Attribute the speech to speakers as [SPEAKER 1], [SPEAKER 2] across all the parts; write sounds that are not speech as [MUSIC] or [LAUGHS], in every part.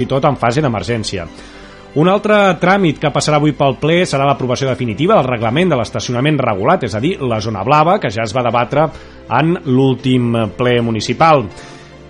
[SPEAKER 1] i tot en fase d'emergència. Un altre tràmit que passarà avui pel ple serà l'aprovació definitiva del reglament de l'estacionament regulat, és a dir, la zona blava, que ja es va debatre en l'últim ple municipal.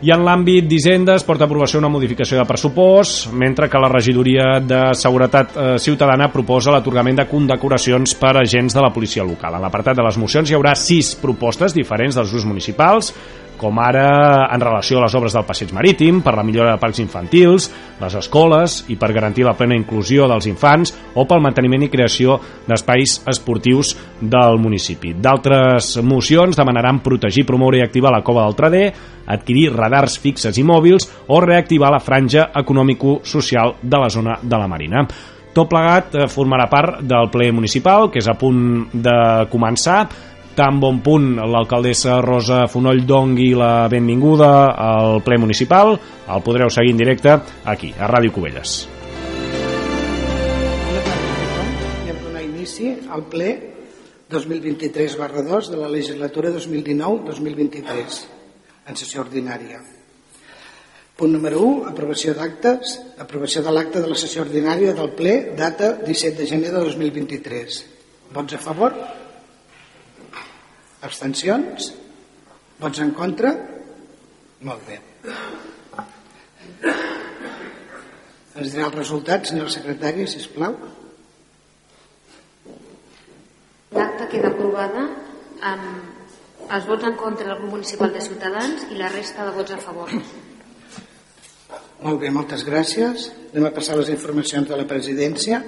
[SPEAKER 1] I en l'àmbit d'Hisenda es porta a aprovació una modificació de pressupost, mentre que la regidoria de Seguretat eh, Ciutadana proposa l'atorgament de condecoracions per agents de la policia local. En l'apartat de les mocions hi haurà sis propostes diferents dels grups municipals, com ara en relació a les obres del passeig marítim, per la millora de parcs infantils, les escoles i per garantir la plena inclusió dels infants o pel manteniment i creació d'espais esportius del municipi. D'altres mocions demanaran protegir, promoure i activar la cova del Trader, adquirir radars fixes i mòbils o reactivar la franja econòmico-social de la zona de la Marina. Tot plegat eh, formarà part del ple municipal, que és a punt de començar, tan bon punt l'alcaldessa Rosa Fonoll dongui la benvinguda al ple municipal, el podreu seguir en directe aquí, a Ràdio Cubelles.
[SPEAKER 2] Hem donar inici al ple 2023 barra 2 de la legislatura 2019-2023 en sessió ordinària. Punt número 1, aprovació d'actes, aprovació de l'acte de la sessió ordinària del ple, data 17 de gener de 2023. Vots a favor? Abstencions? Vots en contra? Molt bé. Ens dirà els resultats, senyor secretari, si plau.
[SPEAKER 3] L'acta queda aprovada amb els vots en contra del grup municipal de Ciutadans i la resta de vots a favor.
[SPEAKER 2] Molt bé, moltes gràcies. Anem a passar les informacions de la presidència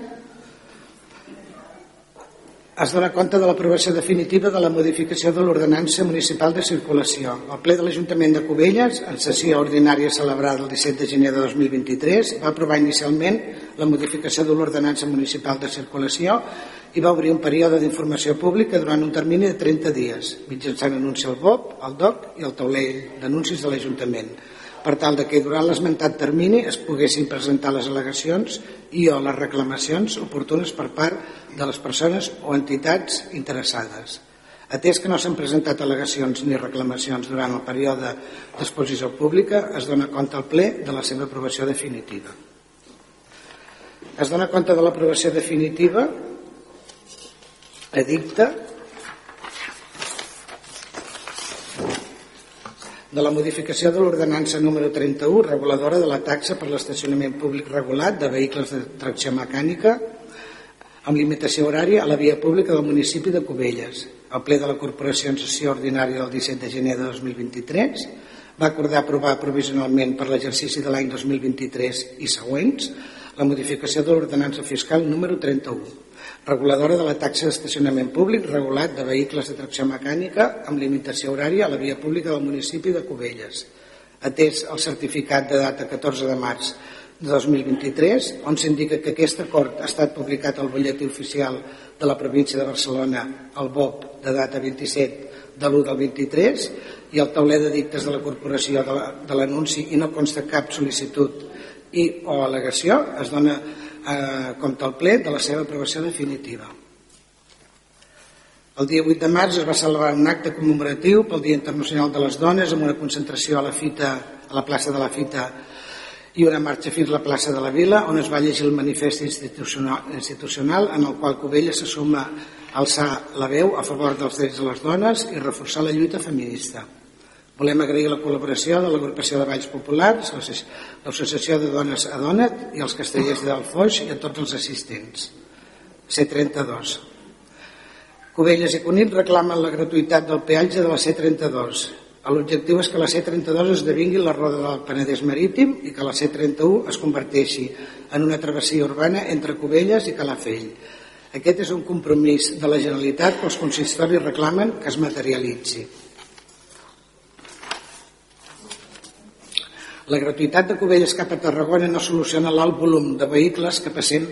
[SPEAKER 2] es dona compte de l'aprovació definitiva de la modificació de l'ordenança municipal de circulació. El ple de l'Ajuntament de Cubelles, en sessió ordinària celebrada el 17 de gener de 2023, va aprovar inicialment la modificació de l'ordenança municipal de circulació i va obrir un període d'informació pública durant un termini de 30 dies, mitjançant anunci al BOP, al DOC i al taulell d'anuncis de l'Ajuntament per tal de que durant l'esmentat termini es poguessin presentar les al·legacions i o les reclamacions oportunes per part de les persones o entitats interessades. Atès que no s'han presentat al·legacions ni reclamacions durant el període d'exposició pública, es dona compte al ple de la seva aprovació definitiva. Es dona compte de l'aprovació definitiva edicte de la modificació de l'ordenança número 31 reguladora de la taxa per l'estacionament públic regulat de vehicles de tracció mecànica amb limitació horària a la via pública del municipi de Cubelles. El ple de la Corporació en sessió ordinària del 17 de gener de 2023 va acordar aprovar provisionalment per l'exercici de l'any 2023 i següents la modificació de l'ordenança fiscal número 31 reguladora de la taxa d'estacionament públic regulat de vehicles de tracció mecànica amb limitació horària a la via pública del municipi de Cubelles, atès el certificat de data 14 de març de 2023, on s'indica que aquest acord ha estat publicat al butlletí oficial de la província de Barcelona, al BOP, de data 27 de l'1 del 23, i el tauler de dictes de la corporació de l'anunci i no consta cap sol·licitud i o al·legació, es dona eh, compte al ple de la seva aprovació definitiva. El dia 8 de març es va celebrar un acte commemoratiu pel Dia Internacional de les Dones amb una concentració a la fita a la plaça de la Fita i una marxa fins a la plaça de la Vila on es va llegir el manifest institucional, institucional en el qual Covella se suma a alçar la veu a favor dels drets de les dones i reforçar la lluita feminista. Volem agrair la col·laboració de l'Agrupació de Valls Populars, l'Associació de Dones a Donet i els castellers del Foix i a tots els assistents. C32. Cubelles i Cunit reclamen la gratuïtat del peatge de la C32. L'objectiu és que la C32 esdevingui la roda del Penedès Marítim i que la C31 es converteixi en una travessia urbana entre Cubelles i Calafell. Aquest és un compromís de la Generalitat que els consistoris reclamen que es materialitzi. La gratuïtat de Cubelles cap a Tarragona no soluciona l'alt volum de vehicles que, passem,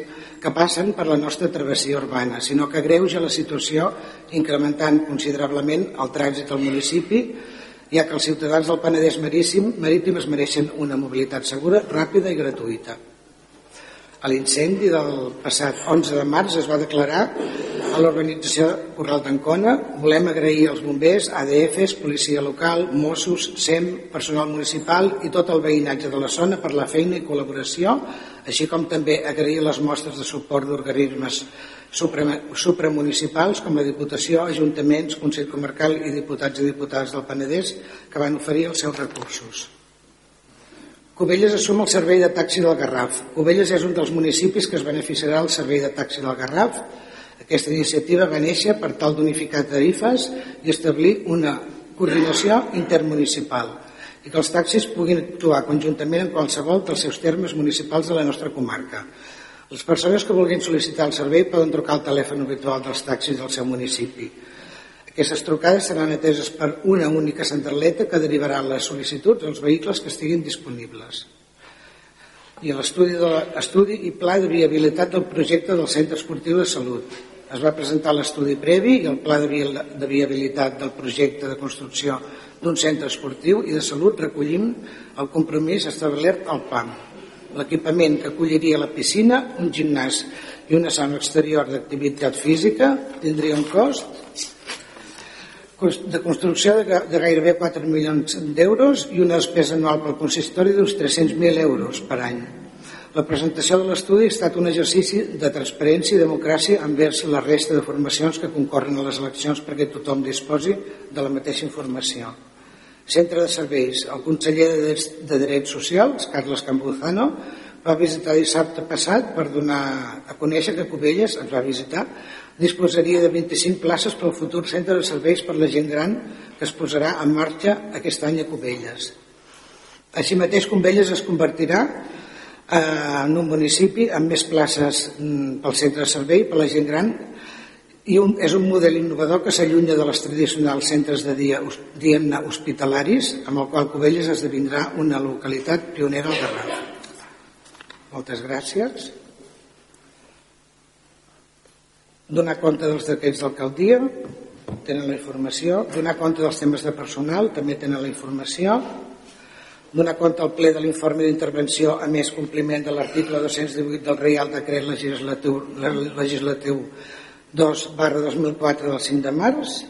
[SPEAKER 2] que passen per la nostra travessia urbana, sinó que greuja la situació incrementant considerablement el trànsit al municipi, ja que els ciutadans del Penedès marítim, marítim es mereixen una mobilitat segura, ràpida i gratuïta. A l'incendi del passat 11 de març es va declarar a l'organització Corral d'Ancona. Volem agrair als bombers, ADFs, policia local, Mossos, SEM, personal municipal i tot el veïnatge de la zona per la feina i col·laboració, així com també agrair les mostres de suport d'organismes supramunicipals com la Diputació, Ajuntaments, Consell Comarcal i diputats i diputades del Penedès que van oferir els seus recursos. Cubelles assum el servei de taxi del Garraf. Cubelles és un dels municipis que es beneficiarà del servei de taxi del Garraf. Aquesta iniciativa va néixer per tal d'unificar tarifes i establir una coordinació intermunicipal i que els taxis puguin actuar conjuntament en qualsevol dels seus termes municipals de la nostra comarca. Les persones que vulguin sol·licitar el servei poden trucar al telèfon habitual dels taxis del seu municipi aquestes trucades seran ateses per una única centraleta que derivarà les sol·licituds als vehicles que estiguin disponibles. I l'estudi i pla de viabilitat del projecte del Centre Esportiu de Salut. Es va presentar l'estudi previ i el pla de viabilitat del projecte de construcció d'un centre esportiu i de salut recollim el compromís establert al PAM. L'equipament que acolliria la piscina, un gimnàs i una sala exterior d'activitat física tindria un cost de construcció de, de gairebé 4 milions d'euros i una despesa anual pel consistori d'uns 300.000 euros per any. La presentació de l'estudi ha estat un exercici de transparència i democràcia envers la resta de formacions que concorren a les eleccions perquè tothom disposi de la mateixa informació. Centre de Serveis. El conseller de Drets, Socials, Carles Campuzano, va visitar dissabte passat per donar a conèixer que Cubelles ens va visitar disposaria de 25 places pel futur centre de serveis per la gent gran que es posarà en marxa aquest any a Cubelles. Així mateix, Cubelles es convertirà eh, en un municipi amb més places mm, pel centre de servei per la gent gran i un, és un model innovador que s'allunya de les tradicionals centres de dia diguem-ne hospitalaris amb el qual Cubelles esdevindrà una localitat pionera al Garraf. Moltes gràcies. Donar compte dels decrets d'alcaldia, tenen la informació, donar compte dels temes de personal, també tenen la informació, donar compte al ple de l'informe d'intervenció a més compliment de l'article 218 del Reial Decret Legislatiu, legislatiu 2 barra 2004 del 5 de març,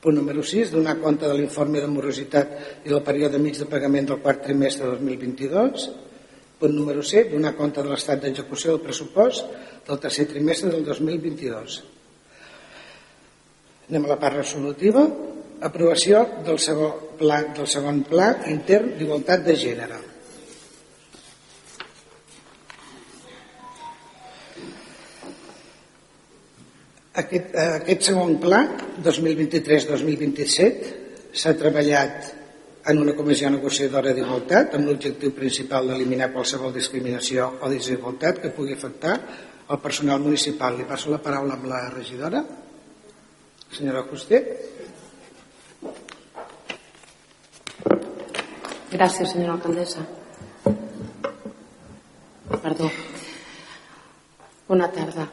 [SPEAKER 2] Punt número 6, donar compte de l'informe de morositat i del període mig de pagament del quart trimestre de 2022. Punt número 7, donar compte de l'estat d'execució del pressupost del tercer trimestre del 2022. Anem a la part resolutiva. Aprovació del segon pla, del segon pla intern d'igualtat de gènere. Aquest, aquest segon pla, 2023-2027, s'ha treballat en una comissió negociadora d'igualtat amb l'objectiu principal d'eliminar qualsevol discriminació o desigualtat que pugui afectar el personal municipal. Li passo la paraula amb la regidora, senyora Coster.
[SPEAKER 4] Gràcies, senyora alcaldessa. Perdó. Bona tarda.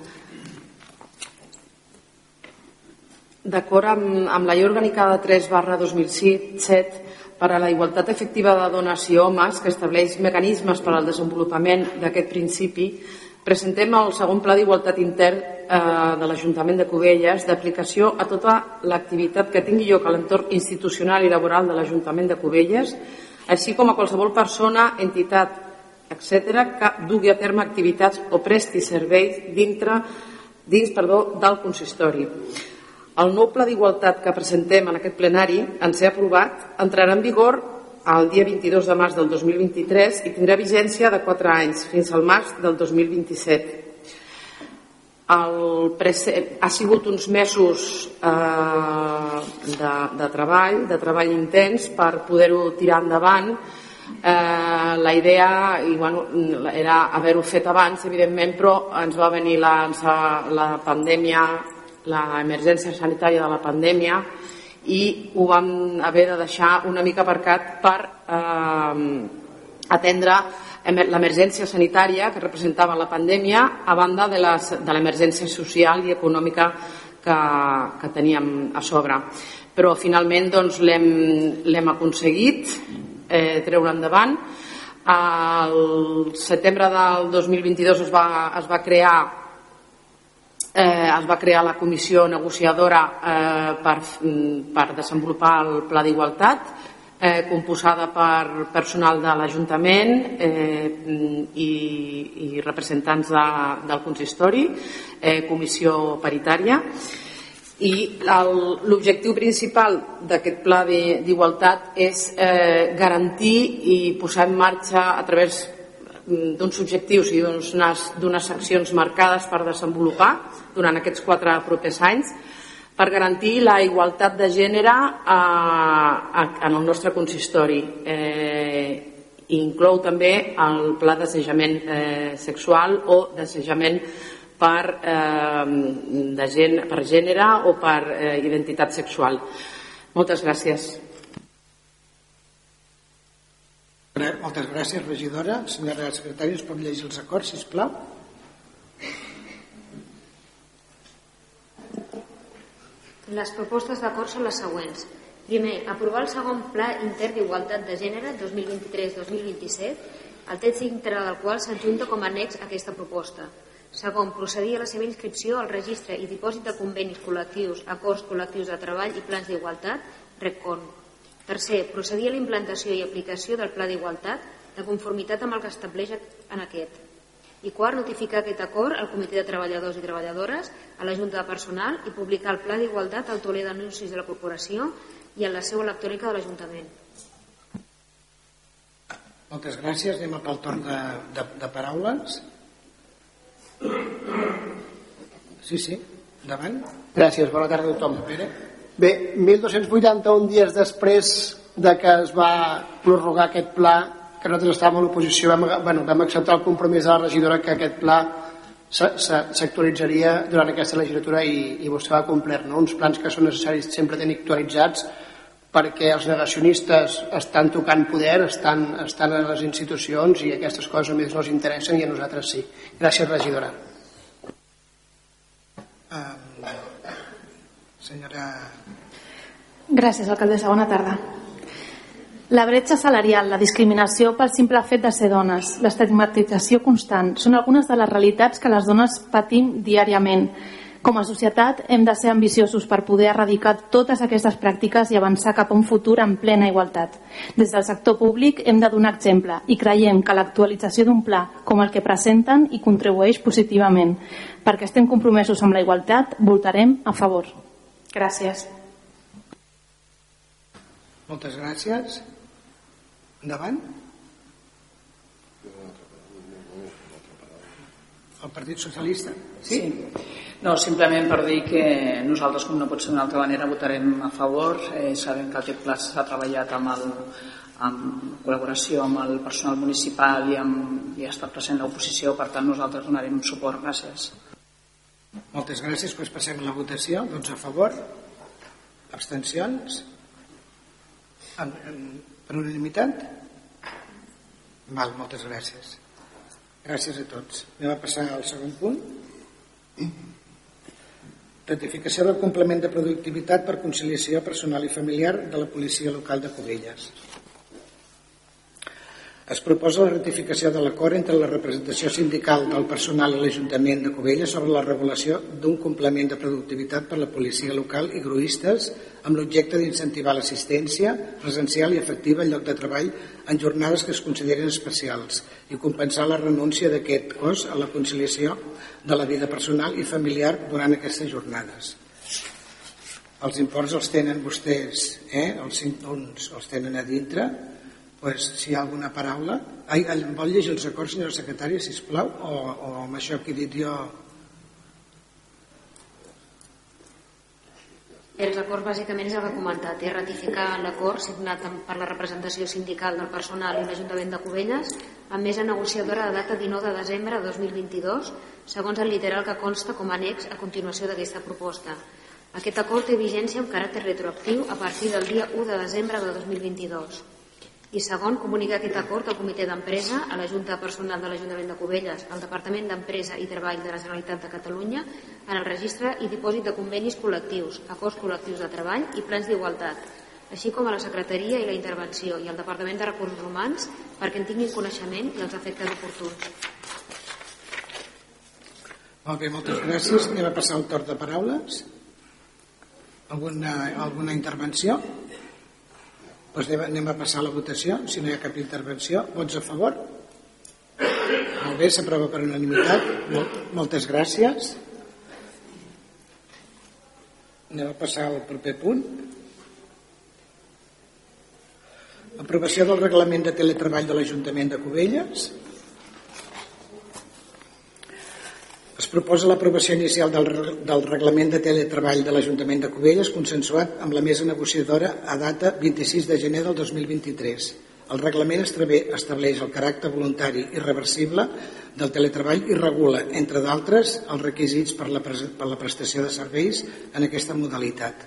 [SPEAKER 4] D'acord amb, amb la llei orgànica de 3 barra 2007 per a la igualtat efectiva de dones i homes que estableix mecanismes per al desenvolupament d'aquest principi, presentem el segon pla d'igualtat intern eh, de l'Ajuntament de Cubelles d'aplicació a tota l'activitat que tingui lloc a l'entorn institucional i laboral de l'Ajuntament de Cubelles, així com a qualsevol persona, entitat, etc que dugui a terme activitats o presti serveis dintre, dins perdó, del consistori. El nou pla d'igualtat que presentem en aquest plenari ens ha aprovat entrarà en vigor el dia 22 de març del 2023 i tindrà vigència de 4 anys, fins al març del 2027. El ha sigut uns mesos eh, de, de treball, de treball intens per poder-ho tirar endavant. Eh, la idea i, bueno, era haver-ho fet abans, evidentment, però ens va venir la, la pandèmia, l'emergència sanitària de la pandèmia i ho vam haver de deixar una mica aparcat per eh, atendre l'emergència sanitària que representava la pandèmia a banda de l'emergència social i econòmica que, que teníem a sobre. Però finalment doncs, l'hem aconseguit eh, treure endavant. Al setembre del 2022 es va, es va crear eh, es va crear la comissió negociadora eh, per, per desenvolupar el pla d'igualtat eh, composada per personal de l'Ajuntament eh, i, i representants de, del consistori, eh, comissió paritària. I l'objectiu principal d'aquest pla d'igualtat és eh, garantir i posar en marxa a través d'uns objectius i d'unes accions marcades per desenvolupar durant aquests quatre propers anys per garantir la igualtat de gènere a, a, en el nostre consistori. Eh, inclou també el pla d'assejament eh, sexual o d'assejament per, eh, de gen, per gènere o per eh, identitat sexual. Moltes gràcies.
[SPEAKER 2] Moltes gràcies, regidora. Senyora secretària, es pot llegir els acords, sisplau?
[SPEAKER 3] Les propostes d'acord són les següents. Primer, aprovar el segon Pla Intern d'Igualtat de Gènere 2023-2027, el text íntegre del qual s'adjunta com a annex a aquesta proposta. Segon, procedir a la seva inscripció al registre i dipòsit de convenis col·lectius, acords col·lectius de treball i plans d'igualtat, RECON. Tercer, procedir a la implantació i aplicació del Pla d'Igualtat de conformitat amb el que estableix en aquest. I quart, notificar aquest acord al Comitè de Treballadors i Treballadores, a la Junta de Personal i publicar el Pla d'Igualtat al toler d'anuncis de la Corporació i en la seu electrònica de l'Ajuntament.
[SPEAKER 2] Moltes gràcies. Anem pel torn de, de, de paraules. Sí, sí, endavant.
[SPEAKER 5] Gràcies, bona tarda a tothom.
[SPEAKER 2] Pere.
[SPEAKER 5] Bé, 1.281 dies després de que es va prorrogar aquest pla que nosaltres estàvem a l'oposició vam, bueno, vam acceptar el compromís de la regidora que aquest pla s'actualitzaria durant aquesta legislatura i, i vostè va complir no? uns plans que són necessaris sempre tenir actualitzats perquè els negacionistes estan tocant poder, estan, estan a les institucions i aquestes coses a més no els interessen i a nosaltres sí. Gràcies, regidora.
[SPEAKER 2] Um, senyora...
[SPEAKER 6] Gràcies, alcaldessa. Bona tarda. La bretxa salarial, la discriminació pel simple fet de ser dones, l'estigmatització constant, són algunes de les realitats que les dones patim diàriament. Com a societat hem de ser ambiciosos per poder erradicar totes aquestes pràctiques i avançar cap a un futur en plena igualtat. Des del sector públic hem de donar exemple i creiem que l'actualització d'un pla com el que presenten hi contribueix positivament. Perquè estem compromesos amb la igualtat, votarem a favor. Gràcies.
[SPEAKER 2] Moltes gràcies. Endavant. El Partit Socialista.
[SPEAKER 7] Sí? sí. No, simplement per dir que nosaltres, com no pot ser d'una altra manera, votarem a favor. Eh, sabem que aquest pla s'ha treballat amb, el, amb col·laboració amb el personal municipal i, amb, i ha estat present l'oposició, per tant nosaltres donarem suport. Gràcies.
[SPEAKER 2] Moltes gràcies. Pues passem a la votació. Doncs a favor. Abstencions. En, en, per unanimitat? Val, moltes gràcies. Gràcies a tots. Anem a passar al segon punt. Ratificació del complement de productivitat per conciliació personal i familiar de la policia local de Covelles. Es proposa la ratificació de l'acord entre la representació sindical del personal i l'Ajuntament de Covelles sobre la regulació d'un complement de productivitat per la policia local i gruistes amb l'objecte d'incentivar l'assistència presencial i efectiva al lloc de treball en jornades que es consideren especials i compensar la renúncia d'aquest cos a la conciliació de la vida personal i familiar durant aquestes jornades. Els imports els tenen vostès, eh? els cinc punts els tenen a dintre, pues, si hi ha alguna paraula Ai, vol llegir els acords senyora secretària si plau o, o amb això que he dit jo
[SPEAKER 3] Els acords bàsicament és el que he comentat, és ratificar l'acord signat per la representació sindical del personal i l'Ajuntament de Cubelles amb mesa negociadora de data 19 de desembre de 2022, segons el literal que consta com a annex a continuació d'aquesta proposta. Aquest acord té vigència amb caràcter retroactiu a partir del dia 1 de desembre de 2022. I segon, comunicar aquest acord al comitè d'empresa, a la Junta Personal de l'Ajuntament de Cubelles, al Departament d'Empresa i Treball de la Generalitat de Catalunya, en el registre i dipòsit de convenis col·lectius, acords col·lectius de treball i plans d'igualtat, així com a la Secretaria i la Intervenció i al Departament de Recursos Humans perquè en tinguin coneixement i els efectes oportuns.
[SPEAKER 2] Molt bé, moltes gràcies. Anem a passar el torn de paraules. Alguna, alguna intervenció? Doncs anem, a passar a la votació, si no hi ha cap intervenció. Vots a favor? Molt bé, s'aprova per unanimitat. Mol, moltes gràcies. Anem a passar al proper punt. Aprovació del reglament de teletreball de l'Ajuntament de Cubelles. Es proposa l'aprovació inicial del, del reglament de teletreball de l'Ajuntament de Cubelles consensuat amb la mesa negociadora a data 26 de gener del 2023. El reglament estableix el caràcter voluntari i reversible del teletreball i regula, entre d'altres, els requisits per la, per la prestació de serveis en aquesta modalitat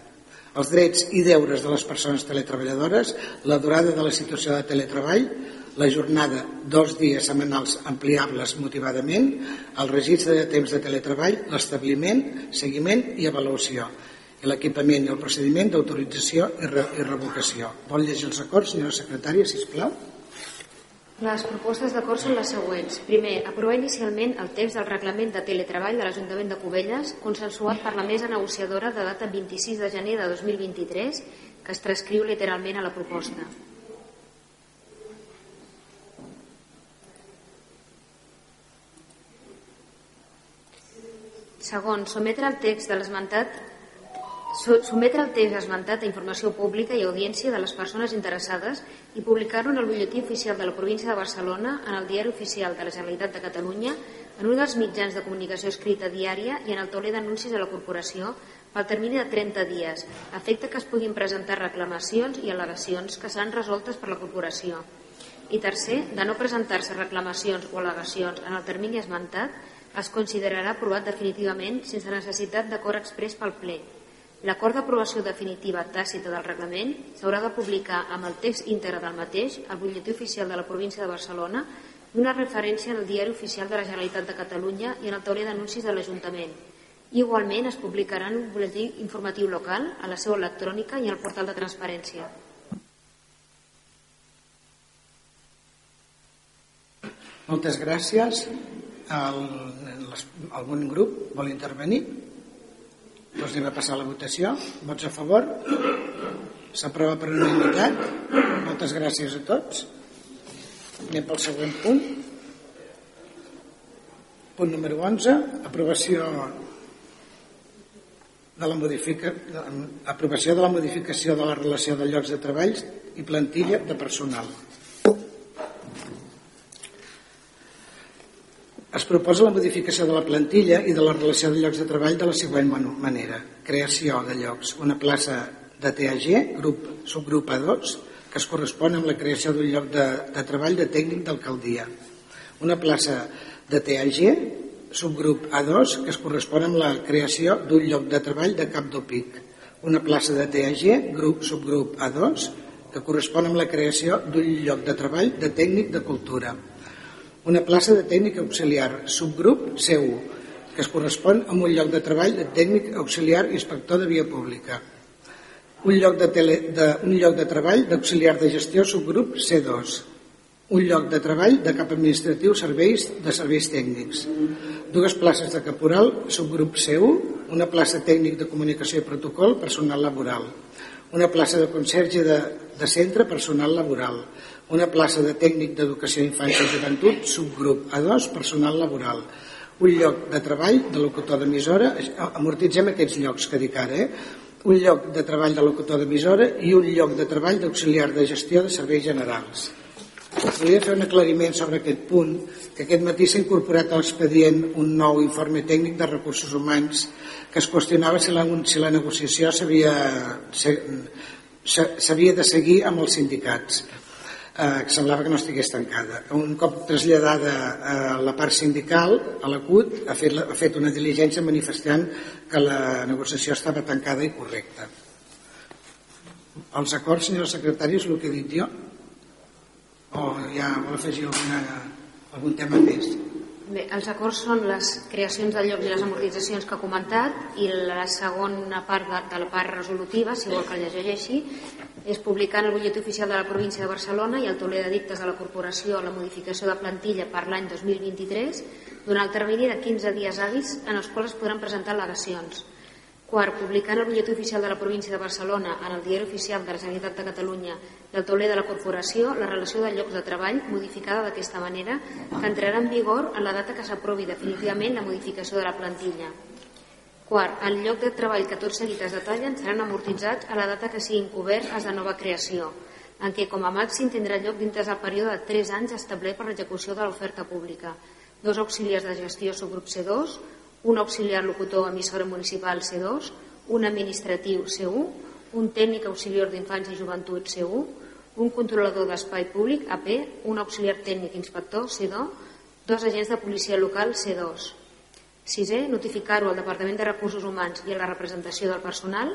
[SPEAKER 2] els drets i deures de les persones teletreballadores, la durada de la situació de teletreball, la jornada dos dies setmanals ampliables motivadament, el registre de temps de teletreball, l'establiment, seguiment i avaluació, i l'equipament i el procediment d'autorització i, re i revocació. Vol llegir els acords, senyora secretària, si plau?
[SPEAKER 3] Les propostes d'acord són les següents. Primer, aprovar inicialment el text del reglament de teletreball de l'Ajuntament de Cubelles, consensuat per la mesa negociadora de data 26 de gener de 2023, que es transcriu literalment a la proposta. Segon, sometre el text de l'esmentat Sometre el text esmentat a informació pública i audiència de les persones interessades i publicar-lo en el butlletí oficial de la província de Barcelona, en el diari oficial de la Generalitat de Catalunya, en un dels mitjans de comunicació escrita diària i en el tauler d'anuncis de la corporació pel termini de 30 dies, a efecte que es puguin presentar reclamacions i al·legacions que seran resoltes per la corporació. I tercer, de no presentar-se reclamacions o al·legacions en el termini esmentat, es considerarà aprovat definitivament sense necessitat d'acord express pel ple, L'acord d'aprovació definitiva tàcita del reglament s'haurà de publicar amb el text íntegre del mateix al butlletí oficial de la província de Barcelona i una referència el diari oficial de la Generalitat de Catalunya i en el tauler d'anuncis de l'Ajuntament. Igualment es publicarà en un butlletí informatiu local, a la seu electrònica i al portal de transparència.
[SPEAKER 2] Moltes gràcies. El, algun grup vol intervenir? Doncs anem a passar la votació. Vots a favor? S'aprova per unanimitat. Moltes gràcies a tots. Anem pel següent punt. Punt número 11. Aprovació de la, modifica, aprovació de la modificació de la relació de llocs de treball i plantilla de personal. Es proposa la modificació de la plantilla i de la relació de llocs de treball de la següent manera. Creació de llocs. Una plaça de TAG, grup, subgrup A2, que es correspon amb la creació d'un lloc de, de treball de tècnic d'alcaldia. Una plaça de TAG, subgrup A2, que es correspon amb la creació d'un lloc de treball de cap d'OPIC. Una plaça de TAG, grup, subgrup A2, que correspon amb la creació d'un lloc de treball de tècnic de cultura una plaça de tècnic auxiliar, subgrup C1, que es correspon amb un lloc de treball de tècnic auxiliar i inspector de via pública. Un lloc de, tele, de, un lloc de treball d'auxiliar de gestió subgrup C2. Un lloc de treball de cap administratiu serveis de serveis tècnics. Dues places de caporal, subgrup C1, una plaça tècnic de comunicació i protocol, personal laboral. Una plaça de conserge de, de centre, personal laboral una plaça de tècnic d'educació infància i joventut, subgrup A2, personal laboral, un lloc de treball de locutor d'emissora, amortitzem aquests llocs que dic ara, eh? un lloc de treball de locutor d'emissora i un lloc de treball d'auxiliar de gestió de serveis generals. Volia fer un aclariment sobre aquest punt, que aquest matí s'ha incorporat a l'expedient un nou informe tècnic de recursos humans que es qüestionava si la, si la negociació s'havia de seguir amb els sindicats eh, que semblava que no estigués tancada. Un cop traslladada a la part sindical, a la CUT, ha fet, ha fet una diligència manifestant que la negociació estava tancada i correcta. Els acords, senyora secretària, és el que he dit jo? O ja vol afegir alguna, algun tema més?
[SPEAKER 3] Bé, els acords són les creacions de llocs i les amortitzacions que ha comentat i la segona part de, de la part resolutiva, si vol que la llegeixi, és publicar en el butlletí oficial de la província de Barcelona i el tauler d'edictes de la corporació la modificació de plantilla per l'any 2023 durant el termini de 15 dies hàbils en els quals es podran presentar al·legacions. Quart, publicar en el butlletí oficial de la província de Barcelona, en el diari oficial de la Generalitat de Catalunya i el tauler de la corporació la relació de llocs de treball modificada d'aquesta manera que entrarà en vigor en la data que s'aprovi definitivament la modificació de la plantilla. Quart, el lloc de treball que tot seguit es detallen seran amortitzats a la data que siguin coberts de nova creació, en què com a màxim tindrà lloc dintre del període de 3 anys establert per l'execució de l'oferta pública, dos auxiliars de gestió subgrup C2, un auxiliar locutor emissora municipal C2, un administratiu C1, un tècnic auxiliar d'infants i joventut C1, un controlador d'espai públic AP, un auxiliar tècnic inspector C2, dos agents de policia local C2. Sisè, notificar-ho al Departament de Recursos Humans i a la representació del personal.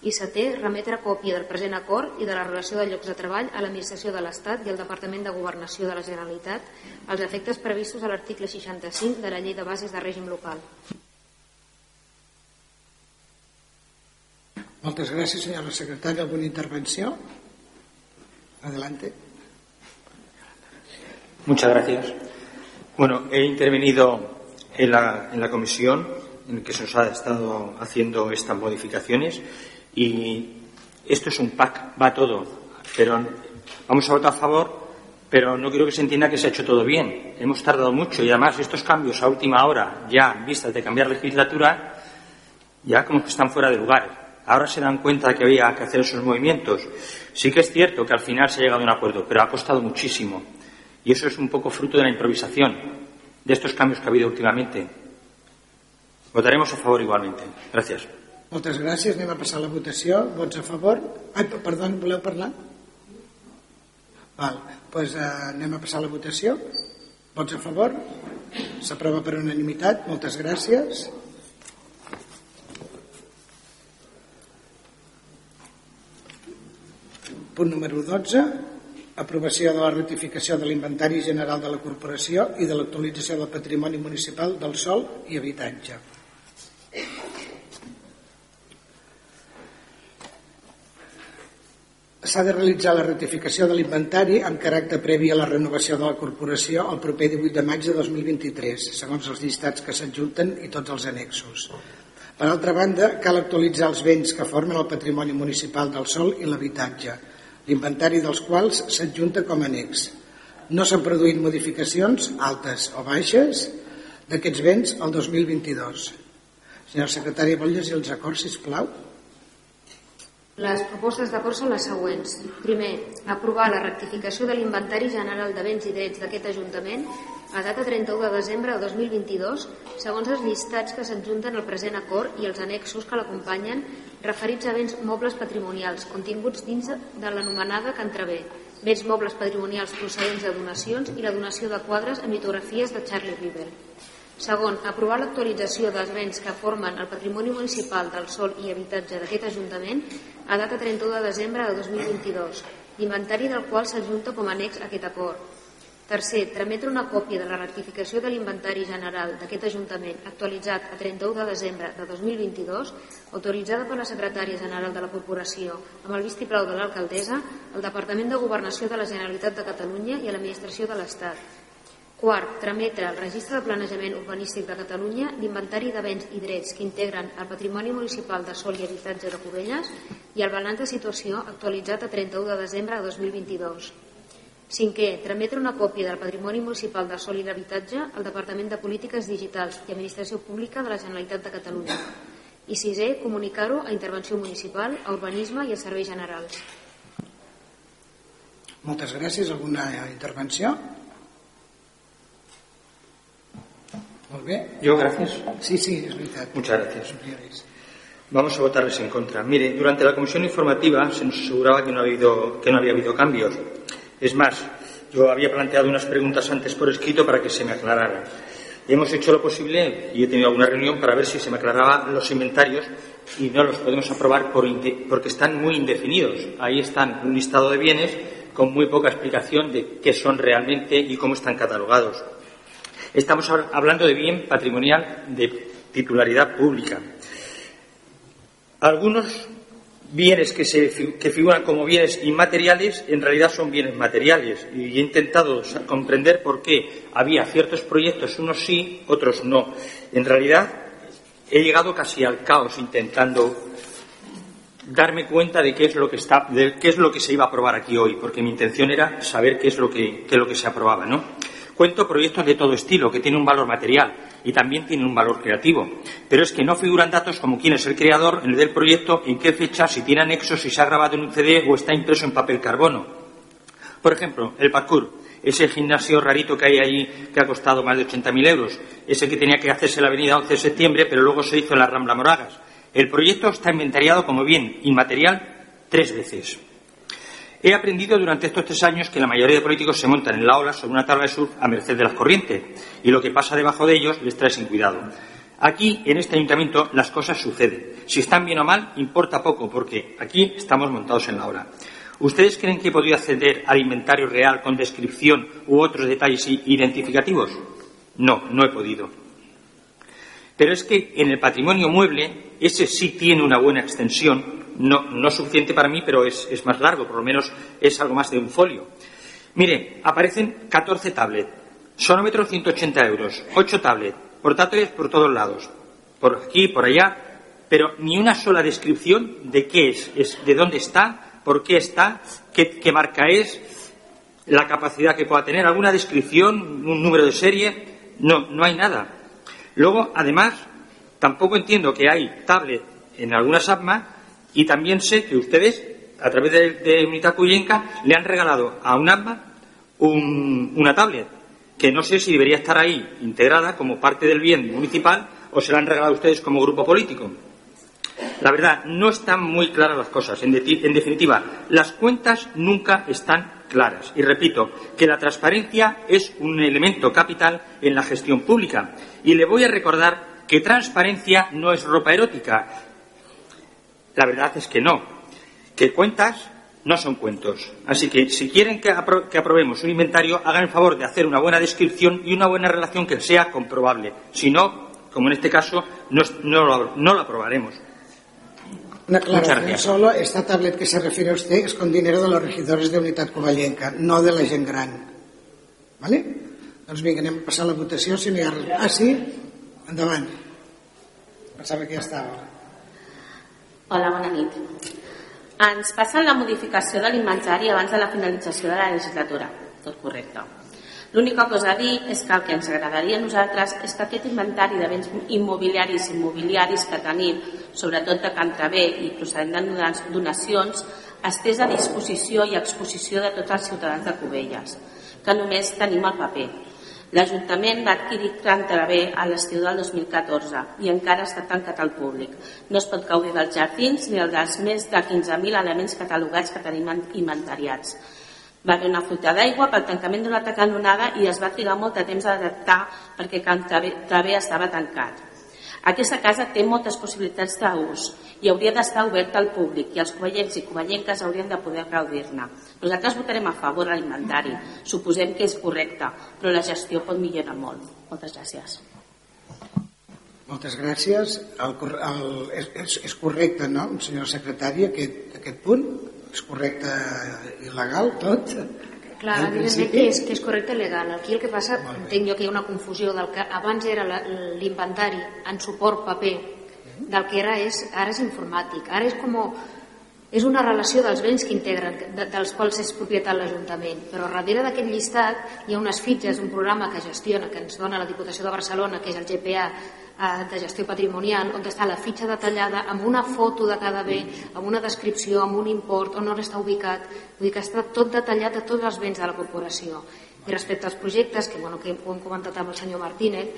[SPEAKER 3] I setè, remetre còpia del present acord i de la relació de llocs de treball a l'Administració de l'Estat i al Departament de Governació de la Generalitat als efectes previstos a l'article 65 de la Llei de Bases de Règim Local.
[SPEAKER 2] Moltes gràcies, senyora secretària. ¿Alguna intervenció? Adelante.
[SPEAKER 8] Muchas gracias. Bueno, he intervenido en la, en la comisión en que se nos ha estado haciendo estas modificaciones y esto es un pack, va todo, pero vamos a votar a favor, pero no quiero que se entienda que se ha hecho todo bien. Hemos tardado mucho y además estos cambios a última hora, ya en vistas de cambiar legislatura, ya como que están fuera de lugar. Ahora se dan cuenta de que había que hacer esos movimientos. Sí que es cierto que al final se ha llegado a un acuerdo, pero ha costado muchísimo. Y eso es un poco fruto de la improvisación de estos cambios que ha habido últimamente. Votaremos a favor igualmente. Gràcies.
[SPEAKER 2] Moltes gràcies. Anem a passar la votació. Vots a favor? Ai, perdó, voleu parlar? Val. Pues, eh, anem a passar la votació. Vots a favor? S'aprova per unanimitat. Moltes gràcies. Punt número 12 aprovació de la ratificació de l'Inventari General de la Corporació i de l'actualització del patrimoni municipal del sol i habitatge. S'ha de realitzar la ratificació de l'inventari amb caràcter previ a la renovació de la corporació el proper 18 de maig de 2023, segons els llistats que s'adjunten i tots els annexos. Per altra banda, cal actualitzar els béns que formen el patrimoni municipal del sol i l'habitatge, l'inventari dels quals s'adjunta com a annex. No s'han produït modificacions, altes o baixes, d'aquests béns el 2022. Senyora secretària, vol llegir els acords, sisplau?
[SPEAKER 3] Les propostes d'acord són les següents. Primer, aprovar la rectificació de l'inventari general de béns i drets d'aquest Ajuntament a data 31 de desembre de 2022, segons els llistats que s'adjunten al present acord i els annexos que l'acompanyen referits a béns mobles patrimonials continguts dins de l'anomenada que entrevé, béns mobles patrimonials procedents de donacions i la donació de quadres amb litografies de Charlie River. Segon, aprovar l'actualització dels béns que formen el patrimoni municipal del sol i habitatge d'aquest Ajuntament a data 31 de desembre de 2022, l'inventari del qual s'adjunta com a annex a aquest acord Tercer, trametre una còpia de la rectificació de l'inventari general d'aquest Ajuntament actualitzat a 31 de desembre de 2022, autoritzada per la Secretària General de la Corporació amb el vistiplau de l'alcaldessa, al Departament de Governació de la Generalitat de Catalunya i l'Administració de l'Estat. Quart, trametre al Registre de Planejament Urbanístic de Catalunya l'inventari de béns i drets que integren el patrimoni municipal de sol i habitatge de Cubelles i el balanç de situació actualitzat a 31 de desembre de 2022. Cinquè, trametre una còpia del Patrimoni Municipal de Sol i l'Habitatge al Departament de Polítiques Digitals i Administració Pública de la Generalitat de Catalunya. I sisè, comunicar-ho a Intervenció Municipal, a Urbanisme i a Serveis Generals.
[SPEAKER 2] Moltes gràcies. Alguna intervenció? Molt bé.
[SPEAKER 8] Yo, gracias.
[SPEAKER 2] Sí, sí, es veritat.
[SPEAKER 8] Muchas gracias. Vamos a votarles en contra. Mire, durante la comisión informativa se nos aseguraba que no, ha habido, que no había habido cambios. Es más, yo había planteado unas preguntas antes por escrito para que se me aclararan. Hemos hecho lo posible y he tenido alguna reunión para ver si se me aclaraban los inventarios y no los podemos aprobar porque están muy indefinidos. Ahí están un listado de bienes con muy poca explicación de qué son realmente y cómo están catalogados. Estamos hablando de bien patrimonial de titularidad pública. Algunos bienes que, figuran como bienes inmateriales en realidad son bienes materiales y he intentado comprender por qué había ciertos proyectos, unos sí, otros no. En realidad he llegado casi al caos intentando darme cuenta de qué es lo que está, de qué es lo que se iba a aprobar aquí hoy, porque mi intención era saber qué es lo que, qué es lo que se aprobaba, ¿no? Cuento proyectos de todo estilo que tienen un valor material y también tienen un valor creativo, pero es que no figuran datos como quién es el creador el del proyecto, en qué fecha, si tiene anexos, si se ha grabado en un CD o está impreso en papel carbono. Por ejemplo, el parkour, ese gimnasio rarito que hay allí que ha costado más de 80.000 euros, ese que tenía que hacerse en la avenida 11 de septiembre, pero luego se hizo en la Rambla Moragas. El proyecto está inventariado como bien inmaterial tres veces. He aprendido durante estos tres años que la mayoría de políticos se montan en la ola sobre una tabla de surf a merced de las corrientes y lo que pasa debajo de ellos les trae sin cuidado. Aquí, en este ayuntamiento, las cosas suceden. Si están bien o mal, importa poco, porque aquí estamos montados en la ola. ¿Ustedes creen que he podido acceder al inventario real con descripción u otros detalles identificativos? No, no he podido. Pero es que en el patrimonio mueble, ese sí tiene una buena extensión no, no suficiente para mí, pero es, más largo, por lo menos es algo más de un folio. Mire, aparecen 14 tablets, sonómetro 180 euros, 8 tablets, portátiles por todos lados, por aquí, por allá, pero ni una sola descripción de qué es, es de dónde está, por qué está, qué, qué marca es, la capacidad que pueda tener, alguna descripción, un número de serie, no, no hay nada. Luego, además, tampoco entiendo que hay tablet en algunas APMA y también sé que ustedes, a través de, de Unidad Cuyenca, le han regalado a UNAMBA un, una tablet, que no sé si debería estar ahí integrada como parte del bien municipal o se la han regalado a ustedes como grupo político. La verdad, no están muy claras las cosas. En, definitiva, las cuentas nunca están claras. Y repito, que la transparencia es un elemento capital en la gestión pública. Y le voy a recordar que transparencia no es ropa erótica. La verdad es que no. Que cuentas no son cuentos. Así que si quieren que, aprobemos un inventario, hagan el favor de hacer una buena descripción y una buena relación que sea comprobable. Si no, como en este caso, no, lo, aprobaremos.
[SPEAKER 2] Una aclaración solo, esta tablet que se refiere a usted es con dinero de los regidores de Unitat Covallenca, no de la gent gran. ¿Vale? Doncs vinga, anem a passar la votació. Si no hi ha... Ah, sí? Endavant. Pensava que ja estava.
[SPEAKER 9] Hola, bona nit. Ens passen la modificació de l'inventari abans de la finalització de la legislatura. Tot correcte. L'única cosa a dir és que el que ens agradaria a nosaltres és que aquest inventari de béns immobiliaris i immobiliaris que tenim, sobretot de Cantabé i procedent de donacions, estés a disposició i exposició de tots els ciutadans de Cubelles, que només tenim el paper L'Ajuntament va adquirir Cantarabé a l'estiu del 2014 i encara està tancat al públic. No es pot gaudir dels jardins ni el dels més de 15.000 elements catalogats que tenim inventariats. Va una fuita d'aigua pel tancament d'una tacanonada i es va trigar molt de temps a adaptar perquè Cantarabé estava tancat. Aquesta casa té moltes possibilitats d'ús i hauria d'estar oberta al públic i els covellencs i covellenques haurien de poder gaudir-ne. Nosaltres votarem a favor de l'inventari. Suposem que és correcte, però la gestió pot millorar molt. Moltes gràcies.
[SPEAKER 2] Moltes gràcies. El, el, és, és correcte, no, senyora secretària, aquest, aquest punt? És correcte i legal tot?
[SPEAKER 3] Clar, evidentment que és, que és correcte i legal. Aquí el que passa, entenc jo que hi ha una confusió del que abans era l'inventari en suport paper, del que era és, ara és informàtic. Ara és com és una relació dels béns que integren, de, dels quals és propietat l'Ajuntament, però darrere d'aquest llistat hi ha unes fitxes, un programa que gestiona, que ens dona la Diputació de Barcelona, que és el GPA eh, de gestió patrimonial, on està la fitxa detallada amb una foto de cada bé, amb una descripció, amb un import, on està ubicat, vull dir que està tot detallat de tots els béns de la corporació. I respecte als projectes, que, bueno, que ho hem comentat amb el senyor Martínez,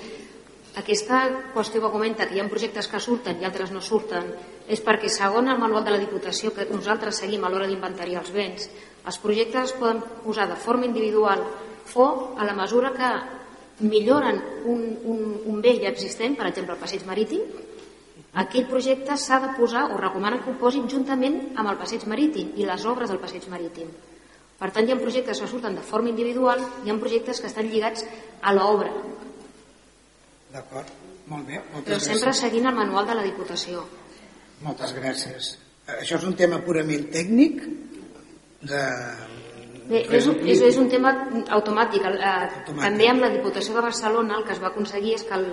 [SPEAKER 3] aquesta qüestió que comenta que hi ha projectes que surten i altres no surten és perquè segons el manual de la Diputació que nosaltres seguim a l'hora d'inventariar els béns els projectes es poden posar de forma individual o a la mesura que milloren un, un, un bé ja existent, per exemple el passeig marítim aquell projecte s'ha de posar o recomana que ho posin juntament amb el passeig marítim i les obres del passeig marítim. Per tant hi ha projectes que surten de forma individual hi ha projectes que estan lligats a l'obra
[SPEAKER 2] D'acord, molt bé.
[SPEAKER 3] Moltes Però sempre gràcies. seguint el manual de la Diputació.
[SPEAKER 2] Moltes gràcies. Això és un tema purament tècnic de...
[SPEAKER 3] Bé, és, un, és, és un tema automàtic. Eh, automàtic. També amb la Diputació de Barcelona el que es va aconseguir és que el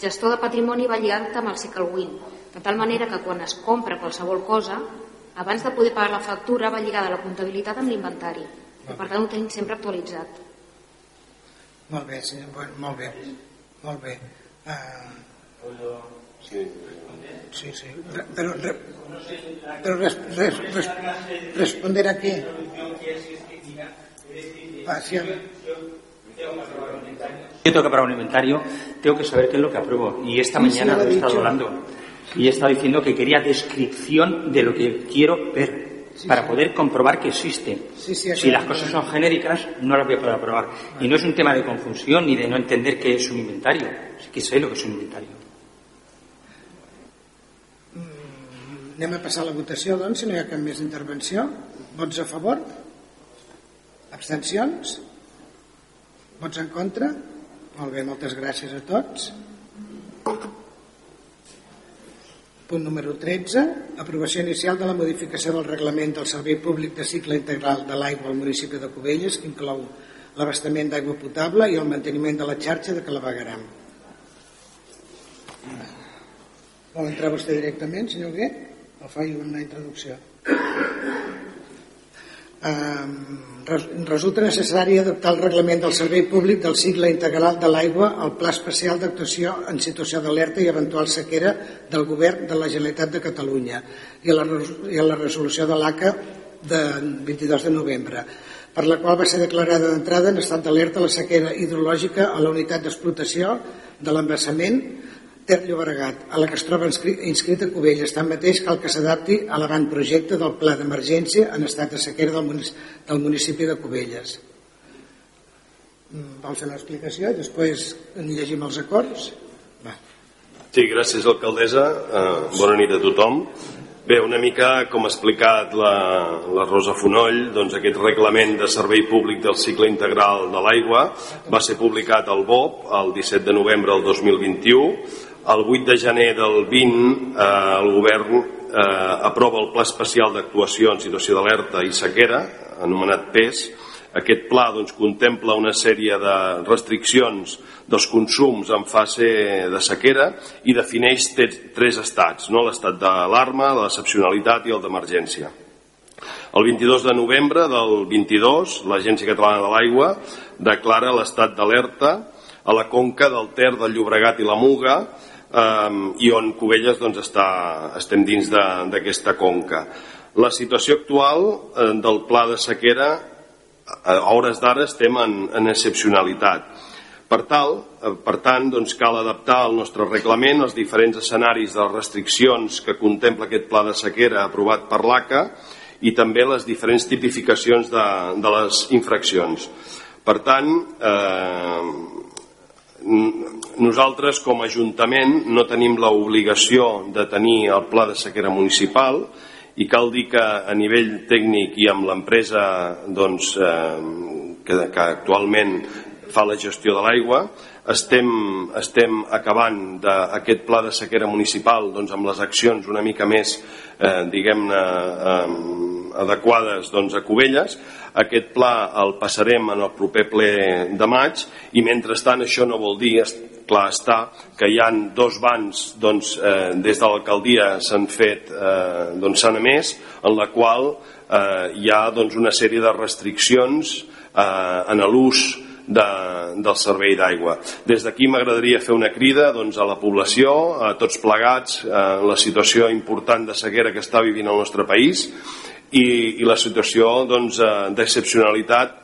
[SPEAKER 3] gestor de patrimoni va lligat amb el Cyclewin, de tal manera que quan es compra qualsevol cosa, abans de poder pagar la factura va lligada la comptabilitat amb l'inventari. Per tant, ho tenim sempre actualitzat.
[SPEAKER 2] Molt bé, senyor, molt bé. Molt bé. Uh, sí. Sí, sí. Però, re, però res, res, res, responder a què?
[SPEAKER 8] Yo tengo que aprobar un inventario, tengo que saber qué es lo que apruebo. Y esta mañana lo he estado hablando. Y he estado diciendo que quería descripción de lo que quiero ver para poder comprobar que existe. si las cosas son genéricas, no las voy a poder aprobar. Y no es un tema de confusión ni de no entender qué es un inventario. Sí que sé lo que es un inventario.
[SPEAKER 2] Mm, anem a passar a la votació, doncs, si no hi ha cap més intervenció. Vots a favor? Abstencions? Vots en contra? Molt bé, moltes gràcies a tots. Punt número 13. Aprovació inicial de la modificació del reglament del Servei Públic de Cicle Integral de l'Aigua al municipi de Cubelles, que inclou l'abastament d'aigua potable i el manteniment de la xarxa de Calabagaram. Vol entrar vostè directament, senyor Gué? O faig una introducció? Resulta necessari adaptar el reglament del Servei Públic del cicle integral de l'aigua al Pla Especial d'Actuació en situació d'alerta i eventual sequera del Govern de la Generalitat de Catalunya i a la, i a la resolució de l'ACA de 22 de novembre per la qual va ser declarada d'entrada en estat d'alerta la sequera hidrològica a la unitat d'explotació de l'embassament Ter Llobregat, a la que es troba inscrita a Cubelles. Tanmateix cal que s'adapti a l'avantprojecte del Pla d'Emergència en estat de sequera del municipi, de Cubelles. Mm, Vol fer una explicació i després en llegim els acords? Va.
[SPEAKER 10] Sí, gràcies alcaldessa. Uh, bona nit a tothom. Bé, una mica com ha explicat la, la Rosa Fonoll, doncs aquest reglament de servei públic del cicle integral de l'aigua va ser publicat al BOP el 17 de novembre del 2021 el 8 de gener del 20 eh, el govern eh, aprova el Pla Especial d'Actuació en Situació d'Alerta i Sequera, anomenat PES. Aquest pla doncs, contempla una sèrie de restriccions dels consums en fase de sequera i defineix tres estats, no? l'estat d'alarma, de l'excepcionalitat i el d'emergència. El 22 de novembre del 22, l'Agència Catalana de l'Aigua declara l'estat d'alerta a la conca del Ter, del Llobregat i la Muga um, i on Cubelles doncs, està, estem dins d'aquesta conca. La situació actual eh, del pla de sequera, a hores d'ara estem en, en excepcionalitat. Per, tal, eh, per tant, doncs, cal adaptar el nostre reglament als diferents escenaris de les restriccions que contempla aquest pla de sequera aprovat per l'ACA i també les diferents tipificacions de, de les infraccions. Per tant, eh, nosaltres com a Ajuntament no tenim l'obligació de tenir el pla de sequera municipal i cal dir que a nivell tècnic i amb l'empresa doncs, eh, que, que actualment fa la gestió de l'aigua estem, estem acabant d'aquest pla de sequera municipal doncs, amb les accions una mica més eh, diguem-ne eh, adequades doncs, a Cubelles. Aquest pla el passarem en el proper ple de maig i mentrestant això no vol dir, clar està, que hi han dos bans doncs, eh, des de l'alcaldia s'han fet, eh, doncs s'han emès, en la qual eh, hi ha doncs, una sèrie de restriccions eh, en l'ús de, del servei d'aigua. Des d'aquí m'agradaria fer una crida doncs, a la població, a tots plegats, a la situació important de sequera que està vivint el nostre país i, i la situació doncs, eh, d'excepcionalitat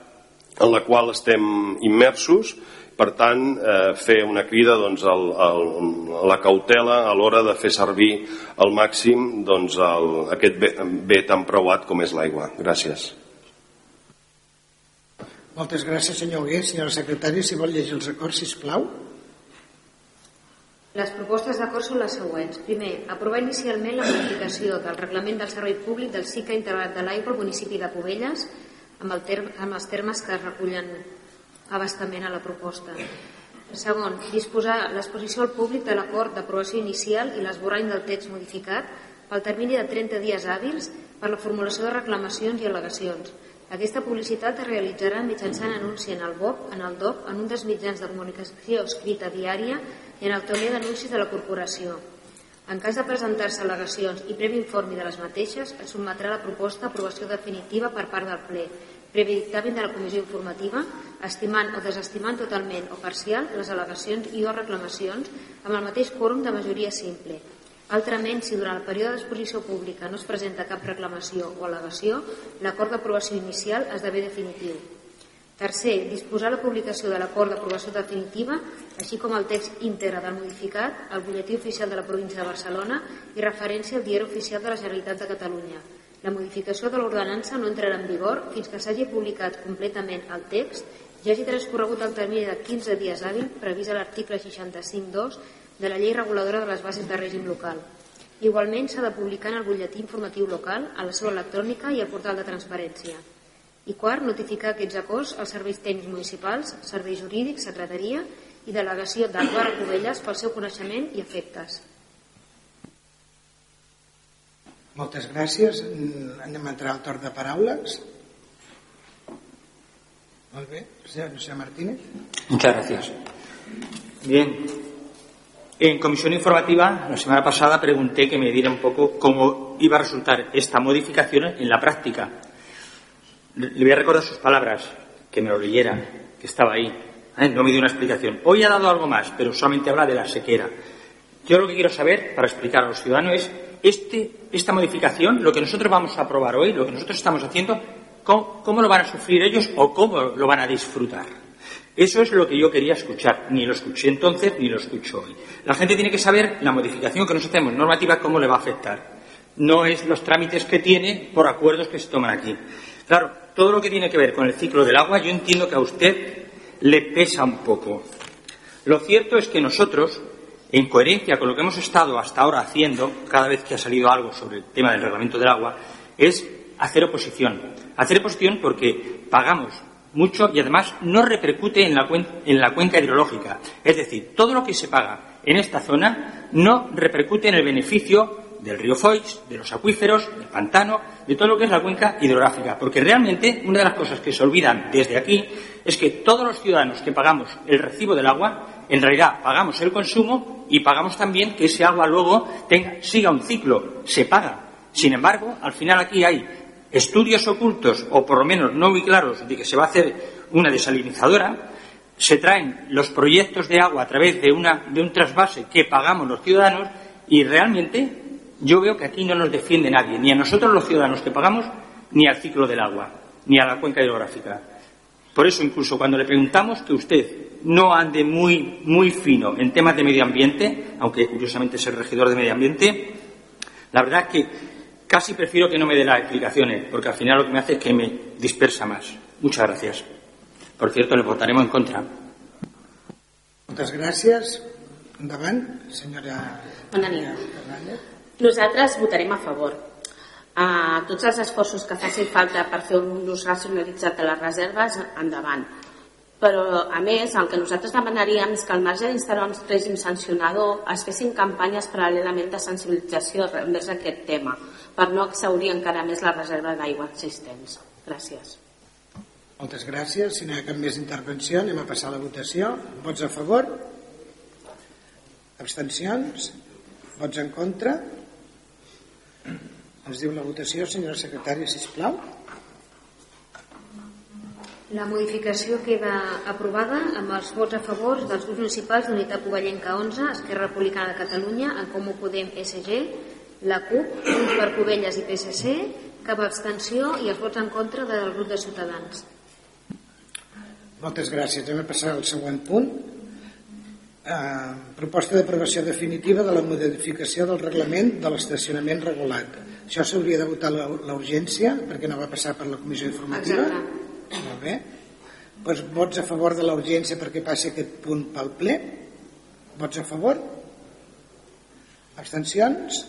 [SPEAKER 10] en la qual estem immersos per tant, eh, fer una crida doncs, al, al, a la cautela a l'hora de fer servir al màxim doncs, el, aquest bé, bé tan preuat com és l'aigua. Gràcies.
[SPEAKER 2] Moltes gràcies, senyor Huguet. Senyora secretària, si vol llegir els acords, si plau.
[SPEAKER 3] Les propostes d'acord són les següents. Primer, aprovar inicialment la modificació del reglament del Servei Públic del cicle integrat de l'aigua al municipi de Cubelles amb, el term, amb els termes que es recullen abastament a la proposta. Segon, disposar l'exposició al públic de l'acord d'aprovació inicial i l'esborrany del text modificat pel termini de 30 dies hàbils per la formulació de reclamacions i al·legacions. Aquesta publicitat es realitzarà mitjançant anunci en el BOP, en el DOP, en un dels mitjans de comunicació escrita diària i en el tauler d'anuncis de la corporació. En cas de presentar-se al·legacions i previ informe de les mateixes, es sotmetrà la proposta a aprovació definitiva per part del ple, previ dictamen de la comissió informativa, estimant o desestimant totalment o parcial les al·legacions i o reclamacions amb el mateix quòrum de majoria simple, Altrament, si durant el període d'exposició pública no es presenta cap reclamació o al·legació, l'acord d'aprovació inicial esdevé definitiu. Tercer, disposar la publicació de l'acord d'aprovació definitiva, així com el text íntegre del modificat, al butlletí oficial de la província de Barcelona i referència al diari oficial de la Generalitat de Catalunya. La modificació de l'ordenança no entrarà en vigor fins que s'hagi publicat completament el text i hagi transcorregut el termini de 15 dies hàbil previst a l'article 65.2 de la llei reguladora de les bases de règim local. Igualment s'ha de publicar en el butlletí informatiu local, a la seu electrònica i al portal de transparència. I quart, notificar aquests acords als serveis tècnics municipals, serveis jurídics, secretaria i delegació d'Albara Covelles pel seu coneixement i efectes.
[SPEAKER 2] Moltes gràcies. Anem a entrar al de paraules. Molt bé. Martínez.
[SPEAKER 8] Muchas gracias. Bien, En comisión informativa, la semana pasada pregunté que me diera un poco cómo iba a resultar esta modificación en la práctica. Le voy a recordar sus palabras, que me lo leyera, que estaba ahí. ¿eh? No me dio una explicación. Hoy ha dado algo más, pero solamente habla de la sequera. Yo lo que quiero saber, para explicar a los ciudadanos, es este, esta modificación, lo que nosotros vamos a aprobar hoy, lo que nosotros estamos haciendo, cómo lo van a sufrir ellos o cómo lo van a disfrutar. Eso es lo que yo quería escuchar. Ni lo escuché entonces ni lo escucho hoy. La gente tiene que saber la modificación que nosotros hacemos normativa cómo le va a afectar. No es los trámites que tiene por acuerdos que se toman aquí. Claro, todo lo que tiene que ver con el ciclo del agua, yo entiendo que a usted le pesa un poco. Lo cierto es que nosotros, en coherencia con lo que hemos estado hasta ahora haciendo, cada vez que ha salido algo sobre el tema del reglamento del agua, es hacer oposición. Hacer oposición porque pagamos mucho y además no repercute en la, en la cuenca hidrológica. Es decir, todo lo que se paga en esta zona no repercute en el beneficio del río Foix, de los acuíferos, del pantano, de todo lo que es la cuenca hidrográfica. Porque realmente una de las cosas que se olvidan desde aquí es que todos los ciudadanos que pagamos el recibo del agua, en realidad pagamos el consumo y pagamos también que ese agua luego tenga, siga un ciclo, se paga. Sin embargo, al final aquí hay estudios ocultos, o por lo menos no muy claros, de que se va a hacer una desalinizadora, se traen los proyectos de agua a través de, una, de un trasvase que pagamos los ciudadanos y realmente yo veo que aquí no nos defiende nadie, ni a nosotros los ciudadanos que pagamos, ni al ciclo del agua, ni a la cuenca hidrográfica. Por eso, incluso cuando le preguntamos que usted no ande muy, muy fino en temas de medio ambiente, aunque curiosamente es el regidor de medio ambiente, la verdad es que Casi prefiero que no me dé las explicaciones, porque al final lo que me hace es que me dispersa más. Muchas gracias. Por cierto, le votaremos en contra.
[SPEAKER 2] Moltes gràcies. Endavant, senyora
[SPEAKER 9] Bona nit. Nosaltres votarem a favor. A tots els esforços que faci falta per fer un ús racionalitzat de les reserves, endavant. Però, a més, el que nosaltres demanaríem és que al marge d'instal·lar un règim sancionador es fessin campanyes paral·lelament de sensibilització envers aquest tema per no exaurir encara més la reserva d'aigua existents. Gràcies.
[SPEAKER 2] Moltes gràcies. Si no hi ha cap més intervenció, anem a passar a la votació. Vots a favor? Abstencions? Vots en contra? Ens diu la votació, senyora secretària, si plau.
[SPEAKER 3] La modificació queda aprovada amb els vots a favor dels grups municipals d'Unitat Covellenca 11, Esquerra Republicana de Catalunya, en Comú Podem SG, la CUP, Junts per Covelles i PSC, cap abstenció i els vots en contra del grup de Ciutadans.
[SPEAKER 2] Moltes gràcies. Anem a passar al següent punt. Eh, proposta d'aprovació definitiva de la modificació del reglament de l'estacionament regulat. Això s'hauria de votar l'urgència perquè no va passar per la comissió informativa.
[SPEAKER 3] Exacte.
[SPEAKER 2] Molt bé. Doncs vots a favor de l'urgència perquè passi aquest punt pel ple? Vots a favor? Abstencions?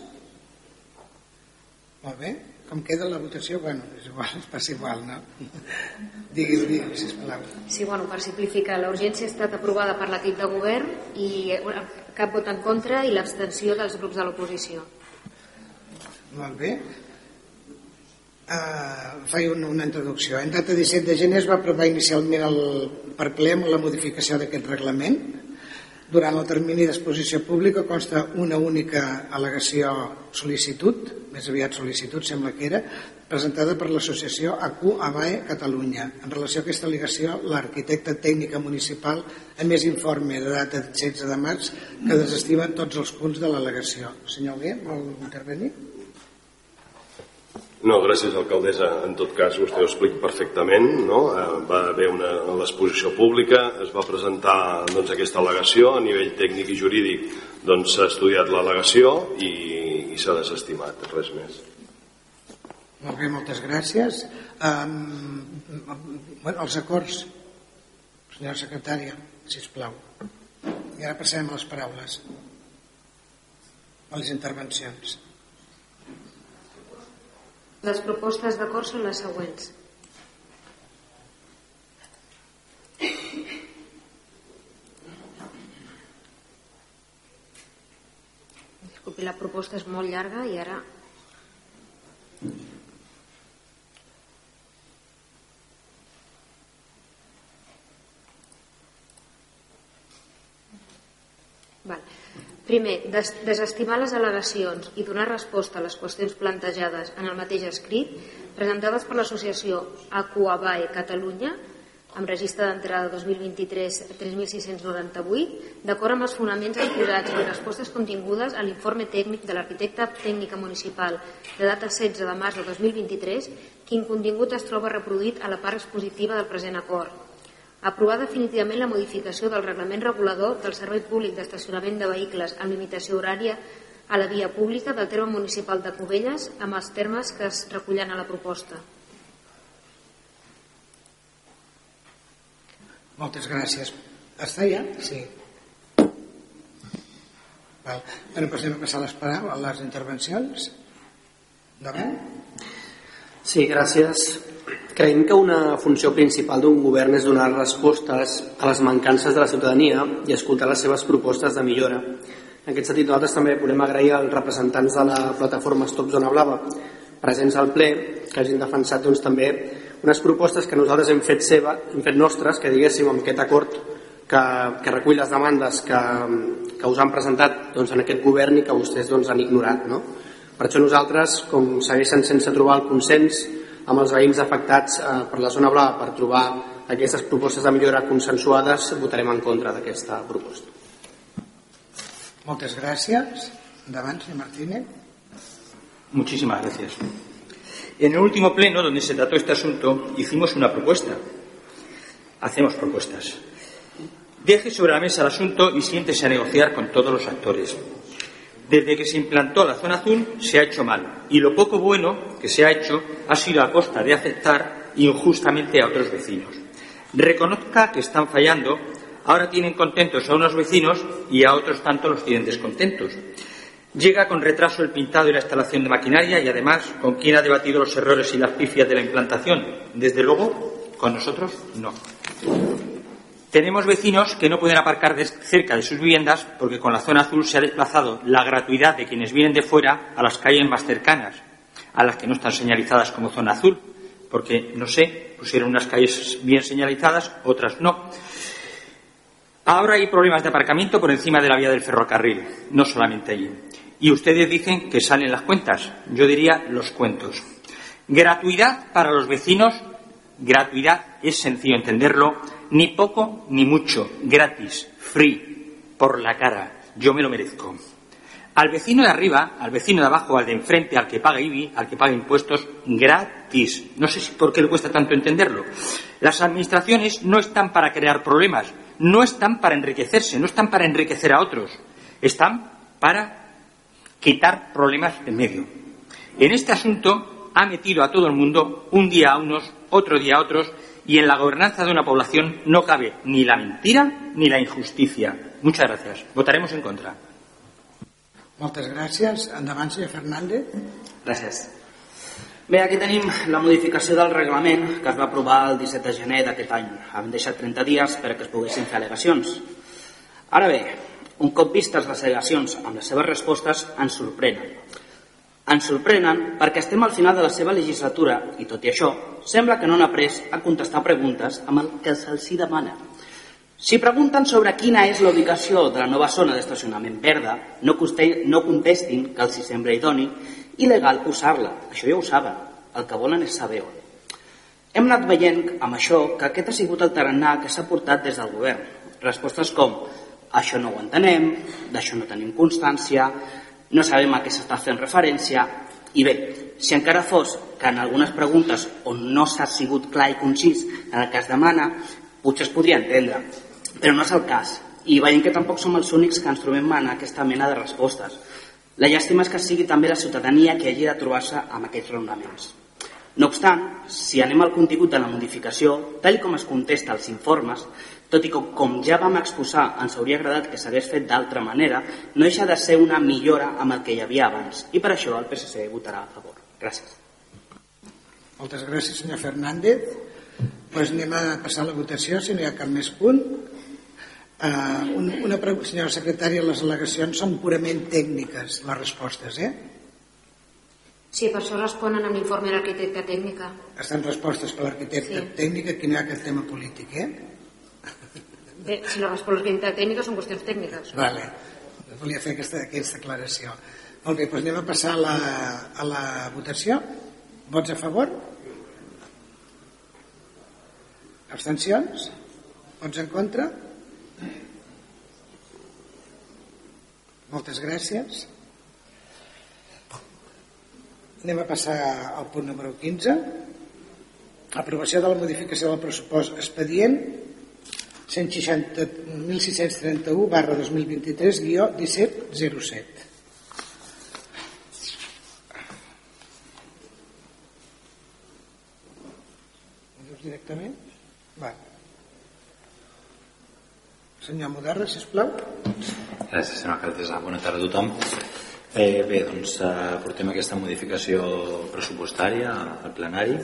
[SPEAKER 2] Molt bé. Com queda la votació? Bueno, és igual, es [LAUGHS] passa igual, no? [LAUGHS] digui, digui, sisplau.
[SPEAKER 3] Sí, bueno, per simplificar, la urgència ha estat aprovada per l'equip de govern i cap vot en contra i l'abstenció dels grups de l'oposició.
[SPEAKER 2] Molt bé. Uh, faig una, una introducció. En data 17 de gener es va aprovar inicialment el, per ple amb la modificació d'aquest reglament. Durant el termini d'exposició pública consta una única al·legació sol·licitud, més aviat sol·licitud sembla que era, presentada per l'associació ACU ABAE Catalunya. En relació a aquesta al·legació, l'arquitecta tècnica municipal ha més informe de data 16 de març que desestima tots els punts de l'al·legació. Senyor Gué, vol intervenir?
[SPEAKER 10] No, gràcies, alcaldessa. En tot cas, vostè ho explica perfectament. No? Eh, va haver una l'exposició pública, es va presentar doncs, aquesta al·legació, a nivell tècnic i jurídic doncs, s'ha doncs, estudiat l'al·legació i, i s'ha desestimat, res més.
[SPEAKER 2] Molt bé, moltes gràcies. Um, bueno, els acords, senyora secretària, si plau. I ara passem a les paraules, a les intervencions.
[SPEAKER 3] Les propostes d'acord són les següents. Disculpi, la proposta és molt llarga i ara Val. Primer, des desestimar les al·legacions i donar resposta a les qüestions plantejades en el mateix escrit presentades per l'associació Aquabae Catalunya amb registre d'entrada 2023 3698 d'acord amb els fonaments exposats i respostes contingudes a l'informe tècnic de l'arquitecta tècnica municipal de data 16 de març de 2023 quin contingut es troba reproduït a la part expositiva del present acord aprovar definitivament la modificació del reglament regulador del Servei Públic d'Estacionament de Vehicles amb limitació horària a la via pública del terme municipal de Cubelles amb els termes que es recullen a la proposta.
[SPEAKER 2] Moltes gràcies. Està ja? Sí. Val. Bueno, passem a passar les paraules, a les intervencions. Endavant.
[SPEAKER 11] Sí, gràcies. Creiem que una funció principal d'un govern és donar respostes a les mancances de la ciutadania i escoltar les seves propostes de millora. En aquest sentit, nosaltres també podem agrair als representants de la plataforma Stop Zona Blava presents al ple que hagin defensat doncs, també unes propostes que nosaltres hem fet seva, hem fet nostres, que diguéssim amb aquest acord que, que recull les demandes que, que us han presentat doncs, en aquest govern i que vostès doncs, han ignorat. No? Per això nosaltres, com segueixen sense trobar el consens amb els veïns afectats eh, per la zona blava per trobar aquestes propostes de millora consensuades, votarem en contra d'aquesta proposta.
[SPEAKER 2] Moltes gràcies. Endavant, senyor Martínez.
[SPEAKER 8] Muchísimas gracias. En el último pleno donde se trató este asunto hicimos una propuesta. Hacemos propuestas. Deje sobre la mesa el asunto y siéntese a negociar con todos los actores. Desde que se implantó la zona azul se ha hecho mal y lo poco bueno que se ha hecho ha sido a costa de aceptar injustamente a otros vecinos. Reconozca que están fallando, ahora tienen contentos a unos vecinos y a otros tanto los tienen descontentos. Llega con retraso el pintado y la instalación de maquinaria y además con quién ha debatido los errores y las pifias de la implantación. Desde luego, con nosotros no. Tenemos vecinos que no pueden aparcar cerca de sus viviendas porque con la zona azul se ha desplazado la gratuidad de quienes vienen de fuera a las calles más cercanas, a las que no están señalizadas como zona azul, porque, no sé, pusieron unas calles bien señalizadas, otras no. Ahora hay problemas de aparcamiento por encima de la vía del ferrocarril, no solamente allí. Y ustedes dicen que salen las cuentas. Yo diría los cuentos. Gratuidad para los vecinos, gratuidad es sencillo entenderlo, ni poco ni mucho, gratis, free, por la cara. Yo me lo merezco. Al vecino de arriba, al vecino de abajo, al de enfrente, al que paga IBI, al que paga impuestos, gratis. No sé si por qué le cuesta tanto entenderlo. Las administraciones no están para crear problemas, no están para enriquecerse, no están para enriquecer a otros, están para quitar problemas en medio. En este asunto ha metido a todo el mundo un día a unos, otro día a otros, y en la gobernanza de una población no cabe ni la mentira ni la injusticia. Muchas gracias. Votaremos en contra.
[SPEAKER 2] Moltes gràcies. Endavant, senyor Fernández.
[SPEAKER 12] Gràcies. Bé, aquí tenim la modificació del reglament que es va aprovar el 17 de gener d'aquest any. Hem deixat 30 dies perquè es poguessin fer al·legacions. Ara bé, un cop vistes les al·legacions amb les seves respostes, ens sorprenen. Ens sorprenen perquè estem al final de la seva legislatura i, tot i això, sembla que no han après a contestar preguntes amb el que se'ls demana. Si pregunten sobre quina és la ubicació de la nova zona d'estacionament verda, no, no contestin que els hi sembla idoni i legal usar-la. Això ja ho saben. El que volen és saber on. Hem anat veient amb això que aquest ha sigut el tarannà que s'ha portat des del govern. Respostes com això no ho entenem, d'això no tenim constància, no sabem a què s'està fent referència i bé, si encara fos que en algunes preguntes on no s'ha sigut clar i concís en el que es demana, potser es podria entendre, però no és el cas i veiem que tampoc som els únics que ens trobem en aquesta mena de respostes. La llàstima és que sigui també la ciutadania que hagi de trobar-se amb aquests raonaments. No obstant, si anem al contingut de la modificació, tal com es contesta als informes, tot i que, com ja vam exposar, ens hauria agradat que s'hagués fet d'altra manera, no deixa de ser una millora amb el que hi havia abans. I per això el PSC votarà a favor. Gràcies.
[SPEAKER 2] Moltes gràcies, senyor Fernández. Pues anem a passar a la votació, si no hi ha cap més punt. Uh, un, una pregunta, senyora secretària, les al·legacions són purament tècniques, les respostes, eh?
[SPEAKER 3] Sí, per això responen amb l'informe de l'arquitecta tècnica.
[SPEAKER 2] Estan respostes per l'arquitecta sí. tècnica, hi ha cap tema polític, eh?
[SPEAKER 3] Bé, si no respon l'arquitecta tècnica són qüestions tècniques.
[SPEAKER 2] Vale. Volia fer aquesta, aquesta aclaració. Molt bé, doncs anem a passar a la, a la votació. Vots a favor? Abstencions? Vots en contra? Moltes gràcies. Anem a passar al punt número 15. Aprovació de la modificació del pressupost expedient 1631 barra 2023 guió 1707 directament? Va. Senyor Moderna, sisplau.
[SPEAKER 13] Gràcies, senyor alcaldessa. Bona tarda a tothom. Eh, bé, doncs eh, portem aquesta modificació pressupostària al plenari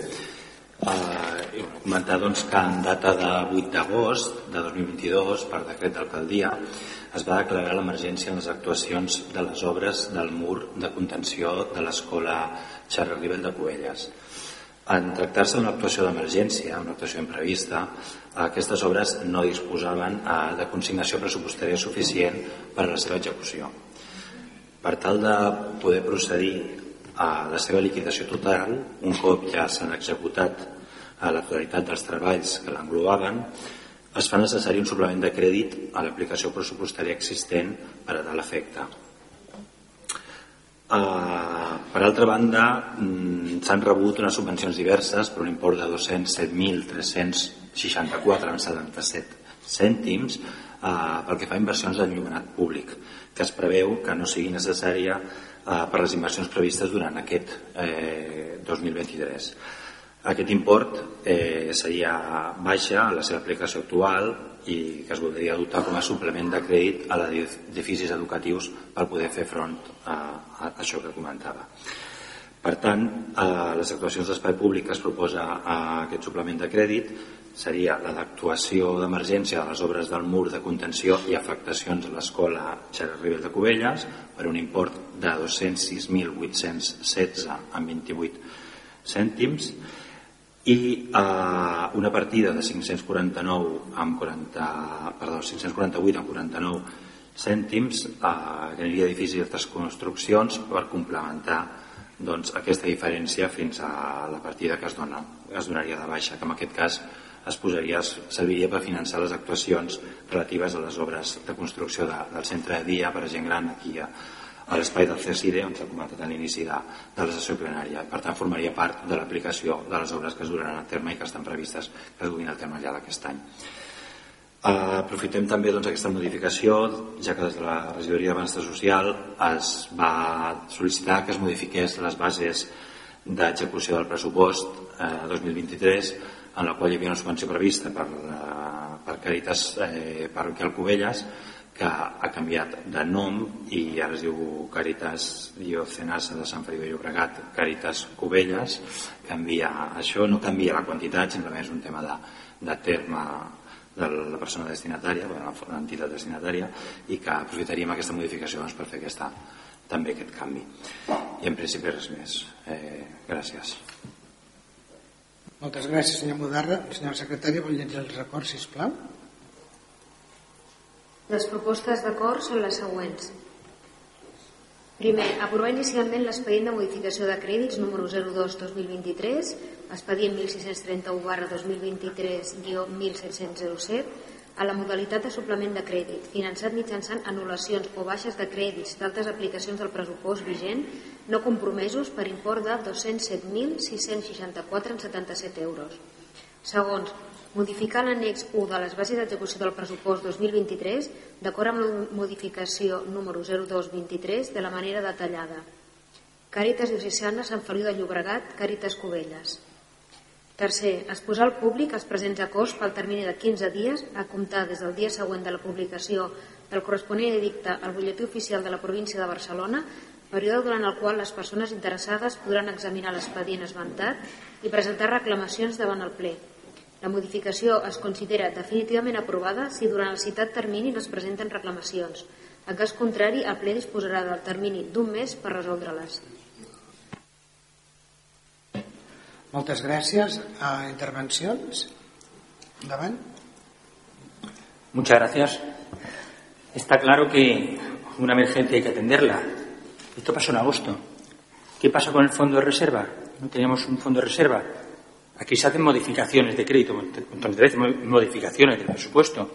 [SPEAKER 13] Eh, comentar doncs, que en data de 8 d'agost de 2022, per decret d'alcaldia, es va declarar l'emergència en les actuacions de les obres del mur de contenció de l'escola Xarra Ribel de Covelles. En tractar-se d'una actuació d'emergència, una actuació imprevista, aquestes obres no disposaven eh, de consignació pressupostària suficient per a la seva execució. Per tal de poder procedir a la seva liquidació total, un cop ja s'han executat a la totalitat dels treballs que l'englobaven, es fa necessari un suplement de crèdit a l'aplicació pressupostària existent per a tal efecte. Uh, per altra banda, mm, s'han rebut unes subvencions diverses per un import de 207.364,77 cèntims uh, pel que fa a inversions d'enllumenat públic, que es preveu que no sigui necessària eh, per les inversions previstes durant aquest eh, 2023. Aquest import eh, seria baixa a la seva aplicació actual i que es voldria dotar com a suplement de crèdit a d'edificis educatius per poder fer front a, a això que comentava. Per tant, a les actuacions d'espai públic es proposa a aquest suplement de crèdit seria la d'actuació d'emergència de les obres del mur de contenció i afectacions a l'escola Xavier Ribel de Cubelles per un import de 206.816 amb 28 cèntims i eh, una partida de 549 amb 40, perdó, 548 amb 49 cèntims eh, que aniria i altres construccions per complementar doncs, aquesta diferència fins a la partida que es, dona, es donaria de baixa, que en aquest cas es posaria, serviria per finançar les actuacions relatives a les obres de construcció de, del centre de dia per a gent gran aquí a, a l'espai del CECIDE on s'ha comentat a l'inici de, de la sessió plenària. Per tant, formaria part de l'aplicació de les obres que es duraran a terme i que estan previstes que duguin a terme ja d'aquest any. Uh, aprofitem també doncs, aquesta modificació, ja que des de la regidoria de benestar social es va sol·licitar que es modifiqués les bases d'execució del pressupost eh, 2023 en la qual hi havia una subvenció prevista per, eh, per Caritas eh, Parroquial Cubelles que ha canviat de nom i ara es diu Caritas Diocenasa de Sant Feliu de Llobregat Caritas Cubelles canvia això, no canvia la quantitat simplement és un tema de, de terme de la persona destinatària, bueno, l'entitat destinatària, i que aprofitaríem aquesta modificació doncs, per fer aquesta també aquest canvi. I en principi res més. Eh, gràcies.
[SPEAKER 2] Moltes gràcies, senyor Mudarra. Senyora secretària, vol llegir els acords, sisplau?
[SPEAKER 3] Les propostes d'acord són les següents. Primer, aprovar inicialment l'expedient de modificació de crèdits número 02-2023, expedient 1631 barra 2023-1707, a la modalitat de suplement de crèdit, finançat mitjançant anul·lacions o baixes de crèdits d'altres aplicacions del pressupost vigent no compromesos per import de 207.664,77 euros. Segons, modificar l'annex 1 de les bases d'execució del pressupost 2023 d'acord amb la modificació número 0223 de la manera detallada. Càritas Diocesana Sant Feliu de Llobregat, Càritas Cubelles. Tercer, exposar al públic els presents acords pel termini de 15 dies a comptar des del dia següent de la publicació del corresponent edicte al butlletí oficial de la província de Barcelona, període durant el qual les persones interessades podran examinar l'expedient esmentat i presentar reclamacions davant el ple. La modificació es considera definitivament aprovada si durant el citat termini no es presenten reclamacions. En cas contrari, el ple disposarà del termini d'un mes per resoldre-les.
[SPEAKER 2] Moltes gràcies. A intervencions? Endavant.
[SPEAKER 8] Muchas gracias. Está claro que una emergencia hay que atenderla. Esto pasó en agosto. ¿Qué pasa con el fondo de reserva? No teníamos un fondo de reserva. Aquí se hacen modificaciones de crédito, modificaciones del presupuesto.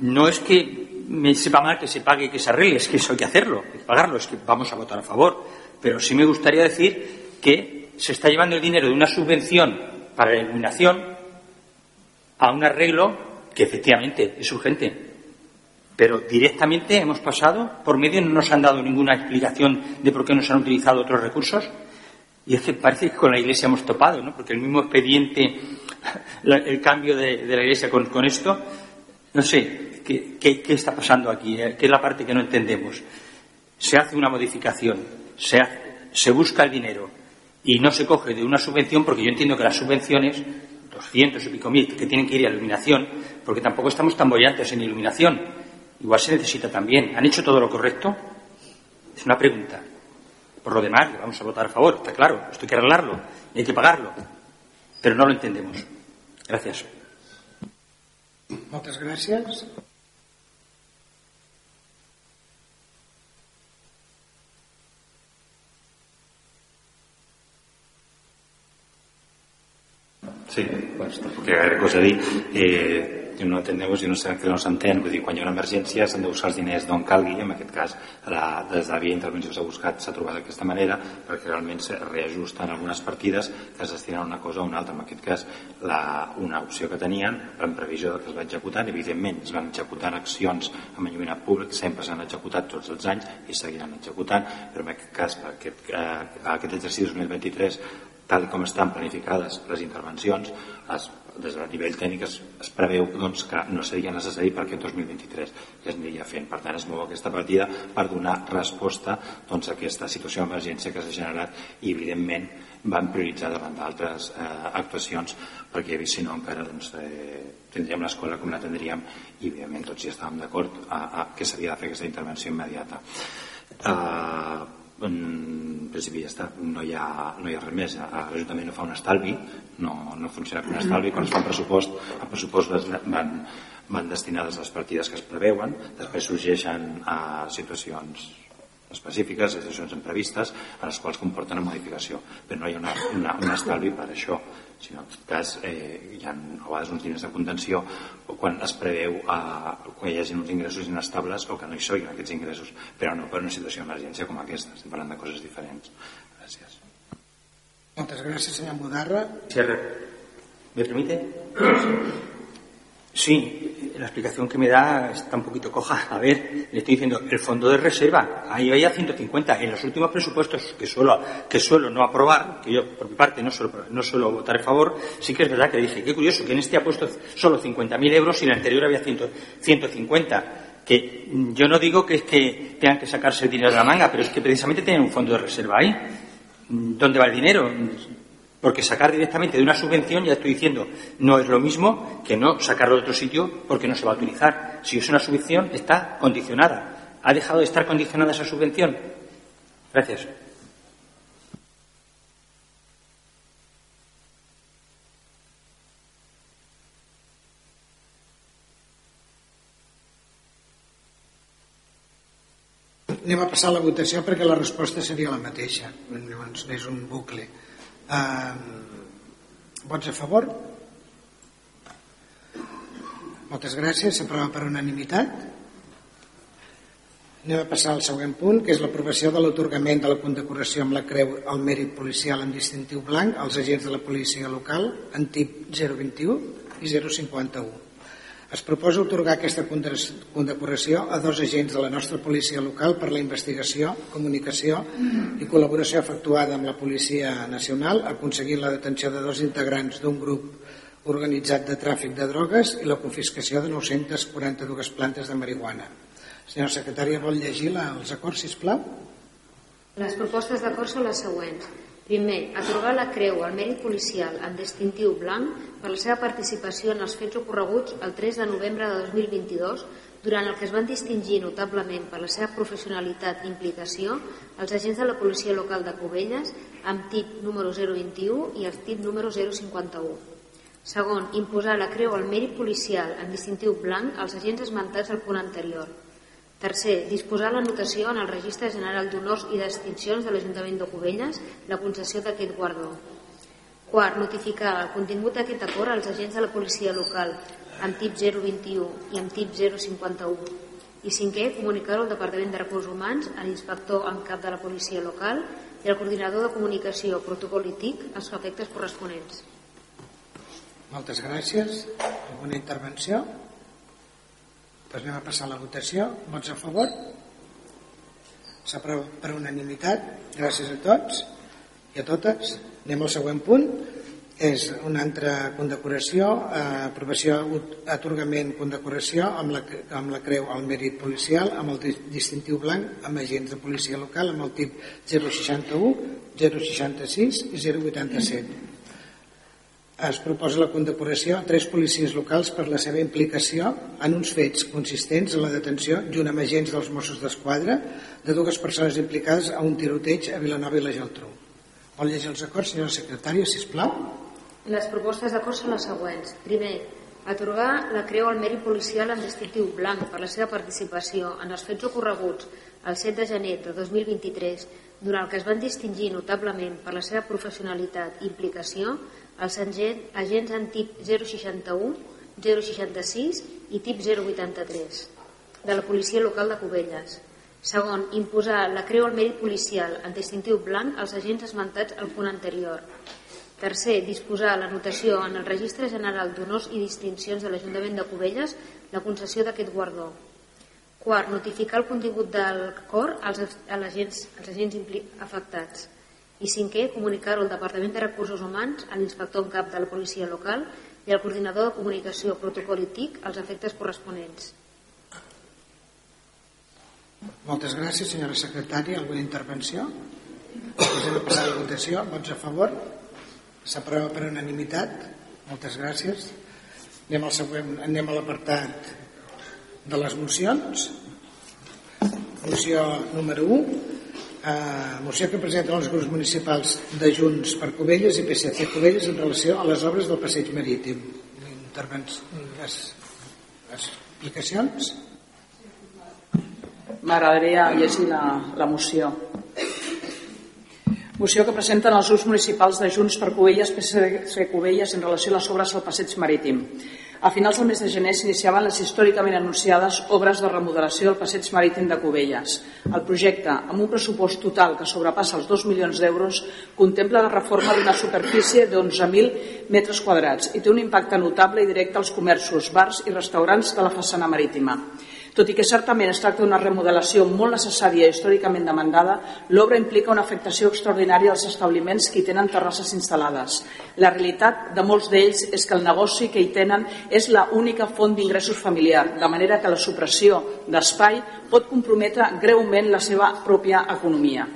[SPEAKER 8] No es que me sepa mal que se pague y que se arregle, es que eso hay que hacerlo, hay que pagarlo, es que vamos a votar a favor. Pero sí me gustaría decir que se está llevando el dinero de una subvención para la iluminación a un arreglo que efectivamente es urgente. Pero directamente hemos pasado, por medio no nos han dado ninguna explicación de por qué no se han utilizado otros recursos. Y es que parece que con la Iglesia hemos topado, ¿no? Porque el mismo expediente, [LAUGHS] el cambio de, la Iglesia con, esto, no sé, ¿qué, está pasando aquí? Eh, ¿Qué es la parte que no entendemos? Se hace una modificación, se, se busca el dinero, y no se coge de una subvención, porque yo entiendo que las subvenciones, 200 y pico mil, que tienen que ir a iluminación, porque tampoco estamos tan bollantes en iluminación. Igual se necesita también. ¿Han hecho todo lo correcto? Es una pregunta. Por lo demás, vamos a votar a favor, está claro. Esto hay que arreglarlo y hay que pagarlo. Pero no lo entendemos. Gracias.
[SPEAKER 2] Muchas gracias.
[SPEAKER 13] Sí, pues, tampoc hi ha gaire cosa a dir. Eh, no enteneu si no que no s'entén, vull dir, quan hi ha una emergència s'han de buscar els diners d'on calgui, en aquest cas la, des de la via intervenció s'ha buscat, s'ha trobat d'aquesta manera, perquè realment se reajusten algunes partides que es destinen a una cosa o una altra. En aquest cas, la, una opció que tenien, en previsió que es va executant, evidentment es van executant accions amb enlluminat públic, sempre s'han executat tots els anys i seguiran executant, però en aquest cas, per aquest, eh, aquest exercici 2023 tal com estan planificades les intervencions, es, des del nivell tècnic es, es preveu doncs, que no seria necessari per aquest 2023 que es aniria fent. Per tant, es mou aquesta partida per donar resposta doncs, a aquesta situació d'emergència que s'ha generat i, evidentment, van prioritzar davant d'altres eh, actuacions perquè si no encara doncs, eh, tindríem l'escola com la tindríem i evidentment tots hi estàvem d'acord a, a, que s'havia de fer aquesta intervenció immediata. Eh, en principi ja està, no hi ha, no hi ha res més. l'Ajuntament no fa un estalvi no, no funciona com un estalvi. Quan es fa un pressupost el pressupost van, van destinades a les partides que es preveuen després sorgeixen a situacions específiques, situacions imprevistes en les quals comporten una modificació. Però no hi ha una, una, un estalvi per això si en tot cas eh, hi ha a vegades uns diners de contenció quan es preveu eh, quan hi hagi uns ingressos inestables o que no hi siguin aquests ingressos però no per una situació d'emergència com aquesta. Estem parlant de coses diferents. Gràcies.
[SPEAKER 2] Moltes gràcies senyor Mudarra.
[SPEAKER 8] ¿me permite? Sí, la explicación que me da está un poquito coja. A ver, le estoy diciendo, el fondo de reserva, ahí había 150. En los últimos presupuestos que suelo, que suelo no aprobar, que yo por mi parte no suelo, no suelo votar a favor, sí que es verdad que dije, qué curioso, que en este ha puesto solo 50.000 euros y en el anterior había 100, 150 que yo no digo que es que tengan que sacarse el dinero de la manga, pero es que precisamente tienen un fondo de reserva ahí. ¿Dónde va el dinero? Porque sacar directamente de una subvención, ya estoy diciendo, no es lo mismo que no sacarlo de otro sitio porque no se va a utilizar. Si es una subvención, está condicionada. ¿Ha dejado de estar condicionada esa subvención? Gracias.
[SPEAKER 2] Anem a passar la votació perquè la resposta seria la mateixa. Llavors un bucle. Uh, vots a favor? Moltes gràcies. S'aprova per unanimitat. Anem a passar al següent punt, que és l'aprovació de l'atorgament de la condecoració amb la creu al mèrit policial en distintiu blanc als agents de la policia local en tip 021 i 051. Es proposa otorgar aquesta condecoració a dos agents de la nostra policia local per la investigació, comunicació i col·laboració efectuada amb la Policia Nacional, aconseguint la detenció de dos integrants d'un grup organitzat de tràfic de drogues i la confiscació de 942 plantes de marihuana. Senyora secretària, vol llegir els acords, sisplau?
[SPEAKER 3] Les propostes d'acord són les següents. Primer, atorgar la creu al mèrit policial en distintiu blanc per la seva participació en els fets ocorreguts el 3 de novembre de 2022, durant el que es van distingir notablement per la seva professionalitat i implicació els agents de la policia local de Cubelles amb tip número 021 i el tip número 051. Segon, imposar la creu al mèrit policial en distintiu blanc als agents esmentats al punt anterior. Tercer, disposar la notació en el Registre General d'Honors i d'Extincions de l'Ajuntament de Cubelles la concessió d'aquest guardó. Quart, notificar el contingut d'aquest acord als agents de la policia local amb tip 021 i amb tip 051. I cinquè, comunicar-ho al Departament de Recursos Humans, a l'inspector en cap de la policia local i al coordinador de comunicació protocol i TIC els efectes corresponents.
[SPEAKER 2] Moltes gràcies. Alguna intervenció? Doncs anem a passar a la votació. Vots a favor? S'aprova per unanimitat. Gràcies a tots i a totes. Anem al següent punt. És una altra condecoració, eh, aprovació, atorgament, condecoració amb la, amb la creu al mèrit policial, amb el distintiu blanc, amb agents de policia local, amb el tip 061, 066 i 087 es proposa la condecoració a tres policies locals per la seva implicació en uns fets consistents en la detenció, junt amb agents dels Mossos d'Esquadra, de dues persones implicades a un tiroteig a Vilanova i la Geltrú. Vol llegir els acords, senyora secretària, si plau?
[SPEAKER 3] Les propostes d'acord són les següents. Primer, atorgar la creu al mèrit policial en distintiu blanc per la seva participació en els fets ocorreguts el 7 de gener de 2023, durant el que es van distingir notablement per la seva professionalitat i implicació els agents en tip 061, 066 i tip 083 de la policia local de Cubelles. Segon, imposar la creu al mèrit policial en distintiu blanc als agents esmentats al punt anterior. Tercer, disposar la notació en el Registre General d'Honors i Distincions de l'Ajuntament de Cubelles la concessió d'aquest guardó. Quart, notificar el contingut del cor als, als agents, als agents afectats. I cinquè, comunicar-ho al Departament de Recursos Humans, a l'inspector en cap de la policia local i al coordinador de comunicació, protocol i TIC als efectes corresponents.
[SPEAKER 2] Moltes gràcies, senyora secretària. Alguna intervenció? Després de passar la votació. Vots a favor? S'aprova per unanimitat. Moltes gràcies. Anem al següent, anem a l'apartat de les mocions. Moció número 1 eh, moció que presenten els grups municipals de Junts per Cubelles i PSC Cubelles en relació a les obres del passeig marítim. Les, les explicacions?
[SPEAKER 7] M'agradaria llegir la, la moció. Moció que presenten els grups municipals de Junts per Cubelles, PSC Cubelles en relació a les obres al passeig marítim. A finals del mes de gener s'iniciaven les històricament anunciades obres de remodelació del passeig marítim de Cubelles. El projecte, amb un pressupost total que sobrepassa els 2 milions d'euros, contempla la reforma d'una superfície de 11.000 metres quadrats i té un impacte notable i directe als comerços, bars i restaurants de la façana marítima. Tot i que certament es tracta d'una remodelació molt necessària i històricament demandada, l'obra implica una afectació extraordinària als establiments que hi tenen terrasses instal·lades. La realitat de molts d'ells és que el negoci que hi tenen és la única font d'ingressos familiar, de manera que la supressió d'espai pot comprometre greument la seva pròpia economia.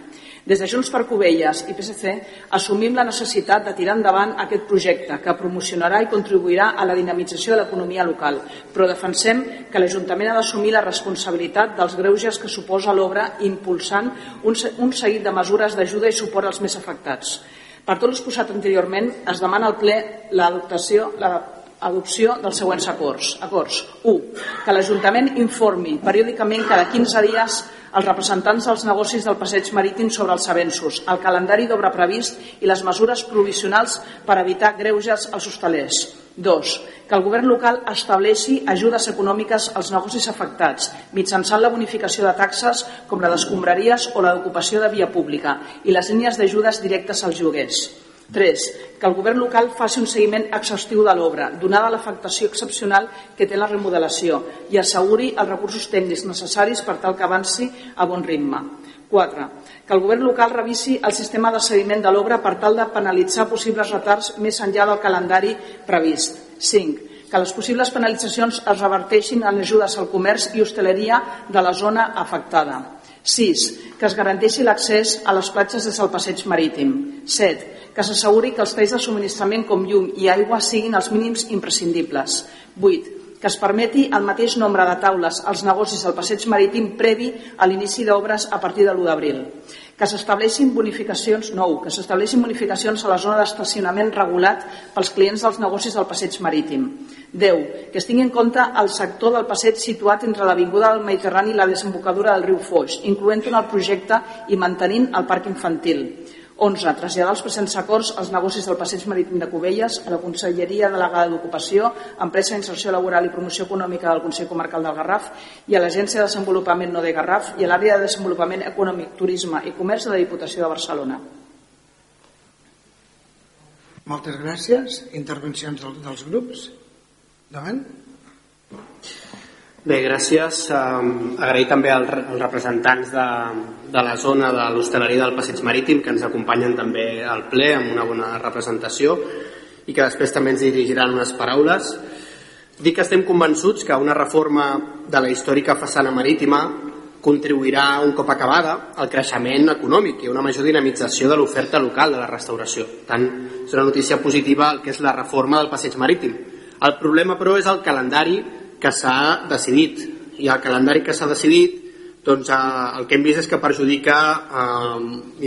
[SPEAKER 7] Des de Junts per Covelles i PSC assumim la necessitat de tirar endavant aquest projecte que promocionarà i contribuirà a la dinamització de l'economia local, però defensem que l'Ajuntament ha d'assumir la responsabilitat dels greuges que suposa l'obra impulsant un, seguit de mesures d'ajuda i suport als més afectats. Per tot l'exposat anteriorment, es demana al ple l'adoptació la adopció dels següents acords. Acords 1. Que l'Ajuntament informi periòdicament cada 15 dies els representants dels negocis del passeig marítim sobre els avenços, el calendari d'obra previst i les mesures provisionals per evitar greuges als hostalers. 2. Que el govern local estableixi ajudes econòmiques als negocis afectats mitjançant la bonificació de taxes com la d'escombraries o la d'ocupació de via pública i les línies d'ajudes directes als lloguers. 3. Que el govern local faci un seguiment exhaustiu de l'obra, donada l'afectació excepcional que té la remodelació, i asseguri els recursos tècnics necessaris per tal que avanci a bon ritme. 4. Que el govern local revisi el sistema de seguiment de l'obra per tal de penalitzar possibles retards més enllà del calendari previst. 5. Que les possibles penalitzacions es reverteixin en ajudes al comerç i hostaleria de la zona afectada. 6. Que es garanteixi l'accés a les platges des del passeig marítim. 7 que s'asseguri que els talls de subministrament com llum i aigua siguin els mínims imprescindibles. 8. Que es permeti el mateix nombre de taules als negocis al passeig marítim previ a l'inici d'obres a partir de l'1 d'abril. Que s'estableixin bonificacions, nou, que s'estableixin bonificacions a la zona d'estacionament regulat pels clients dels negocis del passeig marítim. 10. Que es tingui en compte el sector del passeig situat entre l'Avinguda del Mediterrani i la desembocadura del riu Foix, incloent-ho en el projecte i mantenint el parc infantil. 11. Traslladar els presents acords als negocis del passeig marítim de Cubelles a la Conselleria Delegada d'Ocupació, Empresa d'Inserció Laboral i Promoció Econòmica del Consell Comarcal del Garraf i a l'Agència de Desenvolupament No de Garraf i a l'Àrea de Desenvolupament Econòmic, Turisme i Comerç de la Diputació de Barcelona.
[SPEAKER 2] Moltes gràcies. Intervencions dels grups. Davant.
[SPEAKER 11] Bé, gràcies. Um, agrair també als, als representants de, de la zona de l'hostaleria del Passeig Marítim que ens acompanyen també al ple amb una bona representació i que després també ens dirigiran unes paraules. Dic que estem convençuts que una reforma de la històrica façana marítima contribuirà un cop acabada al creixement econòmic i una major dinamització de l'oferta local de la restauració. tant, és una notícia positiva el que és la reforma del passeig marítim. El problema, però, és el calendari que s'ha decidit i el calendari que s'ha decidit doncs eh, el que hem vist és que perjudica eh,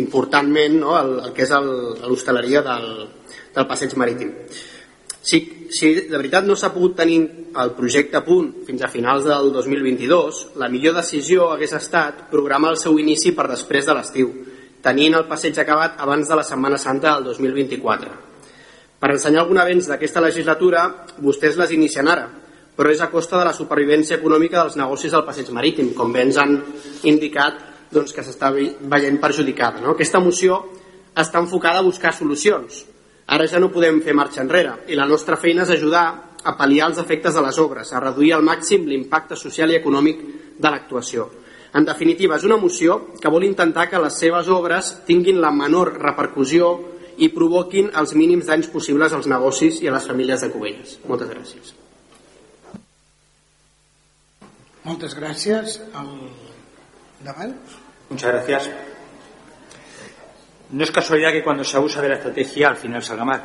[SPEAKER 11] importantment no, el, el que és l'hostaleria del, del passeig marítim. Si, si de veritat no s'ha pogut tenir el projecte a punt fins a finals del 2022, la millor decisió hagués estat programar el seu inici per després de l'estiu, tenint el passeig acabat abans de la Setmana Santa del 2024. Per ensenyar algun avenç d'aquesta legislatura, vostès les inicien ara, però és a costa de la supervivència econòmica dels negocis del passeig marítim, com bé ens han indicat doncs, que s'està veient perjudicada. No? Aquesta moció està enfocada a buscar solucions. Ara ja no podem fer marxa enrere i la nostra feina és ajudar a pal·liar els efectes de les obres, a reduir al màxim l'impacte social i econòmic de l'actuació. En definitiva, és una moció que vol intentar que les seves obres tinguin la menor repercussió i provoquin els mínims danys possibles als negocis i a les famílies de Cubelles. Moltes gràcies.
[SPEAKER 2] Muchas gracias. Al...
[SPEAKER 8] Muchas gracias. No es casualidad que cuando se abusa de la estrategia al final salga mal.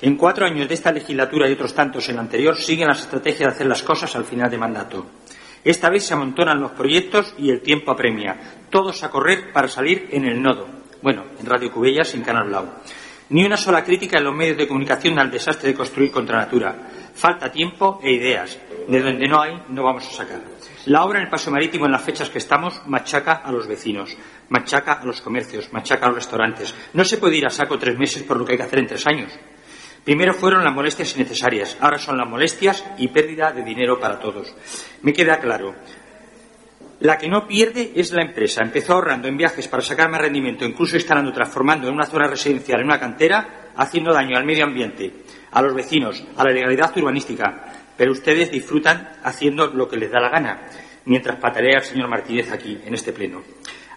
[SPEAKER 8] En cuatro años de esta legislatura y otros tantos en la anterior siguen las estrategias de hacer las cosas al final de mandato. Esta vez se amontonan los proyectos y el tiempo apremia. Todos a correr para salir en el nodo. Bueno, en Radio Cubella sin Canal Blau. Ni una sola crítica en los medios de comunicación al desastre de construir contra natura. Falta tiempo e ideas. De donde no hay, no vamos a sacar. La obra en el paso marítimo en las fechas que estamos machaca a los vecinos, machaca a los comercios, machaca a los restaurantes. No se puede ir a saco tres meses por lo que hay que hacer en tres años. Primero fueron las molestias innecesarias, ahora son las molestias y pérdida de dinero para todos. Me queda claro. La que no pierde es la empresa. Empezó ahorrando en viajes para sacar más rendimiento, incluso instalando, transformando en una zona residencial en una cantera, haciendo daño al medio ambiente, a los vecinos, a la legalidad urbanística, pero ustedes disfrutan haciendo lo que les da la gana, mientras patalea el señor Martínez aquí, en este pleno.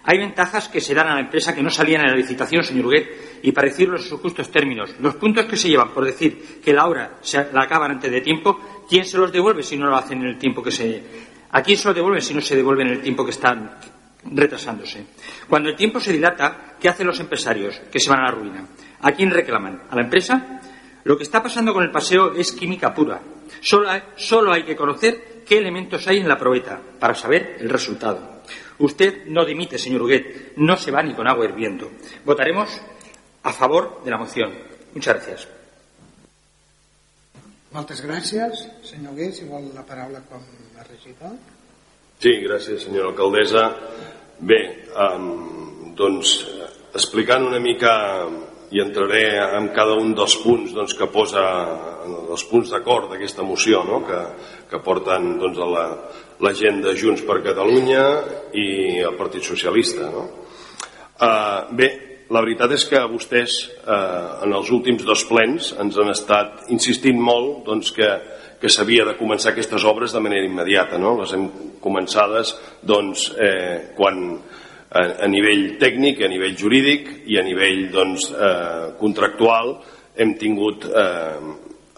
[SPEAKER 8] Hay ventajas que se dan a la empresa que no salían en la licitación, señor Huguet, y para decirlo en sus justos términos, los puntos que se llevan por decir que la obra se la acaban antes de tiempo, ¿quién se los devuelve si no lo hacen en el tiempo que se... ¿A quién se los devuelve si no se devuelve en el tiempo que están retrasándose. Cuando el tiempo se dilata, ¿qué hacen los empresarios que se van a la ruina? ¿A quién reclaman? ¿A la empresa? Lo que está pasando con el paseo es química pura. Solo hay, solo hay que conocer qué elementos hay en la probeta para saber el resultado. Usted no dimite, señor Huguet, no se va ni con agua hirviendo. Votaremos a favor de la moción. Muchas gracias.
[SPEAKER 2] Moltes gràcies. Senyor Gué, si vol la paraula com a regidor.
[SPEAKER 10] Sí, gràcies, senyora alcaldessa. Bé, um, doncs, explicant una mica i entraré en cada un dels punts doncs, que posa els punts d'acord d'aquesta moció no? que, que porten doncs, a la, la gent de Junts per Catalunya i el Partit Socialista. No? Uh, bé, la veritat és que vostès eh, en els últims dos plens ens han estat insistint molt doncs, que, que s'havia de començar aquestes obres de manera immediata. No? Les hem començades doncs, eh, quan a, a nivell tècnic, a nivell jurídic i a nivell doncs, eh, contractual hem tingut eh,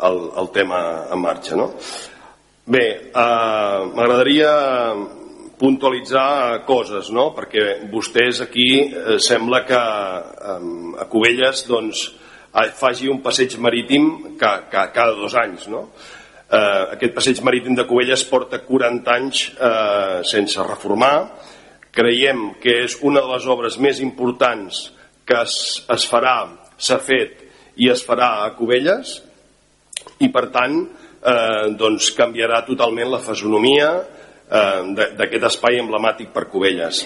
[SPEAKER 10] el, el tema en marxa. No? Bé, eh, m'agradaria puntualitzar coses, no? perquè vostès aquí eh, sembla que eh, a Cubelles doncs, faci un passeig marítim que, que cada dos anys. No? Eh, aquest passeig marítim de Cubelles porta 40 anys eh, sense reformar. Creiem que és una de les obres més importants que es, es farà, s'ha fet i es farà a Cubelles i per tant eh, doncs canviarà totalment la fesonomia, eh, d'aquest espai emblemàtic per Cubelles.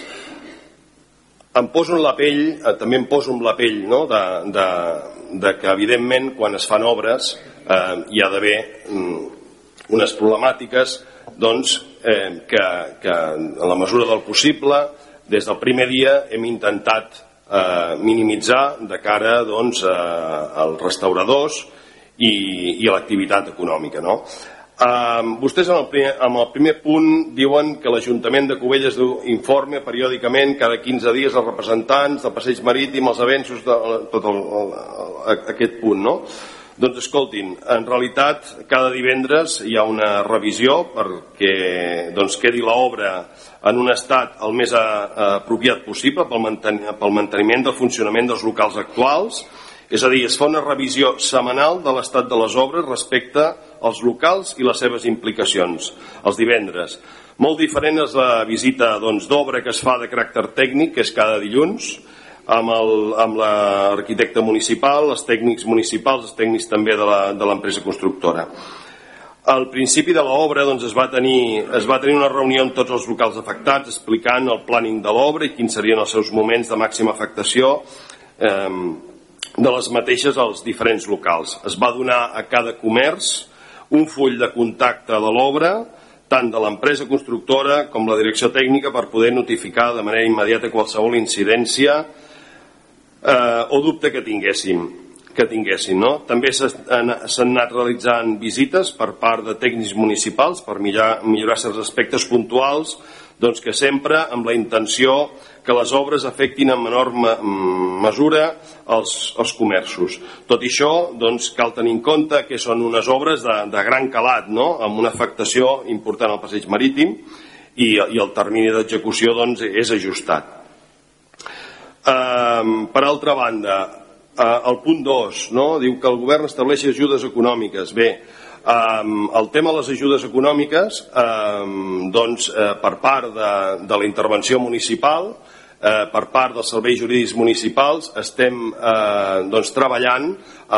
[SPEAKER 10] Em poso en la pell, eh, també em poso en la pell no? de, de, de que evidentment quan es fan obres eh, hi ha d'haver mm, unes problemàtiques doncs, eh, que, que en la mesura del possible des del primer dia hem intentat eh, minimitzar de cara doncs, eh, als restauradors i, i a l'activitat econòmica. No? Uh, vostès en el, primer, en el primer punt diuen que l'Ajuntament de Cubelles informe periòdicament cada 15 dies els representants del passeig marítim, els avenços de tot el, el, el, aquest punt, no? Doncs escoltin, en realitat cada divendres hi ha una revisió perquè doncs, quedi l'obra en un estat el més apropiat possible pel, pel manteniment del funcionament dels locals actuals, és a dir, es fa una revisió setmanal de l'estat de les obres respecte als locals i les seves implicacions, els divendres. Molt diferent és la visita doncs, d'obra doncs, que es fa de caràcter tècnic, que és cada dilluns, amb l'arquitecte la, municipal, els tècnics municipals, els tècnics també de l'empresa constructora. Al principi de l'obra doncs, es, va tenir, es va tenir una reunió amb tots els locals afectats explicant el planning de l'obra i quins serien els seus moments de màxima afectació eh, de les mateixes als diferents locals. Es va donar a cada comerç un full de contacte de l'obra, tant de l'empresa constructora com la direcció tècnica per poder notificar de manera immediata qualsevol incidència eh, o dubte que tinguéssim que tinguessin. No? També s'han anat realitzant visites per part de tècnics municipals per millorar, millorar certs aspectes puntuals doncs que sempre amb la intenció que les obres afectin en menor mesura els, els comerços. Tot i això, doncs, cal tenir en compte que són unes obres de, de gran calat, no? amb una afectació important al passeig marítim i, i el termini d'execució doncs, és ajustat. Um, per altra banda, uh, el punt 2 no? diu que el govern estableixi ajudes econòmiques. Bé, Um, el tema de les ajudes econòmiques, um, doncs, eh, per part de, de la intervenció municipal, eh, per part dels serveis jurídics municipals, estem eh, doncs, treballant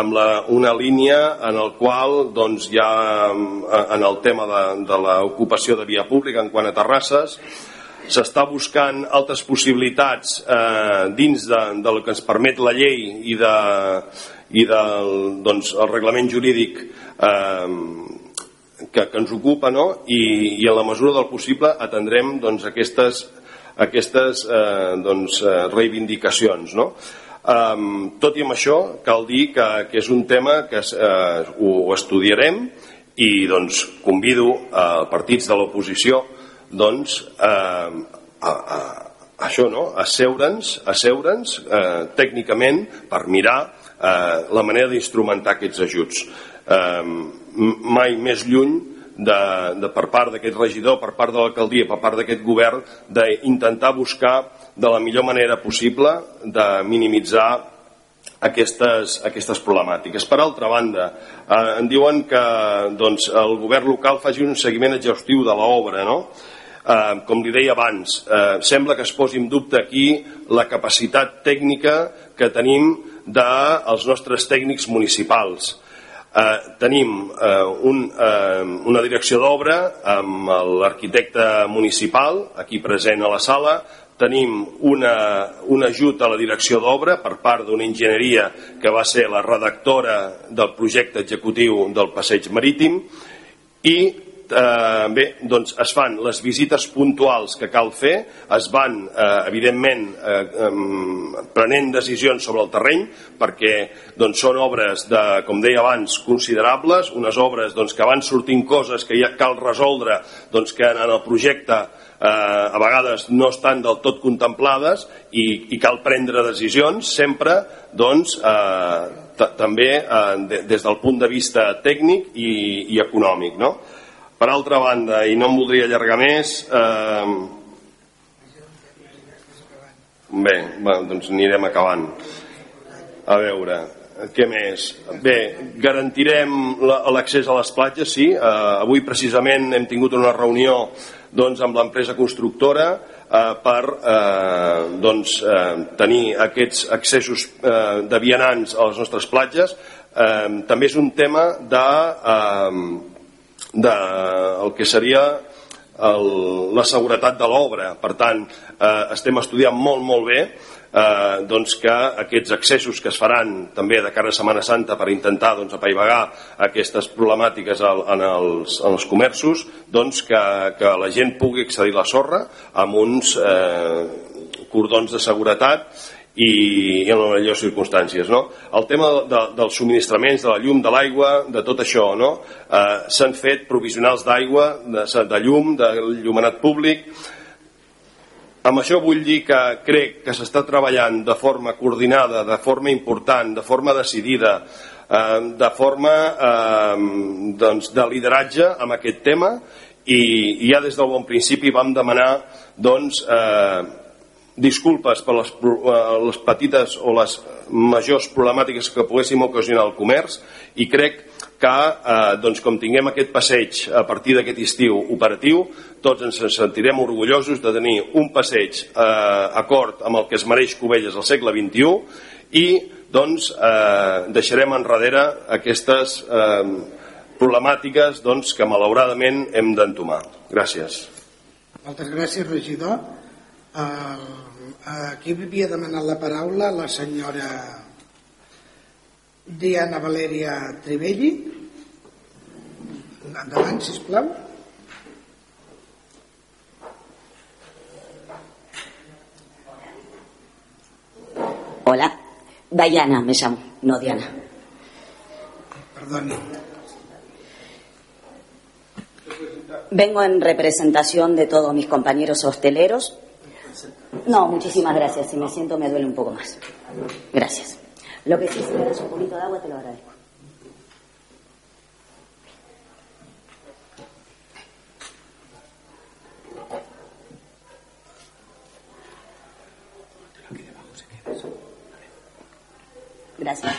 [SPEAKER 10] amb la, una línia en el qual doncs, hi ha, en el tema de, de l'ocupació de via pública en quant a terrasses, s'està buscant altres possibilitats eh, dins de, de lo que ens permet la llei i de, i del doncs, el reglament jurídic eh, que, que ens ocupa no? I, i en la mesura del possible atendrem doncs, aquestes, aquestes eh, doncs, eh, reivindicacions. No? Um, tot i amb això, cal dir que, que és un tema que eh, ho, ho estudiarem i doncs, convido a partits de l'oposició doncs, eh, a, a, això, no? a seure'ns asseure'ns eh, tècnicament per mirar eh, la manera d'instrumentar aquests ajuts. Eh, mai més lluny de, de per part d'aquest regidor, per part de l'alcaldia, per part d'aquest govern, d'intentar buscar de la millor manera possible de minimitzar aquestes, aquestes problemàtiques. Per altra banda, eh, en diuen que doncs, el govern local faci un seguiment exhaustiu de l'obra, no? Eh, com li deia abans, eh, sembla que es posi en dubte aquí la capacitat tècnica que tenim dels nostres tècnics municipals. Eh, tenim eh, un, eh, una direcció d'obra amb l'arquitecte municipal, aquí present a la sala, tenim una, un ajut a la direcció d'obra per part d'una enginyeria que va ser la redactora del projecte executiu del passeig marítim i eh, bé, doncs es fan les visites puntuals que cal fer, es van, eh, evidentment, eh, eh, prenent decisions sobre el terreny, perquè doncs, són obres, de, com deia abans, considerables, unes obres doncs, que van sortint coses que ja cal resoldre, doncs, que en el projecte eh, a vegades no estan del tot contemplades i, i cal prendre decisions sempre doncs, eh, també eh, de, des del punt de vista tècnic i, i econòmic. No? Per altra banda, i no em voldria allargar més, eh, bé, bé, doncs anirem acabant. A veure, què més? Bé, garantirem l'accés a les platges, sí. Eh, avui precisament hem tingut una reunió doncs, amb l'empresa constructora eh, per eh, doncs, eh, tenir aquests accessos eh, de vianants a les nostres platges. Eh, també és un tema de, eh, de el que seria el, la seguretat de l'obra. Per tant, eh, estem estudiant molt, molt bé eh, doncs que aquests accessos que es faran també de cara a Setmana Santa per intentar doncs, apaivagar aquestes problemàtiques al, en, els, en els comerços doncs que, que la gent pugui accedir a la sorra amb uns eh, cordons de seguretat i, en les millors circumstàncies. No? El tema de, dels subministraments, de la llum, de l'aigua, de tot això, no? eh, s'han fet provisionals d'aigua, de, de llum, de llumenat públic, amb això vull dir que crec que s'està treballant de forma coordinada, de forma important, de forma decidida, eh, de forma eh, doncs, de lideratge amb aquest tema i, i ja des del bon principi vam demanar doncs, eh, disculpes per les, eh, les petites o les majors problemàtiques que poguéssim ocasionar al comerç i crec que eh, doncs, com tinguem aquest passeig a partir d'aquest estiu operatiu, tots ens sentirem orgullosos de tenir un passeig eh, acord amb el que es mereix Cubelles al segle XXI i doncs, eh, deixarem enrere aquestes eh, problemàtiques doncs, que malauradament hem d'entomar. Gràcies.
[SPEAKER 2] Moltes gràcies, regidor. Uh, aquí havia demanat la paraula la senyora Diana Valeria Trivelli. Endavant, sisplau.
[SPEAKER 14] Hola, Diana me llamo, no Diana.
[SPEAKER 2] Perdone.
[SPEAKER 14] Vengo en representación de todos mis compañeros hosteleros. No, muchísimas gracias. Si me siento me duele un poco más. Gracias. Lo que sí, si me das un poquito de agua, te lo agradezco. Gracias.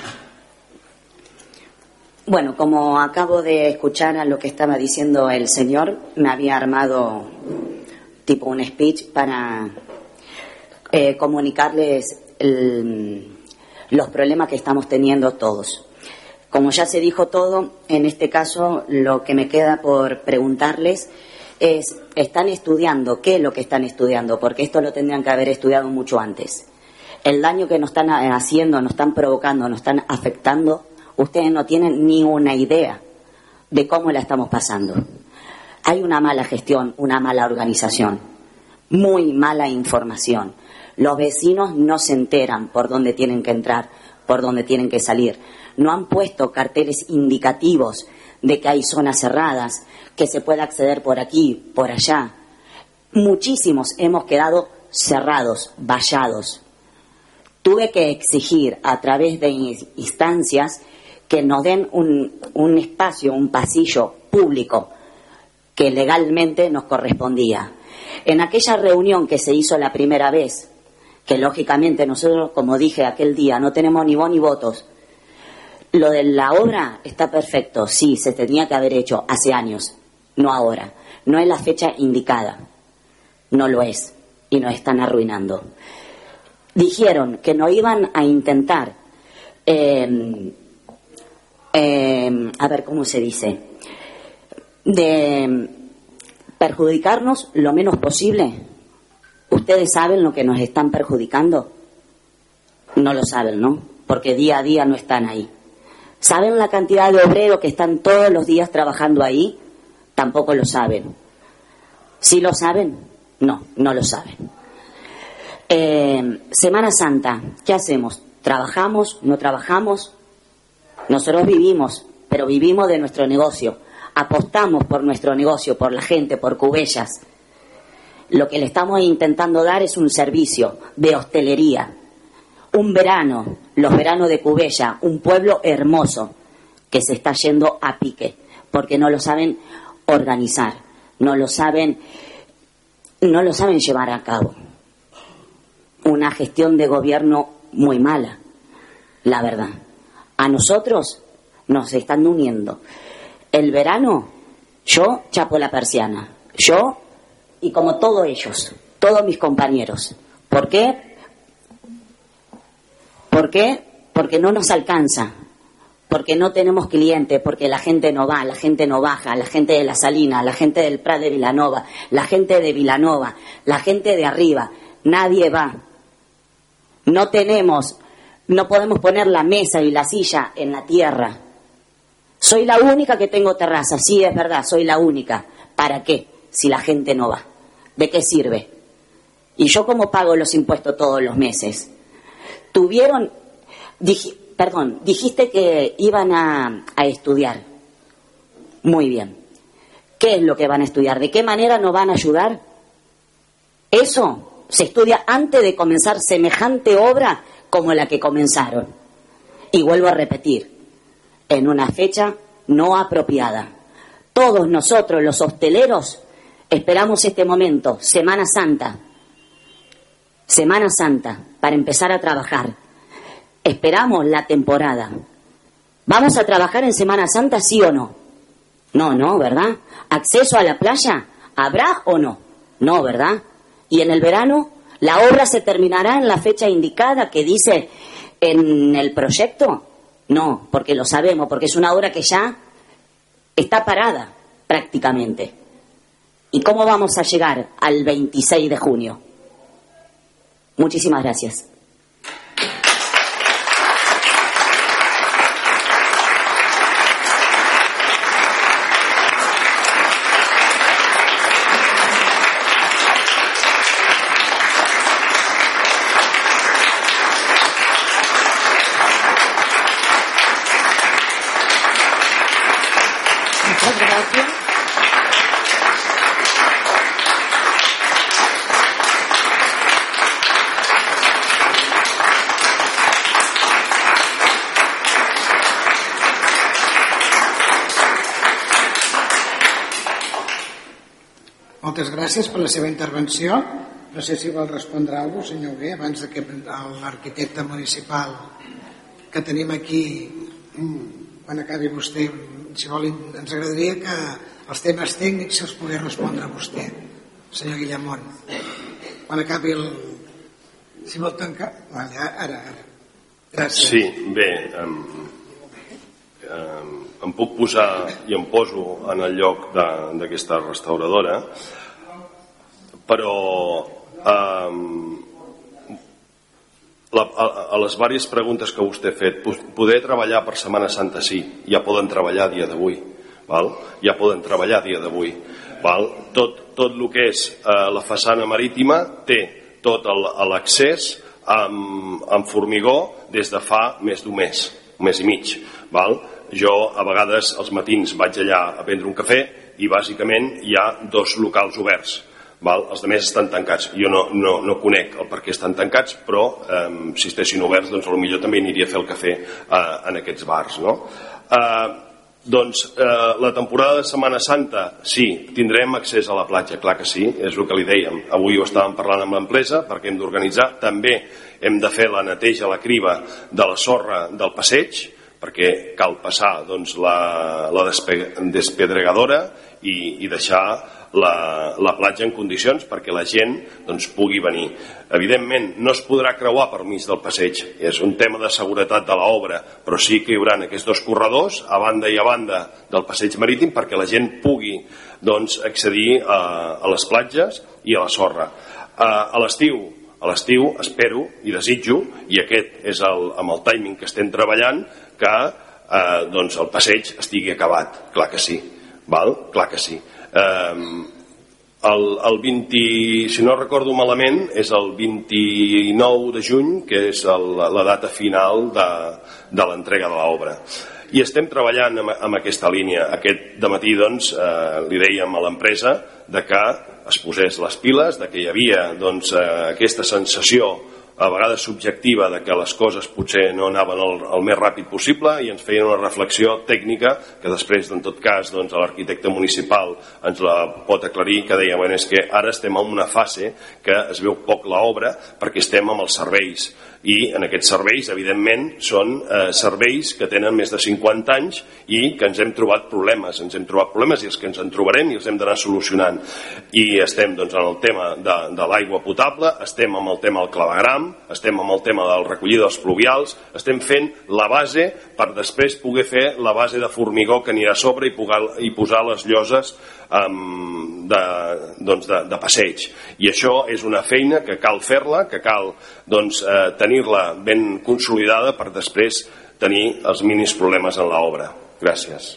[SPEAKER 14] Bueno, como acabo de escuchar a lo que estaba diciendo el señor, me había armado tipo un speech para eh, comunicarles el, los problemas que estamos teniendo todos. Como ya se dijo todo, en este caso lo que me queda por preguntarles es, ¿están estudiando? ¿Qué es lo que están estudiando? Porque esto lo tendrían que haber estudiado mucho antes. El daño que nos están haciendo, nos están provocando, nos están afectando, ustedes no tienen ni una idea de cómo la estamos pasando. Hay una mala gestión, una mala organización, muy mala información los vecinos no se enteran por dónde tienen que entrar, por dónde tienen que salir. No han puesto carteles indicativos de que hay zonas cerradas, que se puede acceder por aquí, por allá. Muchísimos hemos quedado cerrados, vallados. Tuve que exigir a través de instancias que nos den un, un espacio, un pasillo público que legalmente nos correspondía. En aquella reunión que se hizo la primera vez, que lógicamente nosotros, como dije aquel día, no tenemos ni voz ni votos, lo de la obra está perfecto, sí, se tenía que haber hecho hace años, no ahora. No es la fecha indicada, no lo es, y nos están arruinando. Dijeron que no iban a intentar, eh, a ver cómo se dice, de perjudicarnos lo menos posible. ¿Ustedes saben lo que nos están perjudicando? No lo saben, ¿no? Porque día a día no están ahí. ¿Saben la cantidad de obreros que están todos los días trabajando ahí? Tampoco lo saben. ¿Sí lo saben? No, no lo saben. Eh, Semana Santa, ¿qué hacemos? ¿Trabajamos? ¿No trabajamos? Nosotros vivimos, pero vivimos de nuestro negocio. Apostamos por nuestro negocio, por la gente, por Cubellas. Lo que le estamos intentando dar es un servicio de hostelería, un verano, los veranos de Cubella, un pueblo hermoso que se está yendo a pique, porque no lo saben organizar, no lo saben, no lo saben llevar a cabo. Una gestión de gobierno muy mala, la verdad. A nosotros nos están uniendo. El verano, yo chapo la persiana, yo y como todos ellos, todos mis compañeros. ¿Por qué? ¿Por qué? Porque no nos alcanza, porque no tenemos clientes, porque la gente no va, la gente no baja, la gente de la Salina, la gente del Prat de Vilanova, la gente de Vilanova, la gente de arriba, nadie va. No tenemos, no podemos poner la mesa y la silla en la tierra. Soy la única que tengo terraza, sí es verdad, soy la única. ¿Para qué? Si la gente no va. ¿De qué sirve? ¿Y yo cómo pago los impuestos todos los meses? tuvieron, perdón, dijiste que iban a, a estudiar. Muy bien. ¿Qué es lo que van a estudiar? ¿De qué manera nos van a ayudar? Eso se estudia antes de comenzar semejante obra como la que comenzaron. Y vuelvo a repetir, en una fecha no apropiada. Todos nosotros, los hosteleros, esperamos este momento, Semana Santa, Semana Santa, para empezar a trabajar. Esperamos la temporada. ¿Vamos a trabajar en Semana Santa, sí o no? No, no, ¿verdad? ¿Acceso a la playa? ¿Habrá o no? No, ¿verdad? ¿Y en el verano? ¿La obra se terminará en la fecha indicada que dice en el proyecto? No, porque lo sabemos, porque es una obra que ya está parada prácticamente. ¿Y cómo vamos a llegar al 26 de junio? Muchísimas gracias.
[SPEAKER 2] Gràcies per la seva intervenció. No sé si vol respondre alguna cosa, senyor Hugué, abans que l'arquitecte municipal que tenim aquí, mm, quan acabi vostè, si vol, ens agradaria que els temes tècnics els pogués respondre vostè, senyor Guillemont. Quan acabi el... Si vol tancar... Vale, ara, ara. Gràcies.
[SPEAKER 10] Sí, bé, em, em, em puc posar i em poso en el lloc d'aquesta restauradora però um, la, a, a les diverses preguntes que vostè ha fet poder treballar per Setmana Santa sí, ja poden treballar dia d'avui val? ja poden treballar dia d'avui val? tot, tot el que és eh, la façana marítima té tot l'accés amb, amb formigó des de fa més d'un mes un mes i mig val? jo a vegades als matins vaig allà a prendre un cafè i bàsicament hi ha dos locals oberts Val? Els altres estan tancats. Jo no, no, no conec el per què estan tancats, però eh, si estessin oberts, doncs potser també aniria a fer el cafè eh, en aquests bars. No? Eh, Doncs eh, la temporada de Setmana Santa, sí, tindrem accés a la platja, clar que sí, és el que li dèiem. Avui ho estàvem parlant amb l'empresa perquè hem d'organitzar. També hem de fer la neteja, la criba de la sorra del passeig, perquè cal passar doncs, la, la despedregadora i, i deixar la, la platja en condicions perquè la gent doncs, pugui venir. Evidentment, no es podrà creuar per mig del passeig, és un tema de seguretat de l'obra, però sí que hi haurà aquests dos corredors, a banda i a banda del passeig marítim, perquè la gent pugui doncs, accedir a, a les platges i a la sorra. A, a l'estiu, a l'estiu espero i desitjo, i aquest és el, amb el timing que estem treballant, que eh, doncs el passeig estigui acabat, clar que sí, val? clar que sí. Eh, el, el 20, si no recordo malament, és el 29 de juny, que és el, la data final de, de l'entrega de l'obra. I estem treballant amb, amb aquesta línia. Aquest de matí, doncs, eh, li dèiem a l'empresa de que es posés les piles, de que hi havia doncs, eh, aquesta sensació a vegades subjectiva de que les coses potser no anaven el, el més ràpid possible i ens feien una reflexió tècnica que després, en tot cas, doncs, l'arquitecte municipal ens la pot aclarir que deia, bueno, és que ara estem en una fase que es veu poc l'obra perquè estem amb els serveis i en aquests serveis, evidentment, són eh, serveis que tenen més de 50 anys i que ens hem trobat problemes, ens hem trobat problemes i els que ens en trobarem i els hem d'anar solucionant. I estem doncs, en el tema de, de l'aigua potable, estem amb el tema del clavegram, estem amb el tema del recollida dels pluvials, estem fent la base per després poder fer la base de formigó que anirà a sobre i, pugar, i posar les lloses um, de, doncs de, de passeig. I això és una feina que cal fer-la, que cal doncs, eh, tenir-la ben consolidada per després tenir els mínims problemes en l'obra. Gràcies.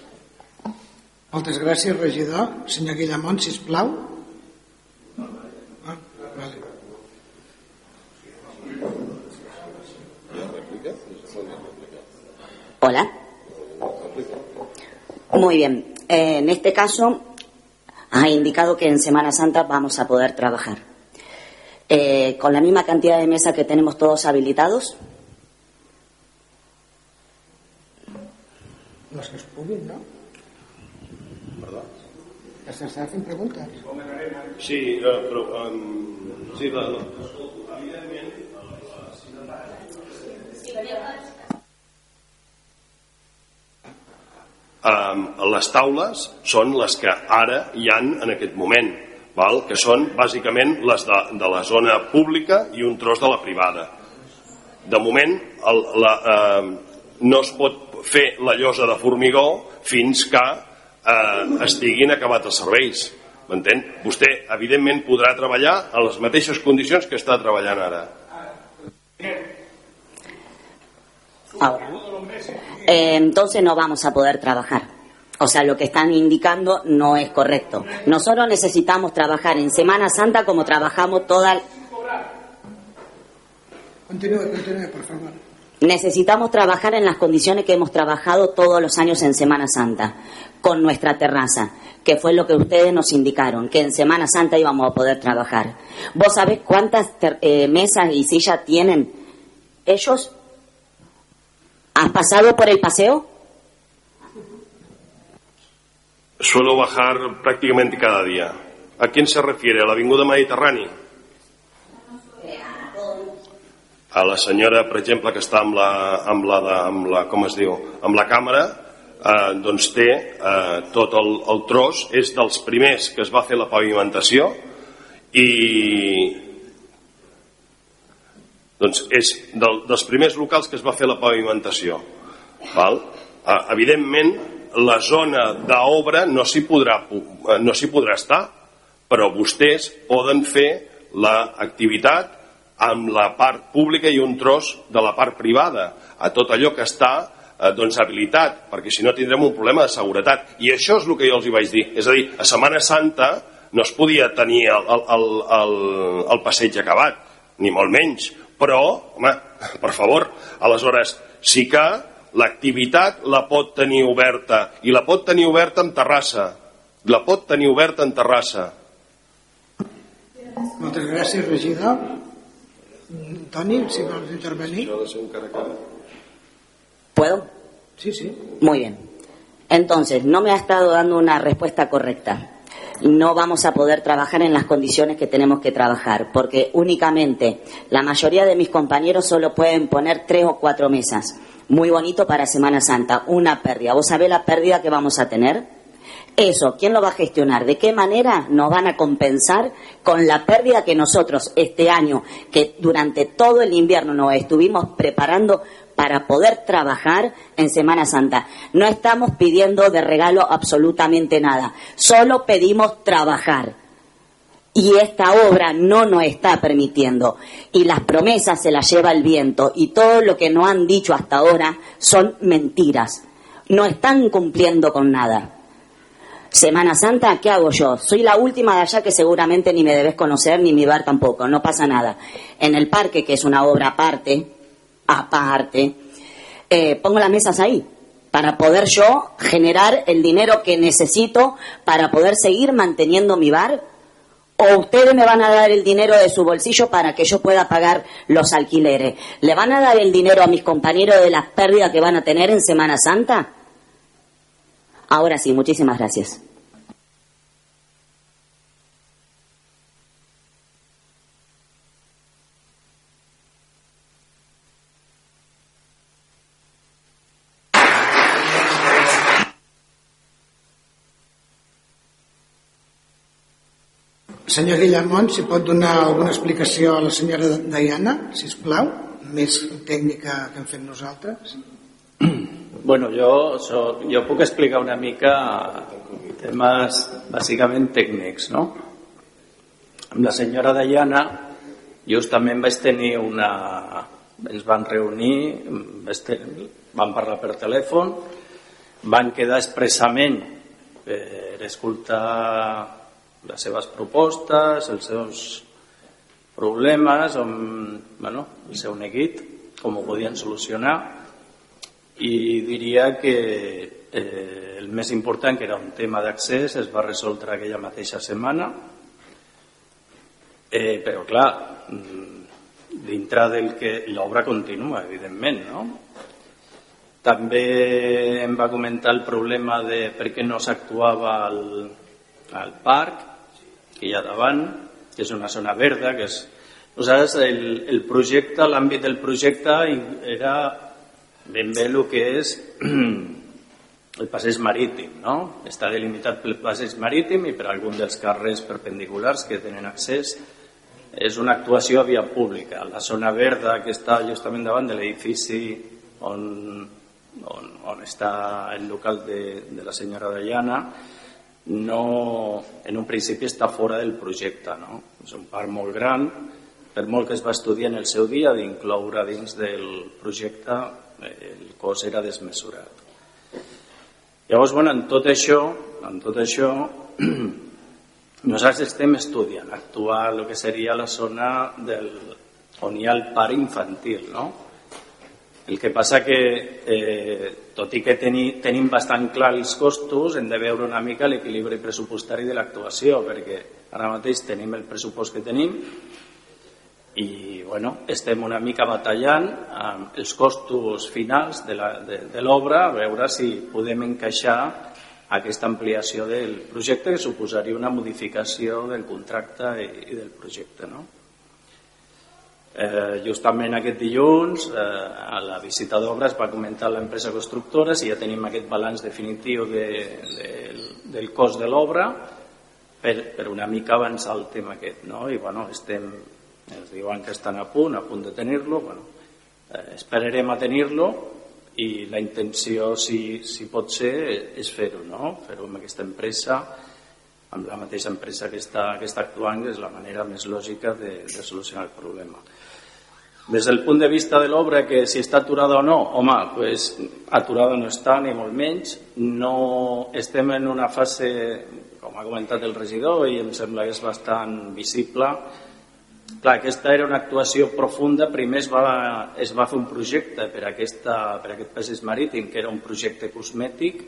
[SPEAKER 2] Moltes gràcies, regidor. Senyor Guillamont, sisplau. Ah,
[SPEAKER 14] Hola. Muy bien. Eh, en este caso, ha indicado que en Semana Santa vamos a poder trabajar. Eh, con la misma cantidad de mesas que tenemos todos habilitados.
[SPEAKER 2] Los que es ¿no? ¿Verdad? ¿Se hacen preguntas?
[SPEAKER 10] Sí, pero... Um, sí, les taules són les que ara hi han en aquest moment, val? que són bàsicament les de, de la zona pública i un tros de la privada. De moment el, la, eh, no es pot fer la llosa de formigó fins que eh, estiguin acabats els serveis. M'entén? Vostè, evidentment, podrà treballar en les mateixes condicions que està treballant ara.
[SPEAKER 14] Ahora, eh, entonces no vamos a poder trabajar. O sea, lo que están indicando no es correcto. Nosotros necesitamos trabajar en Semana Santa como trabajamos toda...
[SPEAKER 2] Continúe, continúe, por favor.
[SPEAKER 14] Necesitamos trabajar en las condiciones que hemos trabajado todos los años en Semana Santa, con nuestra terraza, que fue lo que ustedes nos indicaron, que en Semana Santa íbamos a poder trabajar. ¿Vos sabés cuántas eh, mesas y sillas tienen ellos? ¿Has pasado por el paseo?
[SPEAKER 10] Suelo bajar prácticamente cada día. ¿A quién se refiere? ¿A la Avinguda Mediterrani? A la senyora, per exemple, que està amb la, amb la, de, amb la com es diu, amb la càmera, eh, doncs té eh, tot el, el tros, és dels primers que es va fer la pavimentació i doncs és del, dels primers locals que es va fer la pavimentació. Val? Eh, evidentment, la zona d'obra no s'hi podrà, eh, no podrà estar, però vostès poden fer l'activitat amb la part pública i un tros de la part privada, a tot allò que està eh, doncs, habilitat, perquè si no tindrem un problema de seguretat. I això és el que jo els hi vaig dir. És a dir, a Setmana Santa no es podia tenir el, el, el, el passeig acabat, ni molt menys, però, home, per favor, aleshores sí que l'activitat la pot tenir oberta i la pot tenir oberta en Terrassa. La pot tenir oberta en Terrassa.
[SPEAKER 2] Moltes gràcies regidor. Toni, si vols intervenir.
[SPEAKER 14] ¿Puedo?
[SPEAKER 2] Sí, sí.
[SPEAKER 14] Muy bien. Entonces, no me ha estado dando una respuesta correcta. No vamos a poder trabajar en las condiciones que tenemos que trabajar, porque únicamente la mayoría de mis compañeros solo pueden poner tres o cuatro mesas. Muy bonito para Semana Santa, una pérdida. ¿Vos sabés la pérdida que vamos a tener? Eso, ¿quién lo va a gestionar? ¿De qué manera nos van a compensar con la pérdida que nosotros este año, que durante todo el invierno nos estuvimos preparando para poder trabajar en Semana Santa? No estamos pidiendo de regalo absolutamente nada, solo pedimos trabajar. Y esta obra no nos está permitiendo. Y las promesas se las lleva el viento. Y todo lo que nos han dicho hasta ahora son mentiras. No están cumpliendo con nada. Semana Santa, ¿qué hago yo? Soy la última de allá que seguramente ni me debes conocer ni mi bar tampoco, no pasa nada. En el parque, que es una obra aparte, aparte, eh, pongo las mesas ahí para poder yo generar el dinero que necesito para poder seguir manteniendo mi bar o ustedes me van a dar el dinero de su bolsillo para que yo pueda pagar los alquileres. ¿Le van a dar el dinero a mis compañeros de las pérdidas que van a tener en Semana Santa? Ahora sí, muchísimas gracias.
[SPEAKER 2] Senyor Guillermont, si pot donar alguna explicació a la senyora Diana, si us plau, més tècnica que hem fet nosaltres.
[SPEAKER 15] Bueno, jo, so, jo puc explicar una mica temes bàsicament tècnics, no? Amb la senyora Dayana justament vaig tenir una... ens van reunir, van parlar per telèfon, van quedar expressament per escoltar les seves propostes, els seus problemes, on, bueno, el seu neguit, com ho podien solucionar. I diria que eh, el més important, que era un tema d'accés, es va resoldre aquella mateixa setmana, eh, però clar, mm, dintre del que l'obra continua, evidentment, no? També em va comentar el problema de per què no s'actuava al, al parc, que hi ha davant, que és una zona verda, que és... Nosaltres, el, el projecte, l'àmbit del projecte era ben bé el que és [CLEARS THROAT] el passeig marítim, no? Està delimitat pel passeig marítim i per algun dels carrers perpendiculars que tenen accés. És una actuació a via pública. La zona verda que està justament davant de l'edifici on, on, on està el local de, de la senyora Dayana no, en un principi està fora del projecte. No? És un parc molt gran, per molt que es va estudiar en el seu dia d'incloure dins del projecte el cos era desmesurat. Llavors, bueno, en tot això, en tot això [CLEARS THROAT] nosaltres estem estudiant actuar el que seria la zona del, on hi ha el pare infantil, no? El que passa que, eh, tot i que teni, tenim bastant clar els costos, hem de veure una mica l'equilibri pressupostari de l'actuació, perquè ara mateix tenim el pressupost que tenim, i bueno, estem una mica batallant amb els costos finals de l'obra a veure si podem encaixar aquesta ampliació del projecte que suposaria una modificació del contracte i, i del projecte. No? Eh, justament aquest dilluns eh, a la visita d'obra es va comentar l'empresa constructora si ja tenim aquest balanç definitiu de, de, del cost de l'obra per, per una mica avançar el tema aquest no? i bueno, estem ens diuen que estan a punt, a punt de tenir-lo. Bueno, eh, esperarem a tenir-lo i la intenció, si, si pot ser, és fer-ho, no? fer-ho amb aquesta empresa, amb la mateixa empresa que està, que està actuant, que és la manera més lògica de, de solucionar el problema. Des del punt de vista de l'obra, que si està aturada o no, home, pues, aturada no està, ni molt menys. No estem en una fase, com ha comentat el regidor, i em sembla que és bastant visible, Clar, aquesta era una actuació profunda. Primer es va, es va fer un projecte per, aquesta, per aquest passeig marítim, que era un projecte cosmètic,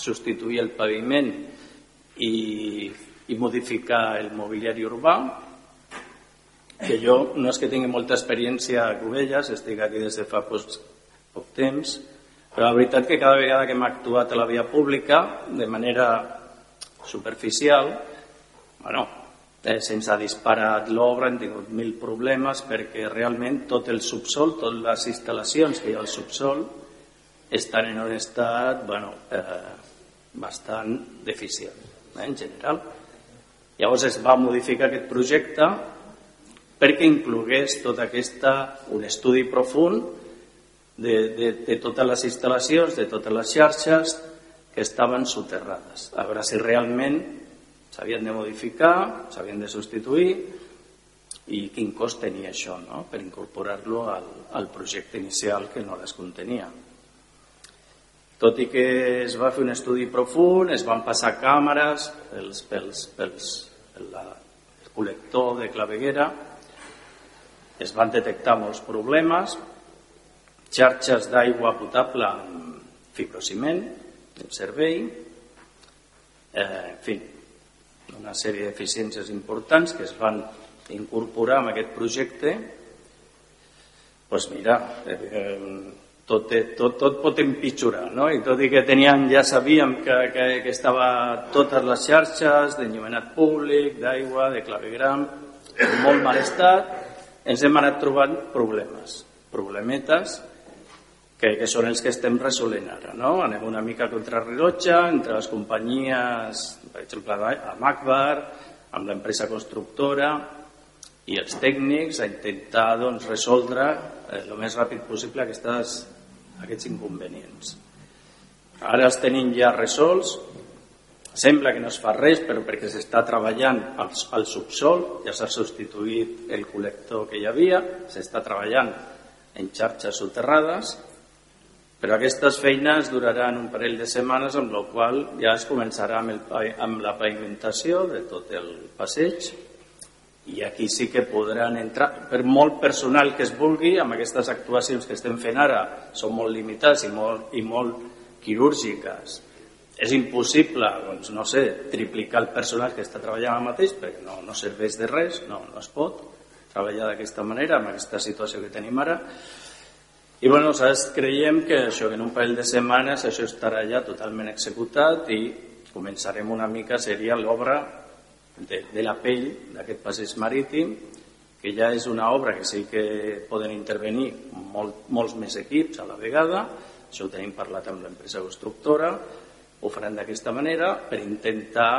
[SPEAKER 15] substituir el paviment i, i modificar el mobiliari urbà, que jo no és que tingui molta experiència a Cubelles, estic aquí des de fa poc, poc temps, Però la veritat que cada vegada que hem actuat a la via pública, de manera superficial, bueno, eh, se'ns ha disparat l'obra, hem tingut mil problemes perquè realment tot el subsol, totes les instal·lacions que hi ha al subsol estan en un estat bueno, eh, bastant deficient eh, en general. Llavors es va modificar aquest projecte perquè inclogués tot aquesta, un estudi profund de, de, de totes les instal·lacions, de totes les xarxes que estaven soterrades. A veure si realment s'havien de modificar, s'havien de substituir i quin cost tenia això no? per incorporar-lo al, al projecte inicial que no les contenia. Tot i que es va fer un estudi profund, es van passar càmeres pels, pels, pels, pel la, el col·lector de claveguera, es van detectar molts problemes, xarxes d'aigua potable amb fibrociment, en servei, eh, en fi, una sèrie d'eficiències importants que es van incorporar en aquest projecte. Doncs mira eh, tot, tot, tot pot empitjorar no? i tot i que teníem, ja sabíem que, que, que estava totes les xarxes d'enllumenat públic, d'aigua, de clavegram en molt mal estat ens hem anat trobant problemes problemetes que, que són els que estem resolent ara. No? Anem una mica contra rellotge entre les companyies, per exemple, amb Akbar, amb l'empresa constructora i els tècnics a intentar doncs, resoldre eh, el més ràpid possible aquestes, aquests inconvenients. Ara els tenim ja resolts, sembla que no es fa res, però perquè s'està treballant al, al subsol, ja s'ha substituït el col·lector que hi havia, s'està treballant en xarxes soterrades, però aquestes feines duraran un parell de setmanes, amb la qual ja es començarà amb, el, amb la pavimentació de tot el passeig i aquí sí que podran entrar, per molt personal que es vulgui, amb aquestes actuacions que estem fent ara, són molt limitades i molt, i molt quirúrgiques. És impossible, doncs, no sé, triplicar el personal que està treballant ara mateix, perquè no, no serveix de res, no, no es pot treballar d'aquesta manera, amb aquesta situació que tenim ara, i bueno, nosaltres creiem que això que en un parell de setmanes això estarà ja totalment executat i començarem una mica, seria l'obra de, de la pell d'aquest passeig marítim, que ja és una obra que sí que poden intervenir molt, molts més equips a la vegada, això ho tenim parlat amb l'empresa constructora, ho faran d'aquesta manera per intentar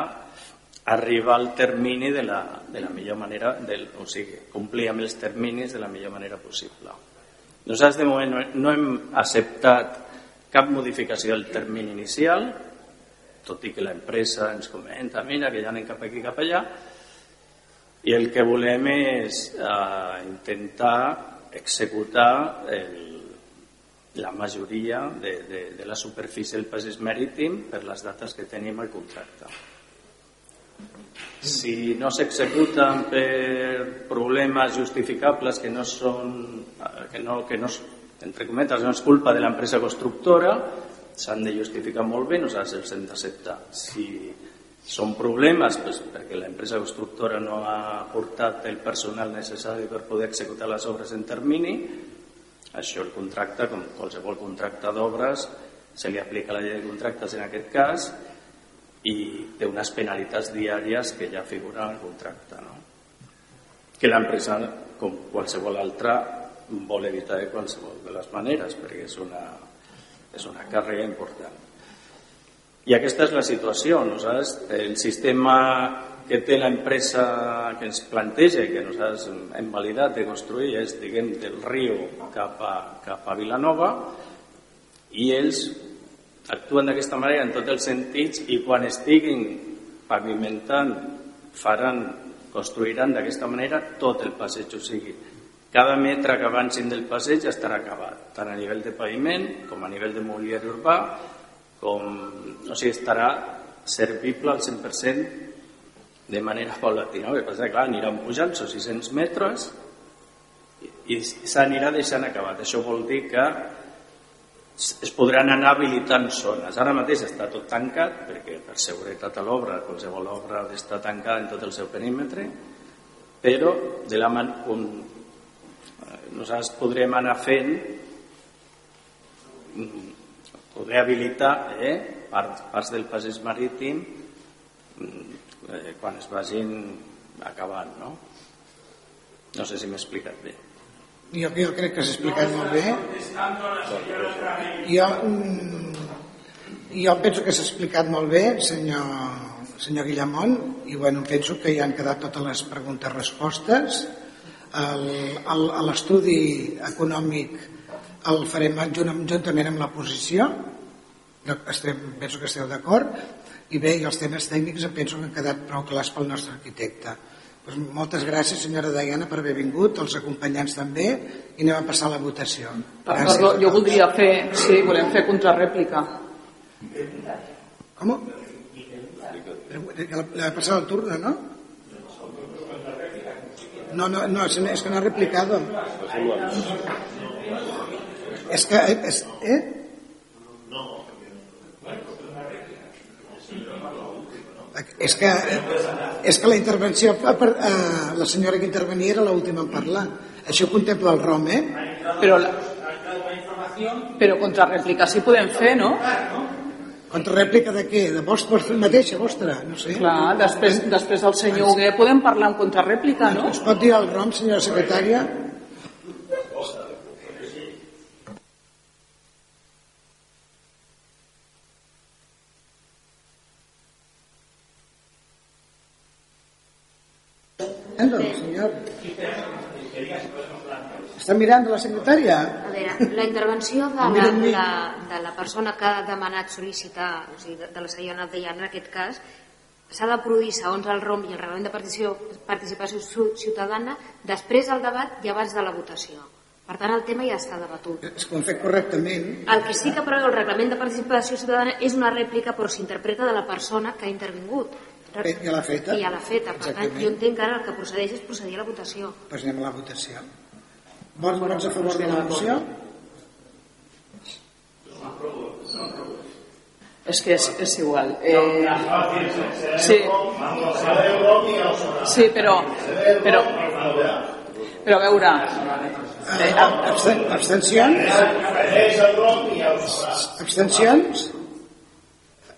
[SPEAKER 15] arribar al termini de la, de la millor manera, del, o sigui, complir amb els terminis de la millor manera possible. Nosaltres de moment no hem acceptat cap modificació del termini inicial, tot i que l'empresa ens comenta, mira, que ja anem cap aquí, cap allà, i el que volem és eh, intentar executar el, la majoria de, de, de la superfície del passeig marítim per les dates que tenim al contracte. Si no s'executen per problemes justificables que no són, que no, que no, entre cometes, no és culpa de l'empresa constructora, s'han de justificar molt bé, nosaltres els hem d'acceptar. Si són problemes pues, perquè l'empresa constructora no ha portat el personal necessari per poder executar les obres en termini, això el contracte, com qualsevol contracte d'obres, se li aplica la llei de contractes en aquest cas i té unes penalitats diàries que ja figuren al contracte. No? Que l'empresa, com qualsevol altra, vol evitar de qualsevol de les maneres, perquè és una, és una càrrega important. I aquesta és la situació. Nosaltres, el sistema que té l'empresa que ens planteja que nosaltres hem validat de construir és, diguem, del riu cap a, cap a Vilanova i ells actuen d'aquesta manera en tots els sentits i quan estiguin pavimentant faran, construiran d'aquesta manera tot el passeig, o sigui, cada metre que avancin del passeig estarà acabat, tant a nivell de paviment com a nivell de mobiliari urbà, com, o sigui, estarà servible al 100% de manera paulatina. El que passa que, clar, aniran pujant, són 600 metres, i s'anirà deixant acabat. Això vol dir que es podran anar habilitant zones. Ara mateix està tot tancat, perquè per seguretat a l'obra, qualsevol obra ha d'estar tancada en tot el seu perímetre, però de la man on nosaltres podrem anar fent poder habilitar eh, parts, parts del passeig marítim mm, eh, quan es vagin acabant, no? No sé si m'he explicat bé.
[SPEAKER 2] Jo, jo crec que s'ha explicat molt bé. Jo, mm, jo penso que s'ha explicat molt bé, senyor, senyor Guillamont, i bueno, penso que hi han quedat totes les preguntes-respostes. L'estudi econòmic el farem juntament amb la posició, estem, penso que esteu d'acord, i bé, i els temes tècnics penso que han quedat prou clars pel nostre arquitecte. Pues moltes gràcies, senyora Diana, per haver vingut, els acompanyants també, i anem a passar a la votació.
[SPEAKER 7] Gràcies. Perdó, jo voldria fer, sí, volem fer contrarèplica.
[SPEAKER 2] Com? La ha passat el turno, ¿no? No, no, no, es que no ha replicado. Es que... Es, ¿eh? És que, és que la intervenció, eh, la senyora que intervenia era l'última en parlar. Això contempla el ROM, eh?
[SPEAKER 7] Però, la, però contrarèplica sí podem fer, no?
[SPEAKER 2] Contrarèplica de què? De vostra mateixa, vostra? No sé.
[SPEAKER 7] Clar, després, després del senyor Huguet podem parlar en contrarèplica, no?
[SPEAKER 2] Es pot dir al ROM, senyora secretària? senyor. Està mirant la secretària?
[SPEAKER 3] A veure, la intervenció de la, la, de la persona que ha demanat sol·licitar, o sigui, de, de la senyora Deiana en aquest cas, s'ha de produir segons el ROM i el reglament de participació, participació ciutadana després del debat i abans de la votació. Per tant, el tema ja està debatut.
[SPEAKER 2] Es ho fet correctament.
[SPEAKER 3] El que sí que preveu el reglament de participació ciutadana és una rèplica però s'interpreta de la persona que ha intervingut.
[SPEAKER 2] Ja l'ha feta.
[SPEAKER 3] I ja l'ha feta. Per Exactament. tant, jo entenc que ara el que procedeix és procedir a la votació.
[SPEAKER 2] Pues anem a la votació. Vots, vots a favor de la moció?
[SPEAKER 7] És que és, és igual. Eh, sí. Sí, però, però, però a veure...
[SPEAKER 2] Eh, abstencions? Abstencions?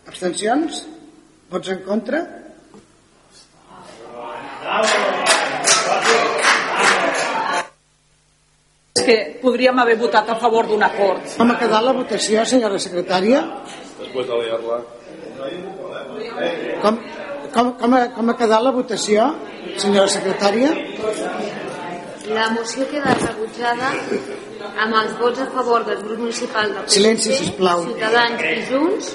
[SPEAKER 2] Abstencions? Vots en contra?
[SPEAKER 7] És que podríem haver votat a favor d'un acord.
[SPEAKER 2] Com ha quedat la votació, senyora secretària?
[SPEAKER 10] Després de leer-la.
[SPEAKER 2] Com, com, com, ha, com ha quedat la votació, senyora secretària?
[SPEAKER 3] La moció queda rebutjada amb els vots a favor del grup municipal del
[SPEAKER 2] PSC, Silenci, sisplau.
[SPEAKER 3] Ciutadans i Junts,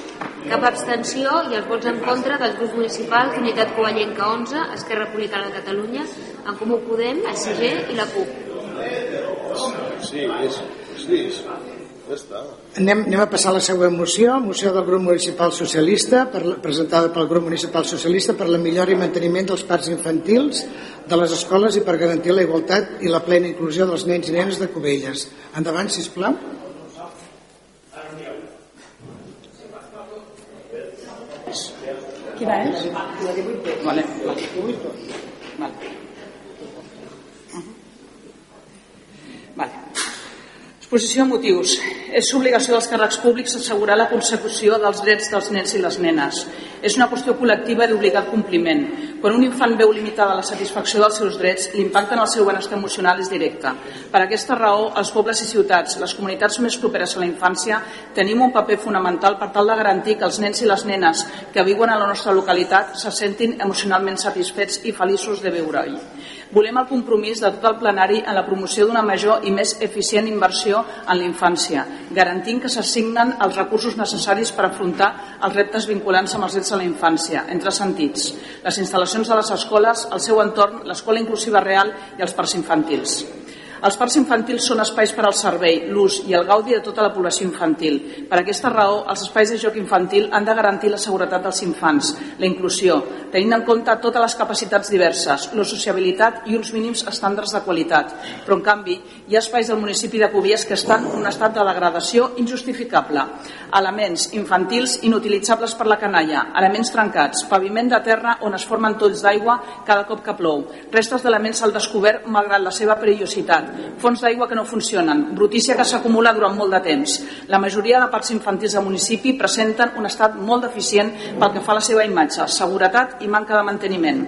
[SPEAKER 3] cap abstenció i els vots en contra dels grups municipals Unitat Covellenca 11, Esquerra Republicana de Catalunya, En Comú Podem, SG i la CUP.
[SPEAKER 10] Sí, és, sí, és, ja està.
[SPEAKER 2] Anem, anem a passar a la següent moció, moció del grup municipal socialista, per, presentada pel grup municipal socialista per la millora i manteniment dels parcs infantils de les escoles i per garantir la igualtat i la plena inclusió dels nens i nenes de Cubelles. Endavant, si plau.
[SPEAKER 7] Quina és? Vale. Vale. Exposició de motius. És obligació dels càrrecs públics assegurar la consecució dels drets dels nens i les nenes. És una qüestió col·lectiva d'obligat compliment. Quan un infant veu limitada la satisfacció dels seus drets, l'impacte en el seu benestar emocional és directe. Per aquesta raó, els pobles i ciutats, les comunitats més properes a la infància, tenim un paper fonamental per tal de garantir que els nens i les nenes que viuen a la nostra localitat se sentin emocionalment satisfets i feliços de veure-hi. Volem el compromís de tot el plenari en la promoció d'una major i més eficient inversió en la infància, garantint que s'assignen els recursos necessaris per afrontar els reptes vinculants amb els drets de la infància, entre sentits, les instal·lacions de les escoles, el seu entorn, l'escola inclusiva real i els parcs infantils. Els parcs infantils són espais per al servei, l'ús i el gaudi de tota la població infantil. Per aquesta raó, els espais de joc infantil han de garantir la seguretat dels infants, la inclusió, tenint en compte totes les capacitats diverses, la sociabilitat i uns mínims estàndards de qualitat. Però, en canvi, hi ha espais del municipi de Cubies que estan en un estat de degradació injustificable. Elements infantils inutilitzables per la canalla, elements trencats, paviment de terra on es formen tolls d'aigua cada cop que plou, restes d'elements al descobert malgrat la seva perillositat, fonts d'aigua que no funcionen, brutícia que s'acumula durant molt de temps. La majoria de parcs infantils del municipi presenten un estat molt deficient pel que fa a la seva imatge, seguretat i manca de manteniment.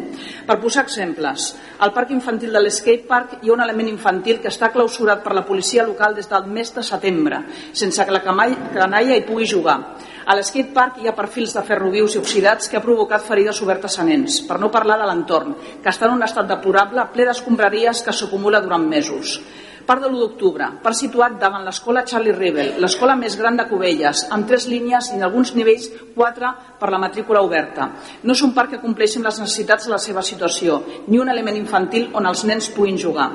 [SPEAKER 7] Per posar exemples, al parc infantil de l'Escape Park hi ha un element infantil que està clausurat per la policia local des del mes de setembre, sense que la canalla hi pugui jugar. A l'skate park hi ha perfils de ferro vius i oxidats que ha provocat ferides obertes a nens, per no parlar de l'entorn, que està en un estat deplorable ple d'escombraries que s'acumula durant mesos. Parc de l'1 d'octubre, parc situat davant l'escola Charlie Rivel, l'escola més gran de Cubelles, amb tres línies i en alguns nivells quatre per la matrícula oberta. No és un parc que compleixi amb les necessitats de la seva situació, ni un element infantil on els nens puguin jugar.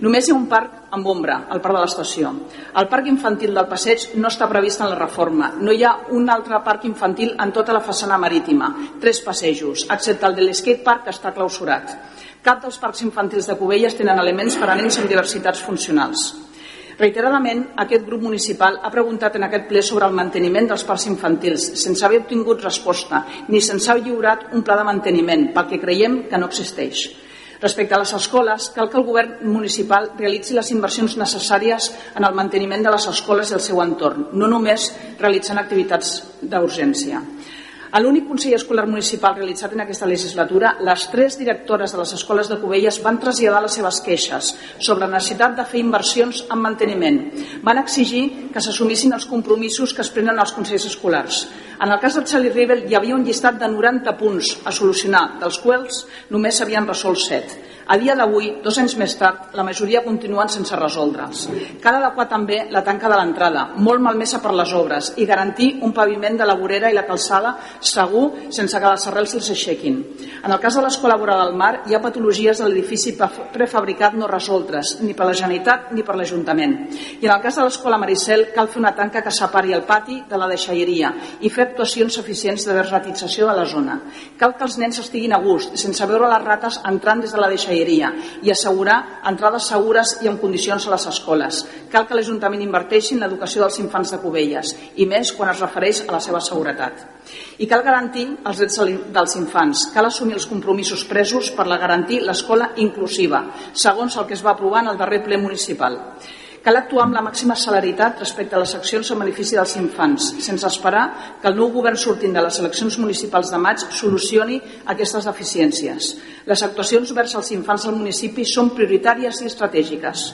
[SPEAKER 7] Només hi ha un parc amb ombra, al parc de l'estació. El parc infantil del passeig no està previst en la reforma. No hi ha un altre parc infantil en tota la façana marítima. Tres passejos, excepte el de l'skate park que està clausurat. Cap dels parcs infantils de Cubelles tenen elements per a nens amb diversitats funcionals. Reiteradament, aquest grup municipal ha preguntat en aquest ple sobre el manteniment dels parcs infantils, sense haver obtingut resposta, ni sense haver lliurat un pla de manteniment, pel que creiem que no existeix. Respecte a les escoles, cal que el govern municipal realitzi les inversions necessàries en el manteniment de les escoles i el seu entorn, no només realitzant activitats d'urgència. A l'únic Consell Escolar Municipal realitzat en aquesta legislatura, les tres directores de les escoles de Cubelles van traslladar les seves queixes sobre la necessitat de fer inversions en manteniment. Van exigir que s'assumissin els compromisos que es prenen als Consells Escolars. En el cas del Charlie Rivel hi havia un llistat de 90 punts a solucionar, dels quals només s'havien resolt 7. A dia d'avui, dos anys més tard, la majoria continuen sense resoldre'ls. Cal adequar també la tanca de l'entrada, molt malmesa per les obres, i garantir un paviment de la vorera i la calçada segur sense que les arrels se'ls aixequin. En el cas de l'Escola Vora del Mar, hi ha patologies de l'edifici prefabricat no resoltes, ni per la Generalitat ni per l'Ajuntament. I en el cas de l'Escola Maricel, cal fer una tanca que separi el pati de la deixalleria i fer actuacions eficients de desratització de la zona. Cal que els nens estiguin a gust, sense veure les rates entrant des de la deixalleria conselleria i assegurar entrades segures i en condicions a les escoles. Cal que l'Ajuntament inverteixi en l'educació dels infants de Cubelles i més quan es refereix a la seva seguretat. I cal garantir els drets dels infants. Cal assumir els compromisos presos per la garantir l'escola inclusiva, segons el que es va aprovar en el darrer ple municipal. Cal actuar amb la màxima celeritat respecte a les accions en benefici dels infants, sense esperar que el nou govern sortint de les eleccions municipals de maig solucioni aquestes deficiències. Les actuacions vers els infants del municipi són prioritàries i estratègiques.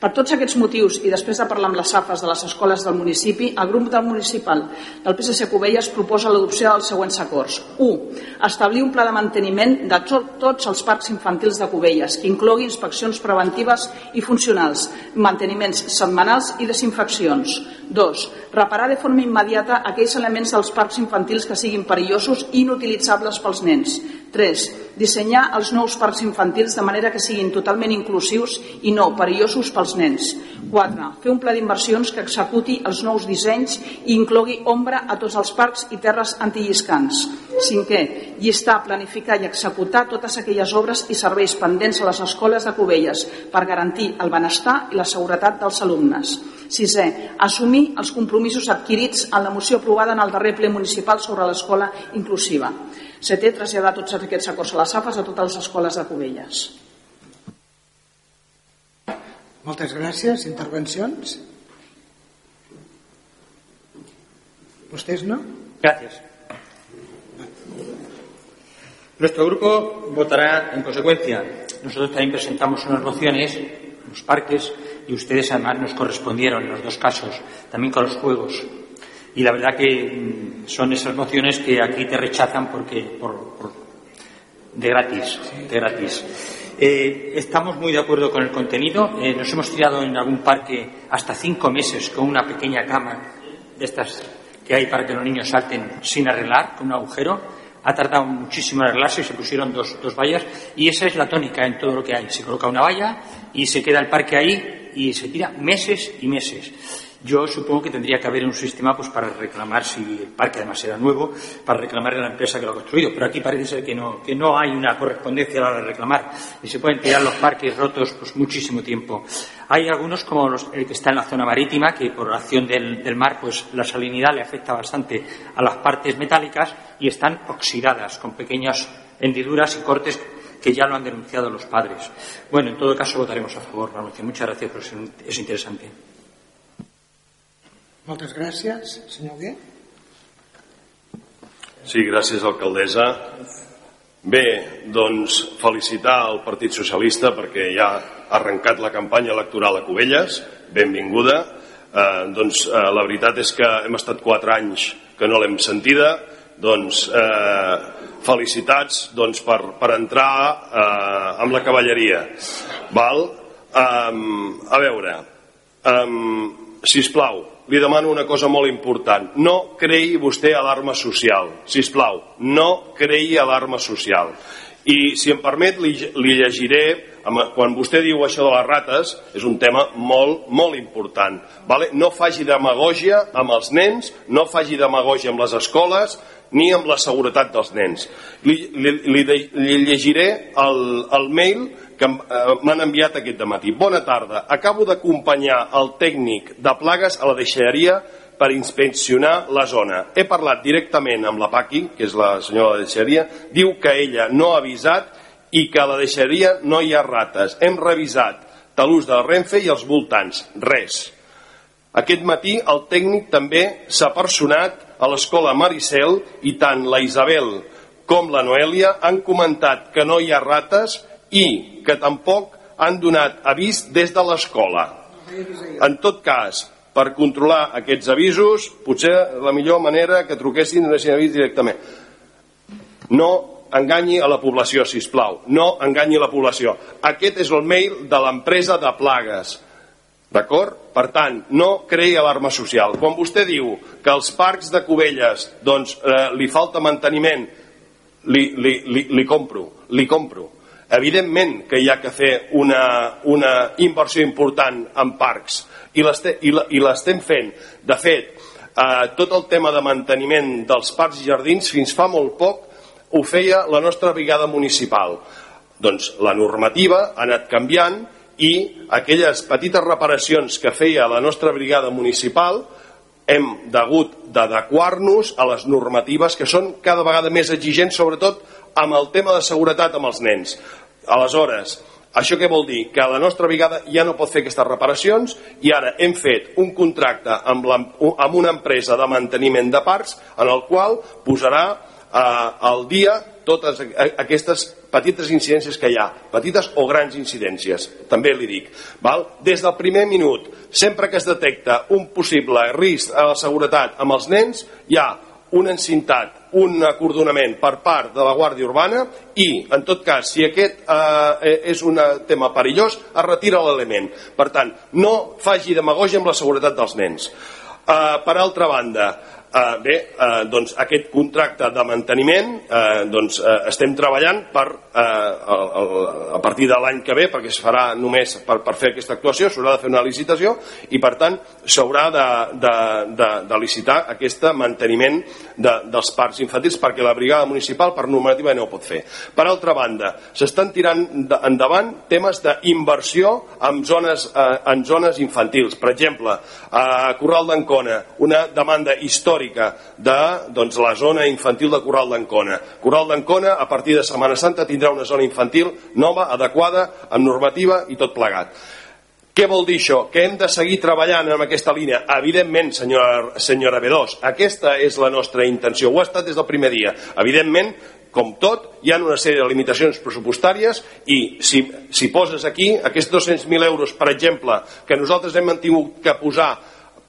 [SPEAKER 7] Per tots aquests motius, i després de parlar amb les AFAs de les escoles del municipi, el grup del municipal del PSC Covelles proposa l'adopció dels següents acords. 1. Establir un pla de manteniment de tot, tots els parcs infantils de Covelles, que inclogui inspeccions preventives i funcionals, manteniments setmanals i desinfeccions. 2. Reparar de forma immediata aquells elements dels parcs infantils que siguin perillosos i inutilitzables pels nens. 3. Dissenyar els nous parcs infantils de manera que siguin totalment inclusius i no perillosos pels nens. 4. Fer un pla d'inversions que executi els nous dissenys i inclogui ombra a tots els parcs i terres antilliscants. 5. Llistar, planificar i executar totes aquelles obres i serveis pendents a les escoles de Cubelles per garantir el benestar i la seguretat dels alumnes. Sisè, assumir els compromisos adquirits en la moció aprovada en el darrer ple municipal sobre l'escola inclusiva. Setè, traslladar tots aquests acords a les AFAs a totes les escoles de Cubelles.
[SPEAKER 2] Moltes gràcies. Intervencions? ¿Ustedes no?
[SPEAKER 8] Gracias. Nuestro grupo votará en consecuencia. Nosotros también presentamos unas mociones, los parques, y ustedes además nos correspondieron en los dos casos, también con los juegos y la verdad que mm, son esas mociones que aquí te rechazan porque por, de gratis, de gratis. Eh, estamos muy de acuerdo con el contenido. Eh, nos hemos tirado en algún parque hasta cinco meses con una pequeña cama de estas que hay para que los niños salten sin arreglar, con un agujero. Ha tardado muchísimo en arreglarse y se pusieron dos, dos vallas y esa es la tónica en todo lo que hay. Se coloca una valla y se queda el parque ahí y se tira meses y meses. Yo supongo que tendría que haber un sistema pues, para reclamar, si el parque además era nuevo, para reclamar a la empresa que lo ha construido. Pero aquí parece ser que no, que no hay una correspondencia a la hora de reclamar y se pueden tirar los parques rotos pues, muchísimo tiempo. Hay algunos, como el que está en la zona marítima, que por acción del, del mar, pues la salinidad le afecta bastante a las partes metálicas y están oxidadas con pequeñas hendiduras y cortes que ya lo han denunciado los padres. Bueno, en todo caso votaremos a favor. Muchas gracias, pero es interesante.
[SPEAKER 2] Moltes gràcies. Senyor Gué.
[SPEAKER 10] Sí, gràcies, alcaldessa. Bé, doncs felicitar el Partit Socialista perquè ja ha arrencat la campanya electoral a Cubelles. Benvinguda. Eh, doncs eh, la veritat és que hem estat quatre anys que no l'hem sentida. Doncs eh, felicitats doncs, per, per entrar eh, amb la cavalleria. Val? Um, a veure, um, si us plau, li demano una cosa molt important. No creï vostè alarma social, si us plau. No creï alarma social. I, si em permet, li, li llegiré, quan vostè diu això de les rates, és un tema molt, molt important. Vale? No faci demagògia amb els nens, no faci demagògia amb les escoles, ni amb la seguretat dels nens. Li, li, li, li llegiré el, el mail que eh, m'han enviat aquest matí. Bona tarda. Acabo d'acompanyar el tècnic de plagues a la deixalleria per inspeccionar la zona. He parlat directament amb la Paqui, que és la senyora de la deixalleria, diu que ella no ha avisat i que a la deixalleria no hi ha rates. Hem revisat talús de la Renfe i els voltants. Res. Aquest matí el tècnic també s'ha personat a l'escola Maricel i tant la Isabel com la Noèlia han comentat que no hi ha rates i que tampoc han donat avís des de l'escola. En tot cas, per controlar aquests avisos, potser la millor manera que truquessin i donessin avís directament. No enganyi a la població, si plau. No enganyi a la població. Aquest és el mail de l'empresa de plagues. D'acord? Per tant, no creï alarma social. Quan vostè diu que als parcs de Cubelles doncs, eh, li falta manteniment, li, li, li, li compro, li compro Evidentment que hi ha que fer una, una inversió important en parcs i l'estem fent. De fet, eh, tot el tema de manteniment dels parcs i jardins fins fa molt poc ho feia la nostra brigada municipal. Doncs la normativa ha anat canviant i aquelles petites reparacions que feia la nostra brigada municipal hem degut d'adequar-nos a les normatives que són cada vegada més exigents, sobretot amb el tema de seguretat amb els nens. Aleshores, això què vol dir? Que la nostra brigada ja no pot fer aquestes reparacions i ara hem fet un contracte amb, la, amb una empresa de manteniment de parcs en el qual posarà eh, al dia totes aquestes petites incidències que hi ha, petites o grans incidències, també li dic. Val? Des del primer minut, sempre que es detecta un possible risc a la seguretat amb els nens, hi ha un encintat, un acordonament per part de la Guàrdia Urbana i, en tot cas, si aquest eh, és un tema perillós, es retira l'element. Per tant, no faci demagogia amb la seguretat dels nens. Eh, per altra banda, Eh, bé, eh, doncs aquest contracte de manteniment eh, doncs, eh, estem treballant per, eh, a, a partir de l'any que ve, perquè es farà només per, per fer aquesta actuació, s'haurà de fer una licitació i per tant s'haurà de, de, de, de licitar aquest manteniment de, dels parcs infantils perquè la brigada municipal per normativa no ho pot fer. Per altra banda, s'estan tirant endavant temes d'inversió en zones, eh, en zones infantils. Per exemple, a Corral d'Ancona, una demanda històrica històrica de doncs, la zona infantil de Corral d'Ancona. Corral d'Ancona, a partir de Setmana Santa, tindrà una zona infantil nova, adequada, amb normativa i tot plegat. Què vol dir això? Que hem de seguir treballant en aquesta línia? Evidentment, senyora, senyora B2, aquesta és la nostra intenció. Ho ha estat des del primer dia. Evidentment, com tot, hi ha una sèrie de limitacions pressupostàries i si, si poses aquí aquests 200.000 euros, per exemple, que nosaltres hem tingut que posar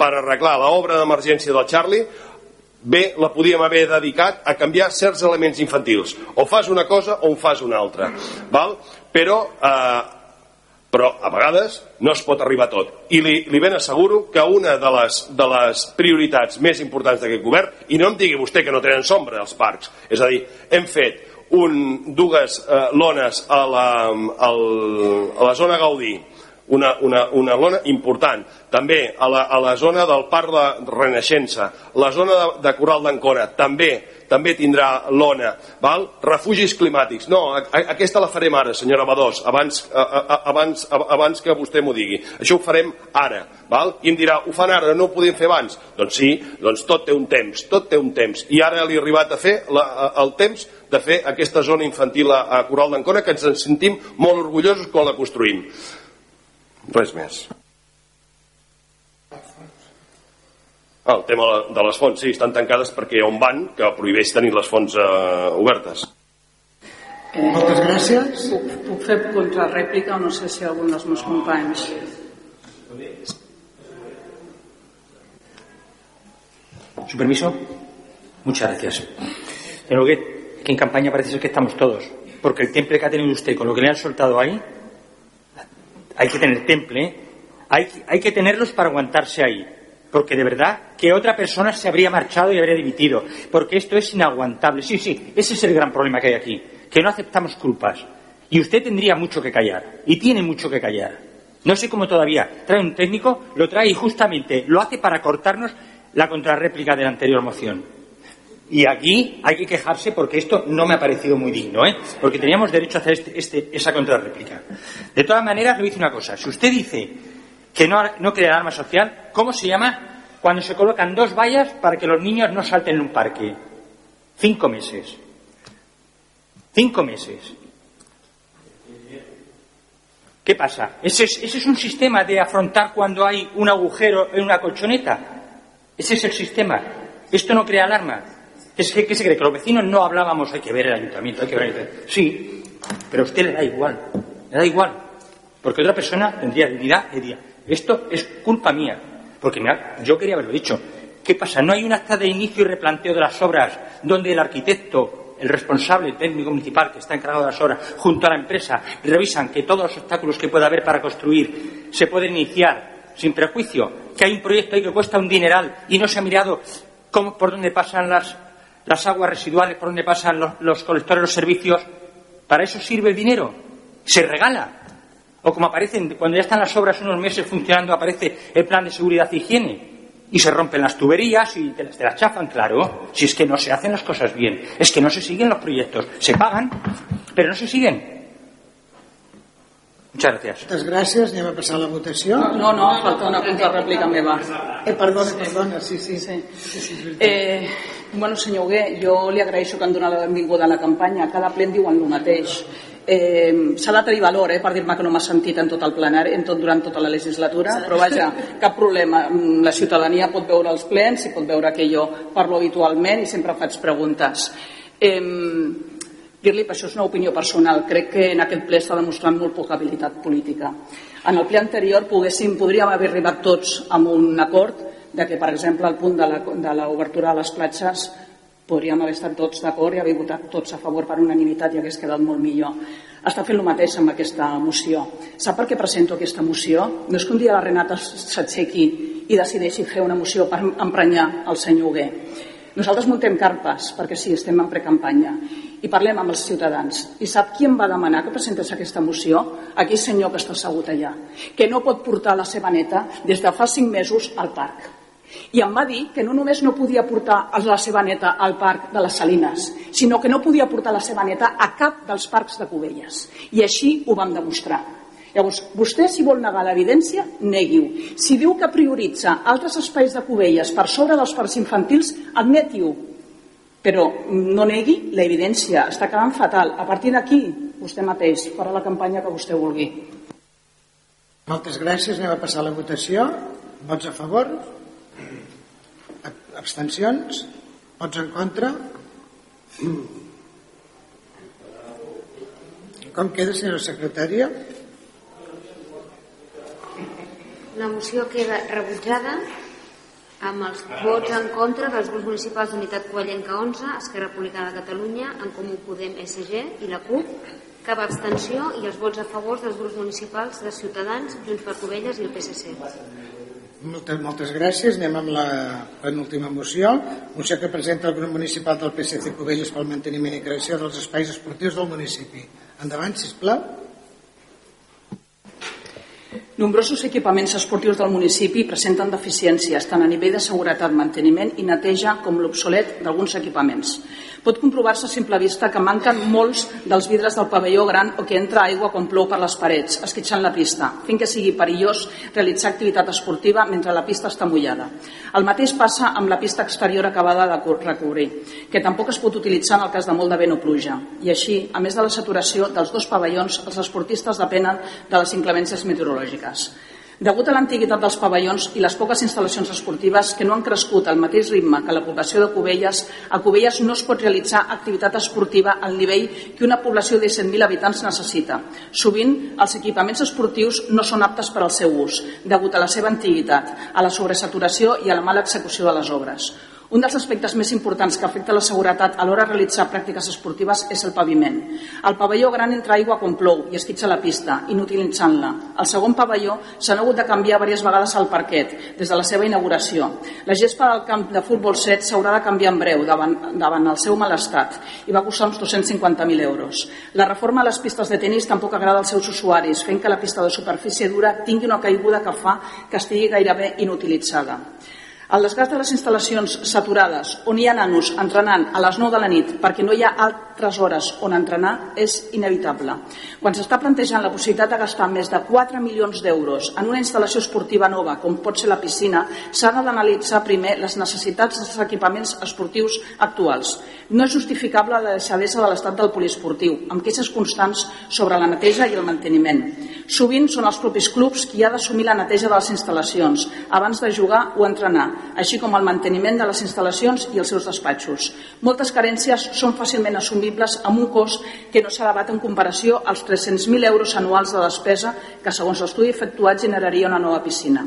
[SPEAKER 10] per arreglar l'obra d'emergència del Charlie bé la podíem haver dedicat a canviar certs elements infantils o fas una cosa o en fas una altra val? però eh, però a vegades no es pot arribar a tot i li, li ben asseguro que una de les, de les prioritats més importants d'aquest govern i no em digui vostè que no tenen sombra els parcs és a dir, hem fet un, dues eh, lones a la, a la zona Gaudí una, una, una lona important. També a la, a la zona del Parc de Renaixença, la zona de, de Coral d'Ancona, també també tindrà lona. Val? Refugis climàtics. No, a, a, aquesta la farem ara, senyora Badós, abans, a, a, abans, a, abans que vostè m'ho digui. Això ho farem ara. Val? I em dirà, ho fan ara, no ho podem fer abans? Doncs sí, doncs tot té un temps, tot té un temps. I ara li ha arribat a fer la, a, el temps de fer aquesta zona infantil a, a Coral d'Ancona que ens en sentim molt orgullosos quan la construïm. Res més. Ah, el tema de les fonts, sí, estan tancades perquè hi ha un ban que prohibeix tenir les fonts eh, obertes.
[SPEAKER 7] Eh,
[SPEAKER 2] Moltes gràcies.
[SPEAKER 7] Puc, puc fer contrarrèplica o no sé si algun dels meus companys.
[SPEAKER 8] Su permiso. Muchas gracias. Señor Huguet, que en campaña parece ser que estamos todos. Porque el temple que ha tenido usted con lo que le han soltado ahí, hay que tener temple, hay, hay que tenerlos para aguantarse ahí. Porque de verdad que otra persona se habría marchado y habría dimitido. Porque esto es inaguantable. Sí, sí, ese es el gran problema que hay aquí. Que no aceptamos culpas. Y usted tendría mucho que callar. Y tiene mucho que callar. No sé cómo todavía trae un técnico, lo trae y justamente lo hace para cortarnos la contrarréplica de la anterior moción. Y aquí hay que quejarse porque esto no me ha parecido muy digno, ¿eh? porque teníamos derecho a hacer este, este, esa contrarréplica. De todas maneras, le decir una cosa. Si usted dice que no, crea alarma social, ¿cómo se llama cuando se colocan dos vallas para que los niños no salten en un parque? Cinco meses. Cinco meses. ¿Qué pasa? ¿Ese es, ¿Ese es un sistema de afrontar cuando hay un agujero en una colchoneta? Ese es el sistema. Esto no crea alarma. Es que, ¿Qué se cree? Que los vecinos no hablábamos, hay que ver el ayuntamiento, hay que ver el ayuntamiento. Sí, pero a usted le da igual. Le da igual. Porque otra persona tendría dignidad y diría, esto es culpa mía. Porque mira, yo quería haberlo dicho. ¿Qué pasa? ¿No hay un acta de inicio y replanteo de las obras donde el arquitecto, el responsable técnico municipal que está encargado de las obras, junto a la empresa, revisan que todos los obstáculos que pueda haber para construir se pueden iniciar sin prejuicio? Que hay un proyecto ahí que cuesta un dineral y no se ha mirado cómo, por dónde pasan las, las aguas residuales, por dónde pasan los, colectores, los servicios. ¿Para eso sirve el dinero? Se regala. O como aparecen, cuando ya están las obras unos meses funcionando, aparece el plan de seguridad e higiene. Y se rompen las tuberías y las, te las chafan, claro. Si es que no se hacen las cosas bien. Es que no se siguen los proyectos. Se pagan, pero no se siguen. Muchas gracias.
[SPEAKER 2] Moltes gràcies. Anem a passar a la votació.
[SPEAKER 7] No, no, no falta una contrarrèplica meva.
[SPEAKER 2] Eh, perdona, perdona, sí, sí.
[SPEAKER 7] sí. Eh, bueno, senyor Hugué, jo li agraeixo que han donat la benvinguda a la campanya. Cada ple en diuen el mateix. Eh, S'ha de tenir valor eh, per dir-me que no m'ha sentit en tot el plenari, en tot, durant tota la legislatura, però vaja, cap problema. Mm, La ciutadania pot veure els plens i pot veure que jo parlo habitualment i sempre faig preguntes. Eh, dir-li, per això és una opinió personal, crec que en aquest ple està demostrant molt poca habilitat política. En el ple anterior poguéssim, podríem haver arribat tots amb un acord de que, per exemple, el punt de l'obertura de les platges podríem haver estat tots d'acord i haver votat tots a favor per unanimitat i hagués quedat molt millor. Està fent el mateix amb aquesta moció. Sap per què presento aquesta moció? No és que un dia la Renata s'aixequi i decideixi fer una moció per emprenyar el senyor Hugué. Nosaltres muntem carpes, perquè sí, estem en precampanya, i parlem amb els ciutadans. I sap qui em va demanar que presentés aquesta moció? Aquell senyor que està assegut allà, que no pot portar la seva neta des de fa cinc mesos al parc. I em va dir que no només no podia portar la seva neta al parc de les Salines, sinó que no podia portar la seva neta a cap dels parcs de Cubelles. I així ho vam demostrar. Llavors, vostè, si vol negar l'evidència, negui-ho. Si diu que prioritza altres espais de Cubelles per sobre dels parcs infantils, admeti-ho. Però no negui l'evidència, està quedant fatal. A partir d'aquí, vostè mateix farà la campanya que vostè vulgui.
[SPEAKER 2] Moltes gràcies. Anem a passar a la votació. Vots a favor? Abstencions? Vots en contra? Com queda, senyora secretària?
[SPEAKER 3] La moció queda rebutjada amb els vots en contra dels grups municipals d'Unitat Covellenca 11, Esquerra Republicana de Catalunya, En Comú Podem, SG i la CUP, cap abstenció i els vots a favor dels grups municipals de Ciutadans, Junts per Covelles i el PSC.
[SPEAKER 2] Moltes, moltes gràcies. Anem amb la penúltima moció. Moció que presenta el grup municipal del PSC Covelles pel manteniment i creació dels espais esportius del municipi. Endavant, sisplau.
[SPEAKER 7] Nombrosos equipaments esportius del municipi presenten deficiències tant a nivell de seguretat, manteniment i neteja com l'obsolet d'alguns equipaments. Pot comprovar-se a simple vista que manquen molts dels vidres del pavelló gran o que entra aigua quan plou per les parets, esquitxant la pista, fent que sigui perillós realitzar activitat esportiva mentre la pista està mullada. El mateix passa amb la pista exterior acabada de recobrir, que tampoc es pot utilitzar en el cas de molt de vent o pluja. I així, a més de la saturació dels dos pavellons, els esportistes depenen de les inclemències meteorològiques. Degut a l'antiguitat dels pavellons i les poques instal·lacions esportives que no han crescut al mateix ritme que la població de Cubelles, a Cubelles no es pot realitzar activitat esportiva al nivell que una població de 100.000 habitants necessita. Sovint, els equipaments esportius no són aptes per al seu ús, degut a la seva antiguitat, a la sobresaturació i a la mala execució de les obres. Un dels aspectes més importants que afecta la seguretat a l'hora de realitzar pràctiques esportives és el paviment. El pavelló gran entra aigua quan plou i esquitxa la pista, inutilitzant-la. El segon pavelló s'ha hagut de canviar diverses vegades al parquet, des de la seva inauguració. La gespa del camp de futbol 7 s'haurà de canviar en breu davant, davant el seu mal estat i va costar uns 250.000 euros. La reforma a les pistes de tenis tampoc agrada als seus usuaris, fent que la pista de superfície dura tingui una caiguda que fa que estigui gairebé inutilitzada. El desgast de les instal·lacions saturades on hi ha nanos entrenant a les 9 de la nit perquè no hi ha altres hores on entrenar és inevitable. Quan s'està plantejant la possibilitat de gastar més de 4 milions d'euros en una instal·lació esportiva nova, com pot ser la piscina, s'ha d'analitzar primer les necessitats dels equipaments esportius actuals. No és justificable la deixadesa de l'estat del poliesportiu, amb queixes constants sobre la neteja i el manteniment. Sovint són els propis clubs qui ha d'assumir la neteja de les instal·lacions abans de jugar o entrenar, així com el manteniment de les instal·lacions i els seus despatxos. Moltes carències són fàcilment assumibles amb un cost que no s'ha elevat en comparació als 300.000 euros anuals de despesa que, segons l'estudi efectuat, generaria una nova piscina.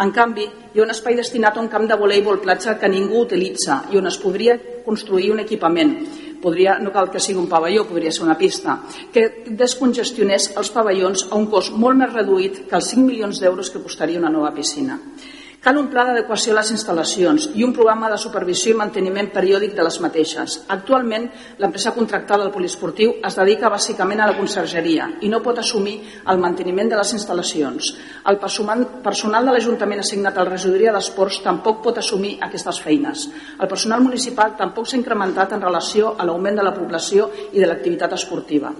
[SPEAKER 7] En canvi, hi ha un espai destinat a un camp de voleibol platja que ningú utilitza i on es podria construir un equipament podria, no cal que sigui un pavelló, podria ser una pista, que descongestionés els pavellons a un cost molt més reduït que els 5 milions d'euros que costaria una nova piscina. Cal un pla d'adequació a les instal·lacions i un programa de supervisió i manteniment periòdic de les mateixes. Actualment, l'empresa contractada del poliesportiu es dedica bàsicament a la consergeria i no pot assumir el manteniment de les instal·lacions. El personal de l'Ajuntament assignat a la regidoria d'esports tampoc pot assumir aquestes feines. El personal municipal tampoc s'ha incrementat en relació a l'augment de la població i de l'activitat esportiva.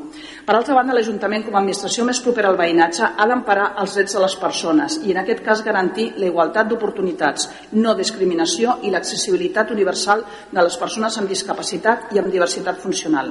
[SPEAKER 7] Per altra banda, l'Ajuntament, com a administració més propera al veïnatge, ha d'emparar els drets de les persones i, en aquest cas, garantir la igualtat d'oportunitats, no discriminació i l'accessibilitat universal de les persones amb discapacitat i amb diversitat funcional.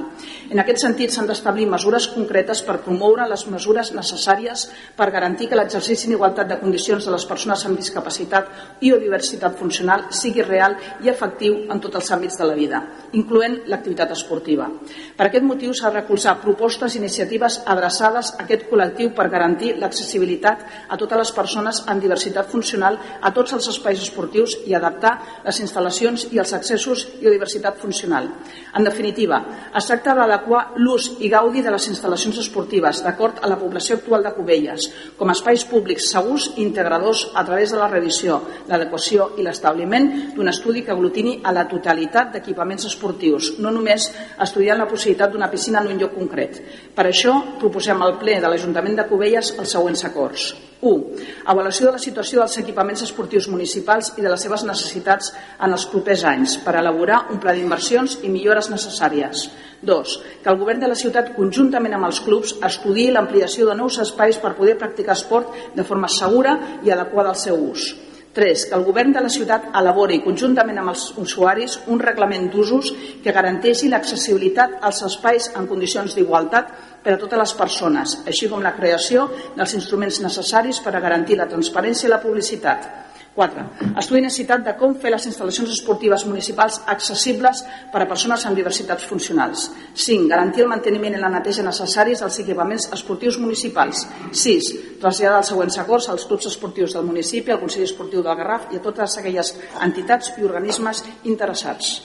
[SPEAKER 7] En aquest sentit, s'han d'establir mesures concretes per promoure les mesures necessàries per garantir que l'exercici en igualtat de condicions de les persones amb discapacitat i o diversitat funcional sigui real i efectiu en tots els àmbits de la vida, incloent l'activitat esportiva. Per aquest motiu s'ha de recolzar propostes i iniciatives adreçades a aquest col·lectiu per garantir l'accessibilitat a totes les persones amb diversitat funcional a tots els espais esportius i adaptar les instal·lacions i els accessos i la diversitat funcional. En definitiva, es tracta d'adequar l'ús i gaudi de les instal·lacions esportives d'acord a la població actual de Cubelles com a espais públics segurs i integradors a través de la revisió, l'adequació i l'establiment d'un estudi que aglutini a la totalitat d'equipaments esportius, no només estudiant la possibilitat d'una piscina en un lloc concret. Per això proposem al ple de l'Ajuntament de Cubelles els següents acords. 1. Avaluació de la situació dels equipaments esportius municipals i de les seves necessitats en els propers anys per elaborar un pla d'inversions i millores necessàries. 2. Que el govern de la ciutat, conjuntament amb els clubs, estudiï l'ampliació de nous espais per poder practicar esport de forma segura i adequada al seu ús. 3. Que el govern de la ciutat elabori conjuntament amb els usuaris un reglament d'usos que garanteixi l'accessibilitat als espais en condicions d'igualtat per a totes les persones, així com la creació dels instruments necessaris per a garantir la transparència i la publicitat. 4. Estudi necessitat de com fer les instal·lacions esportives municipals accessibles per a persones amb diversitats funcionals. 5. Garantir el manteniment i la neteja necessaris dels equipaments esportius municipals. 6. Traslladar els següents acords als clubs esportius del municipi, al Consell Esportiu del Garraf i a totes aquelles entitats i organismes interessats.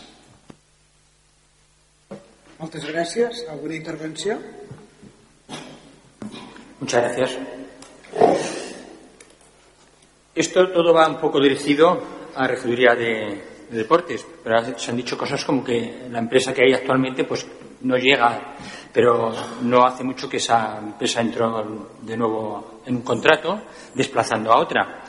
[SPEAKER 2] Moltes gràcies. Alguna intervenció?
[SPEAKER 8] Muchas gracias. Esto todo va un poco dirigido a regiduría de, de deportes, pero se han dicho cosas como que la empresa que hay actualmente pues no llega, pero no hace mucho que esa empresa entró de nuevo en un contrato, desplazando a otra.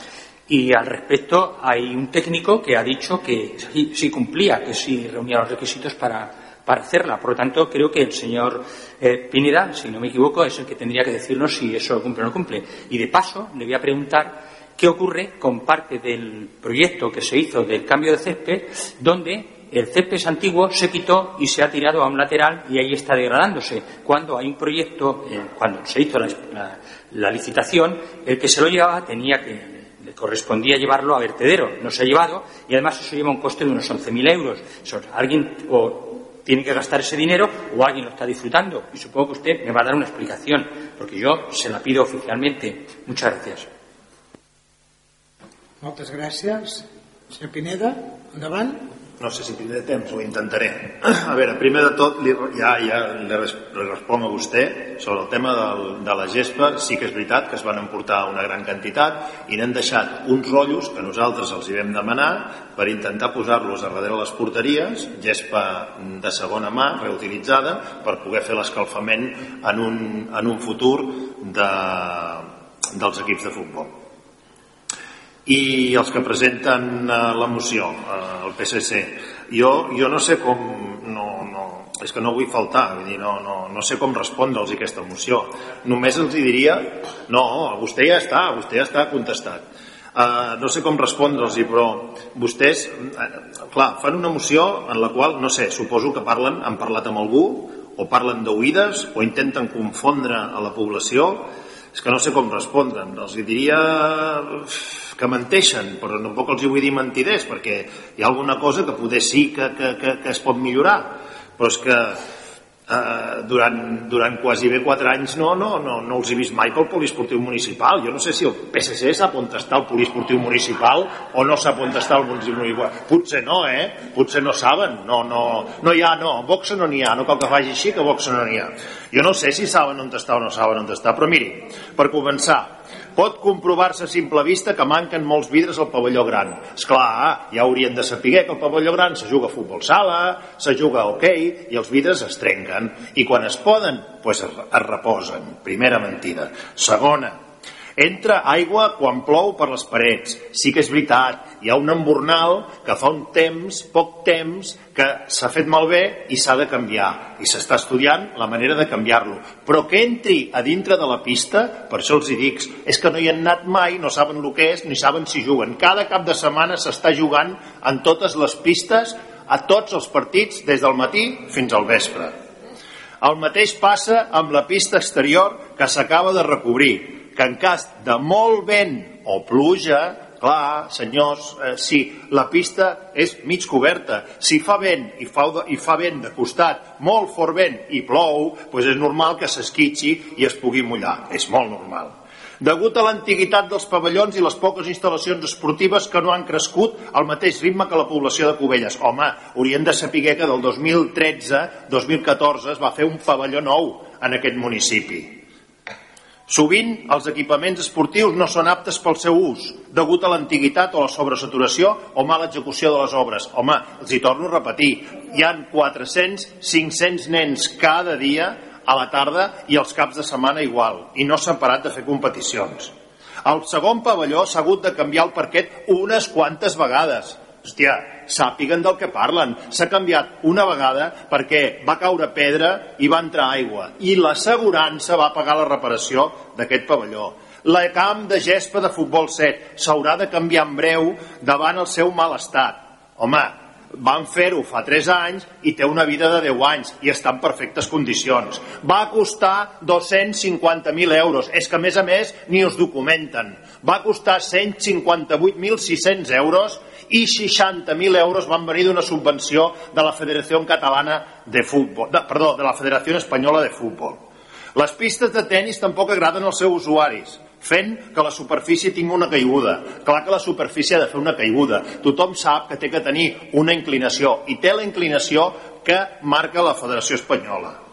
[SPEAKER 8] Y al respecto hay un técnico que ha dicho que sí, cumplía, que sí reunía los requisitos para, para hacerla. Por lo tanto, creo que el señor eh, Pineda, si no me equivoco, es el que tendría que decirnos si eso cumple o no cumple. Y de paso, le voy a preguntar qué ocurre con parte del proyecto que se hizo del cambio de césped, donde el césped antiguo se quitó y se ha tirado a un lateral y ahí está degradándose. Cuando hay un proyecto, eh, cuando se hizo la, licitación, el que se lo llevaba tenía que le correspondía llevarlo a vertedero, no se ha llevado y además eso lleva un coste de unos 11.000 euros. alguien tiene que gastar ese dinero o alguien lo está disfrutando y supongo que usted me va a dar una explicación porque yo se la pido oficialmente. Muchas gracias.
[SPEAKER 2] Moltes gràcies. Senyor Pineda, endavant
[SPEAKER 16] no sé si tindré temps, ho intentaré. A veure, primer de tot, li, ja, ja li, responc a vostè sobre el tema del, de la gespa. Sí que és veritat que es van emportar una gran quantitat i n'han deixat uns rotllos que nosaltres els hi vam demanar per intentar posar-los a darrere les porteries, gespa de segona mà, reutilitzada, per poder fer l'escalfament en, un, en un futur de, dels equips de futbol i els que presenten eh, la moció, eh, el PSC. Jo, jo no sé com... No, no, és que no vull faltar, vull dir, no, no, no sé com respondre'ls aquesta moció. Només els diria, no, vostè ja està, vostè ja està contestat. Uh, no sé com respondre'ls, però vostès, uh, clar, fan una moció en la qual, no sé, suposo que parlen, han parlat amb algú, o parlen d'oïdes, o intenten confondre a la població, és que no sé com respondre'n. Els diria que menteixen, però tampoc els hi vull dir mentiders, perquè hi ha alguna cosa que poder sí que, que, que, que es pot millorar, però és que eh, durant, durant quasi bé quatre anys no, no, no, no els he vist mai pel poliesportiu municipal. Jo no sé si el PSC sap on està el poliesportiu municipal o no sap on està el poliesportiu municipal. Potser no, eh? Potser no saben. No, no, no hi ha, no. Boxa no n'hi ha. No cal que faci així, que boxa no n'hi ha. Jo no sé si saben on està o no saben on està, però miri, per començar, pot comprovar-se a simple vista que manquen molts vidres al pavelló gran. És clar, ja haurien de saber que al pavelló gran se juga a futbol sala, se juga a hoquei i els vidres es trenquen. I quan es poden, pues es, es reposen. Primera mentida. Segona, Entra aigua quan plou per les parets. Sí que és veritat, hi ha un embornal que fa un temps, poc temps, que s'ha fet malbé i s'ha de canviar. I s'està estudiant la manera de canviar-lo. Però que entri a dintre de la pista, per això els hi dic, és que no hi han anat mai, no saben el que és, ni saben si juguen. Cada cap de setmana s'està jugant en totes les pistes, a tots els partits, des del matí fins al vespre. El mateix passa amb la pista exterior que s'acaba de recobrir que en cas de molt vent o pluja, clar, senyors, eh, si la pista és mig coberta, si fa vent i fa, i fa vent de costat, molt fort vent i plou, doncs és normal que s'esquitxi i es pugui mullar. És molt normal. Degut a l'antiguitat dels pavellons i les poques instal·lacions esportives que no han crescut al mateix ritme que la població de Cubelles. Home, haurien de saber que del 2013-2014 es va fer un pavelló nou en aquest municipi Sovint els equipaments esportius no són aptes pel seu ús, degut a l'antiguitat o la sobresaturació o mala execució de les obres. Home, els hi torno a repetir, hi han 400-500 nens cada dia a la tarda i els caps de setmana igual, i no s'han parat de fer competicions. El segon pavelló s'ha hagut de canviar el parquet unes quantes vegades. Hòstia, sàpiguen del que parlen. S'ha canviat una vegada perquè va caure pedra i va entrar aigua. I l'assegurança va pagar la reparació d'aquest pavelló. La camp de gespa de futbol 7 s'haurà de canviar en breu davant el seu mal estat. Home, van fer-ho fa 3 anys i té una vida de 10 anys i està en perfectes condicions. Va costar 250.000 euros. És que, a més a més, ni us documenten. Va costar 158.600 euros i 60.000 euros van venir d'una subvenció de la Federació Catalana de Futbol, de, perdó, de la Federació Espanyola de Futbol. Les pistes de tennis tampoc agraden als seus usuaris, fent que la superfície tingui una caiguda. Clar que la superfície ha de fer una caiguda. Tothom sap que té que tenir una inclinació i té la inclinació que marca la Federació Espanyola.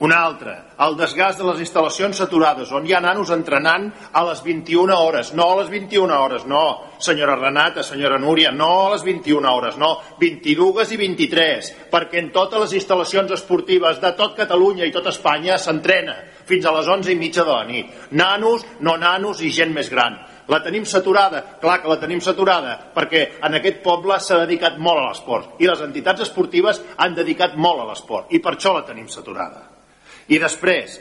[SPEAKER 16] Una altra, el desgast de les instal·lacions saturades, on hi ha nanos entrenant a les 21 hores. No a les 21 hores, no, senyora Renata, senyora Núria, no a les 21 hores, no, 22 i 23, perquè en totes les instal·lacions esportives de tot Catalunya i tot Espanya s'entrena fins a les 11 i mitja de la nit. Nanos, no nanos i gent més gran. La tenim saturada? Clar que la tenim saturada, perquè en aquest poble s'ha dedicat molt a l'esport i les entitats esportives han dedicat molt a l'esport i per això la tenim saturada. I després,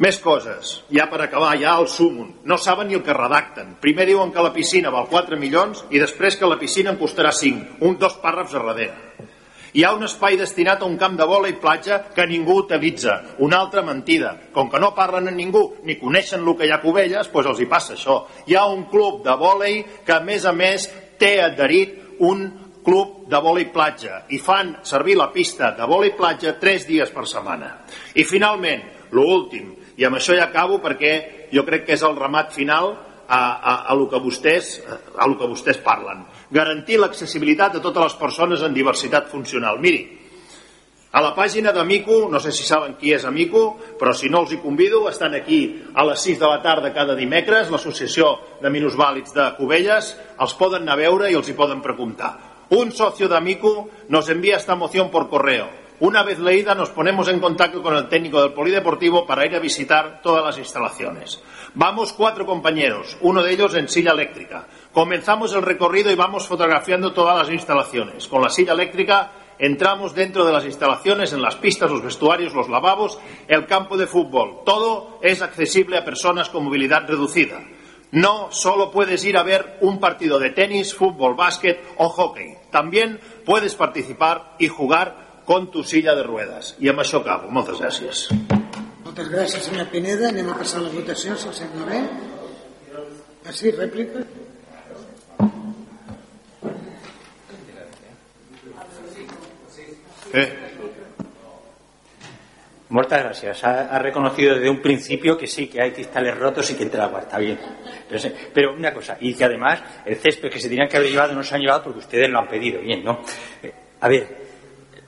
[SPEAKER 16] més coses, ja per acabar, ja el súmum. No saben ni el que redacten. Primer diuen que la piscina val 4 milions i després que la piscina en costarà 5, un dos pàrrafs a darrere. Hi ha un espai destinat a un camp de bola i platja que ningú utilitza. Una altra mentida. Com que no parlen amb ningú ni coneixen el que hi ha a Cubelles, doncs els hi passa això. Hi ha un club de vòlei que, a més a més, té adherit un club de vòlei platja i fan servir la pista de vòlei platja tres dies per setmana. I finalment, lo últim, i amb això ja acabo perquè jo crec que és el remat final a, a, a, lo que vostès, a lo que vostès parlen. Garantir l'accessibilitat a totes les persones en diversitat funcional. Miri, a la pàgina d'Amico, no sé si saben qui és Amico, però si no els hi convido, estan aquí a les 6 de la tarda cada dimecres, l'associació de minusvàlids de Cubelles, els poden anar a veure i els hi poden preguntar. Un socio de Amicu nos envía esta moción por correo. Una vez leída nos ponemos en contacto con el técnico del Polideportivo para ir a visitar todas las instalaciones. Vamos cuatro compañeros, uno de ellos en silla eléctrica. Comenzamos el recorrido y vamos fotografiando todas las instalaciones. Con la silla eléctrica entramos dentro de las instalaciones, en las pistas, los vestuarios, los lavabos, el campo de fútbol. Todo es accesible a personas con movilidad reducida. No solo puedes ir a ver un partido de tenis, fútbol, básquet o hockey. También puedes participar y jugar con tu silla de ruedas. I amb això acabo. Moltes gràcies.
[SPEAKER 2] Moltes gràcies, senyor Pineda. Anem a passar a la votació, si el sembla bé. Ah, sí, rèplica?
[SPEAKER 8] Eh. Muchas gracias. Ha, reconocido desde un principio que sí, que hay cristales rotos y que entra agua. Está bien. Pero, pero, una cosa, y que además el césped que se tenían que haber llevado no se han llevado porque ustedes lo han pedido. Bien, ¿no? Eh, a ver,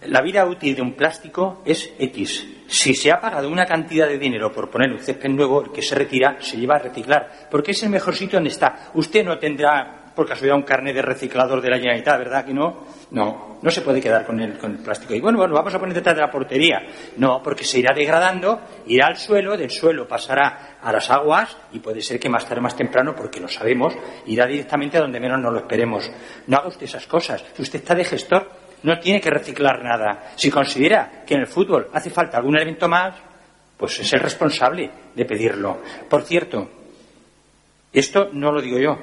[SPEAKER 8] la vida útil de un plástico es X. Si se ha pagado una cantidad de dinero por poner un césped nuevo, el que se retira se lleva a reciclar. Porque es el mejor sitio donde está. Usted no tendrá por casualidad un carnet de reciclador de la Generalitat, ¿verdad que no? No, no se puede quedar con el, con el plástico. Y bueno, bueno, vamos a poner detrás de la portería. No, porque se irá degradando, irá al suelo, del suelo pasará a las aguas y puede ser que más tarde o más temprano, porque lo sabemos, irá directamente a donde menos nos lo esperemos. No haga usted esas cosas. Si usted está de gestor, no tiene que reciclar nada. Si considera que en el fútbol hace falta algún elemento más, pues es el responsable de pedirlo. Por cierto, esto no lo digo yo,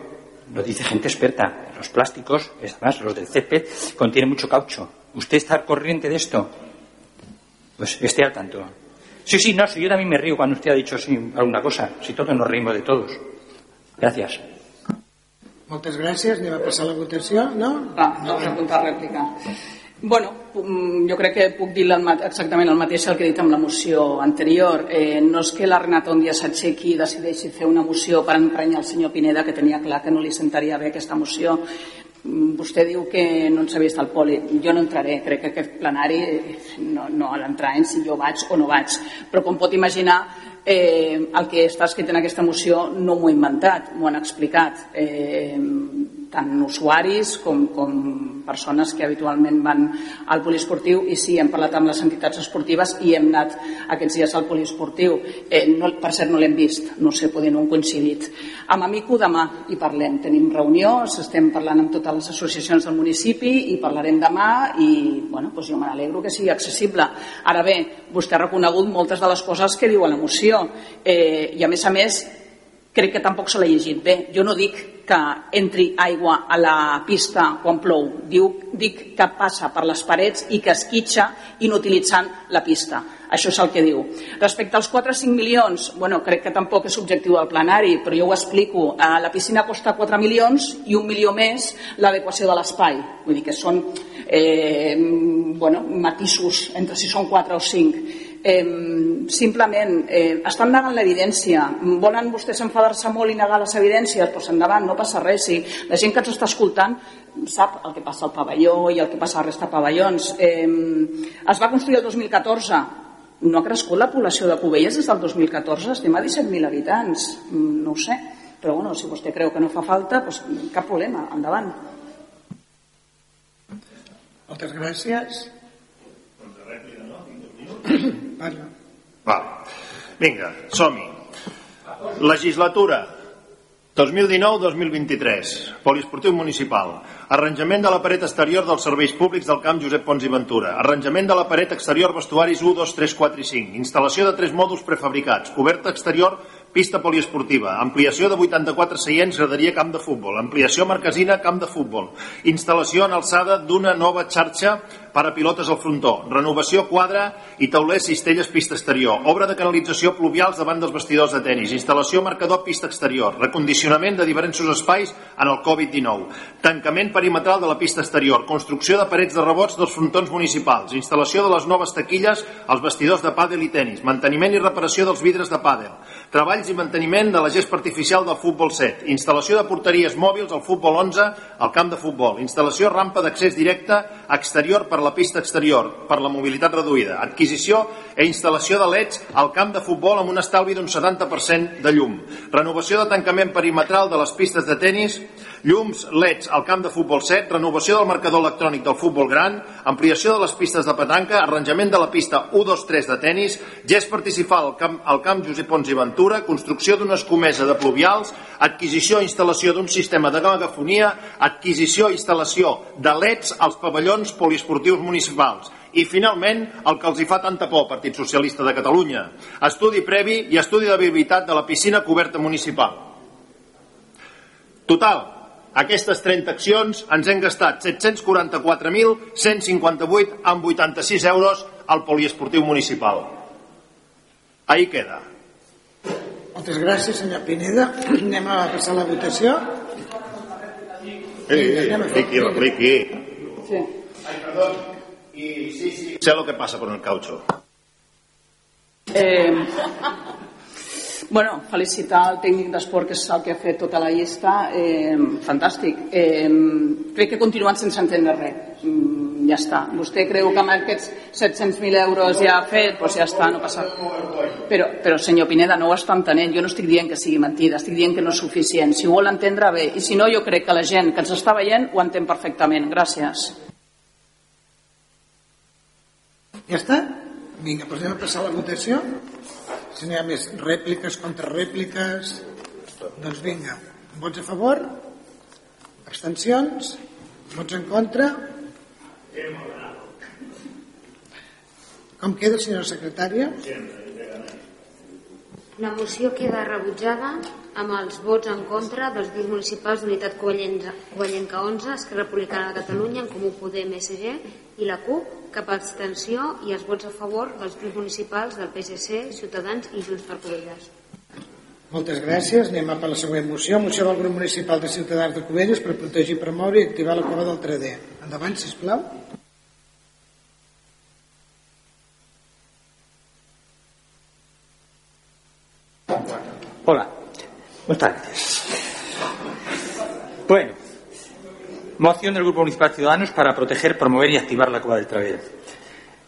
[SPEAKER 8] lo dice gente experta. Los plásticos, además los del césped, contienen mucho caucho. ¿Usted está al corriente de esto? Pues esté al tanto. Sí, sí, no, si yo también me río cuando usted ha dicho sí, alguna cosa. Si todos nos reímos de todos. Gràcies.
[SPEAKER 2] Moltes gràcies. Anem a passar la votació, no?
[SPEAKER 7] Va, no, preguntar rèplica. Bueno, jo crec que puc dir exactament el mateix el que he dit amb la moció anterior. Eh, no és que la Renata un dia s'aixequi i decideixi fer una moció per emprenyar el senyor Pineda, que tenia clar que no li sentaria bé aquesta moció. Vostè diu que no ens ha vist al poli. Jo no entraré, crec que aquest plenari no, no ha d'entrar en si jo vaig o no vaig. Però com pot imaginar, eh, el que està escrit en aquesta moció no m'ho he inventat, m'ho han explicat. Eh, tant usuaris com, com persones que habitualment van al poliesportiu i sí, hem parlat amb les entitats esportives i hem anat aquests dies al poliesportiu. Eh, no, per cert no l'hem vist no sé, poder no hem coincidit. Amb Amico demà hi parlem, tenim reunió estem parlant amb totes les associacions del municipi i parlarem demà i bueno, doncs jo me n'alegro que sigui accessible. Ara bé, vostè ha reconegut moltes de les coses que diu a la moció. Eh, i a més a més crec que tampoc se l'ha llegit bé. Jo no dic que entri aigua a la pista quan plou, Diu, dic que passa per les parets i que esquitxa inutilitzant la pista. Això és el que diu. Respecte als 4 o 5 milions, bueno, crec que tampoc és objectiu del plenari, però jo ho explico. Eh, la piscina costa 4 milions i un milió més l'adequació de l'espai. Vull dir que són eh, bueno, matisos entre si són 4 o 5 simplement eh, estan negant l'evidència. Volen vostès enfadar-se molt i negar les evidències? Doncs endavant, no passa res. Si la gent que ens està escoltant sap el que passa al pavelló i el que passa a la resta de pavellons. Eh, es va construir el 2014 no ha crescut la població de Cubelles des del 2014, estem a 17.000 habitants, mm, no ho sé, però bueno, si vostè creu que no fa falta, doncs cap problema, endavant.
[SPEAKER 2] Moltes gràcies.
[SPEAKER 16] Va. Vinga, som-hi. Legislatura 2019-2023. Poliesportiu municipal. Arranjament de la paret exterior dels serveis públics del camp Josep Pons i Ventura. Arranjament de la paret exterior vestuaris 1, 2, 3, 4 i 5. Instal·lació de tres mòduls prefabricats. Coberta exterior pista poliesportiva, ampliació de 84 seients, graderia camp de futbol, ampliació marquesina camp de futbol, instal·lació en alçada d'una nova xarxa per a pilotes al frontó, renovació quadra i taulers cistelles pista exterior, obra de canalització pluvials davant dels vestidors de tennis, instal·lació marcador pista exterior, recondicionament de diversos espais en el Covid-19, tancament perimetral de la pista exterior, construcció de parets de rebots dels frontons municipals, instal·lació de les noves taquilles als vestidors de pàdel i tennis, manteniment i reparació dels vidres de pàdel, treballs i manteniment de la gespa artificial del futbol 7, instal·lació de porteries mòbils al futbol 11 al camp de futbol, instal·lació rampa d'accés directe exterior per la pista exterior per la mobilitat reduïda, adquisició e instal·lació de leds al camp de futbol amb un estalvi d'un 70% de llum, renovació de tancament perimetral de les pistes de tennis, llums leds al camp de futbol 7, renovació del marcador electrònic del futbol gran, ampliació de les pistes de petanca, arranjament de la pista 1-2-3 de tennis, gest participar al camp, al camp Josep Pons i Ventura, construcció d'una escomesa de pluvials, adquisició i instal·lació d'un sistema de megafonia, adquisició i instal·lació de leds als pavellons poliesportius municipals, i finalment el que els hi fa tanta por Partit Socialista de Catalunya. Estudi previ i estudi de viabilitat de la piscina coberta municipal. Total aquestes 30 accions ens hem gastat 744.158 amb 86 euros al poliesportiu municipal ahí queda
[SPEAKER 2] moltes gràcies senyor Pineda anem a passar la votació
[SPEAKER 16] Ei, repliqui, repliqui.
[SPEAKER 7] Sí.
[SPEAKER 16] Ai, perdó. Y sí, sí. Sé lo que pasa con el caucho.
[SPEAKER 7] Eh, bueno, felicitar el tècnic d'esport que és el que ha fet tota la llista. Eh, fantàstic. Eh, crec que continuen sense entendre res. Mm, ja està, vostè creu que amb aquests 700.000 euros ja ha fet? Doncs ja està, no passa però, però senyor Pineda no ho està entenent jo no estic dient que sigui mentida, estic dient que no és suficient. Si ho vol entendre bé, i si no jo crec que la gent que ens està veient ho entén perfectament. Gràcies.
[SPEAKER 2] Ja està? vinga, doncs anem a passar la votació si n'hi ha més rèpliques, contrarèpliques doncs vinga vots a favor abstencions vots en contra com queda senyora secretària?
[SPEAKER 3] La moció queda rebutjada amb els vots en contra dels grups municipals d'Unitat Covellenca 11, Esquerra Republicana de Catalunya, en Comú Podem, SG i la CUP, cap abstenció i els vots a favor dels grups municipals del PSC, Ciutadans i Junts per Covelles.
[SPEAKER 2] Moltes gràcies. Anem a per la següent moció. Moció del grup municipal de Ciutadans de Covelles per protegir, promoure i activar la cova del Trader. Endavant, sisplau.
[SPEAKER 8] Hola, buenas tardes. Bueno, moción del Grupo Municipal Ciudadanos para proteger, promover y activar la Cueva del Travel.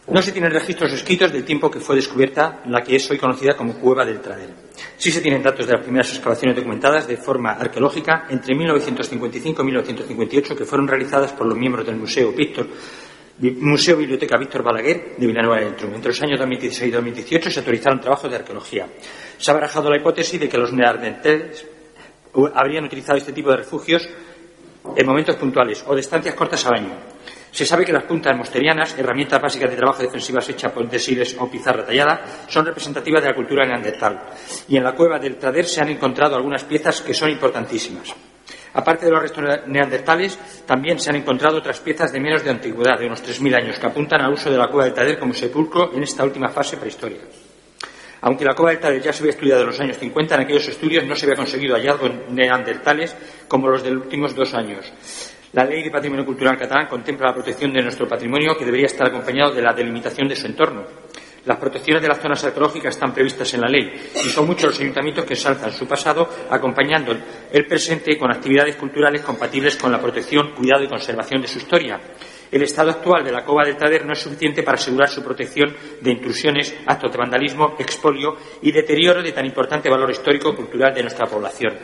[SPEAKER 8] No se tienen registros escritos del tiempo que fue descubierta la que es hoy conocida como Cueva del Travel. Sí se tienen datos de las primeras excavaciones documentadas de forma arqueológica entre 1955 y 1958 que fueron realizadas por los miembros del Museo Víctor Museo Biblioteca Víctor Balaguer de Villanueva del Trum. Entre los años 2016 y 2018 se autorizaron trabajos de arqueología. Se ha barajado la hipótesis de que los neandertales habrían utilizado este tipo de refugios en momentos puntuales o de estancias cortas al año. Se sabe que las puntas mosterianas, herramientas básicas de trabajo defensivas hechas por desiles o pizarra tallada, son representativas de la cultura neandertal. Y en la cueva del Trader se han encontrado algunas piezas que son importantísimas. Aparte de los restos neandertales, también se han encontrado otras piezas de menos de antigüedad, de unos 3.000 años, que apuntan al uso de la cueva del Tader como sepulcro en esta última fase prehistórica. Aunque la cueva del Tader ya se había estudiado en los años 50, en aquellos estudios no se había conseguido hallazgos neandertales como los de los últimos dos años. La Ley de Patrimonio Cultural catalán contempla la protección de nuestro patrimonio que debería estar acompañado de la delimitación de su entorno. Las protecciones de las zonas arqueológicas están previstas en la ley y son muchos los ayuntamientos que saltan su pasado acompañando el presente con actividades culturales compatibles con la protección, cuidado y conservación de su historia. El estado actual de la cova del Tader no es suficiente para asegurar su protección de intrusiones, actos de vandalismo, expolio y deterioro de tan importante valor histórico-cultural de nuestra población.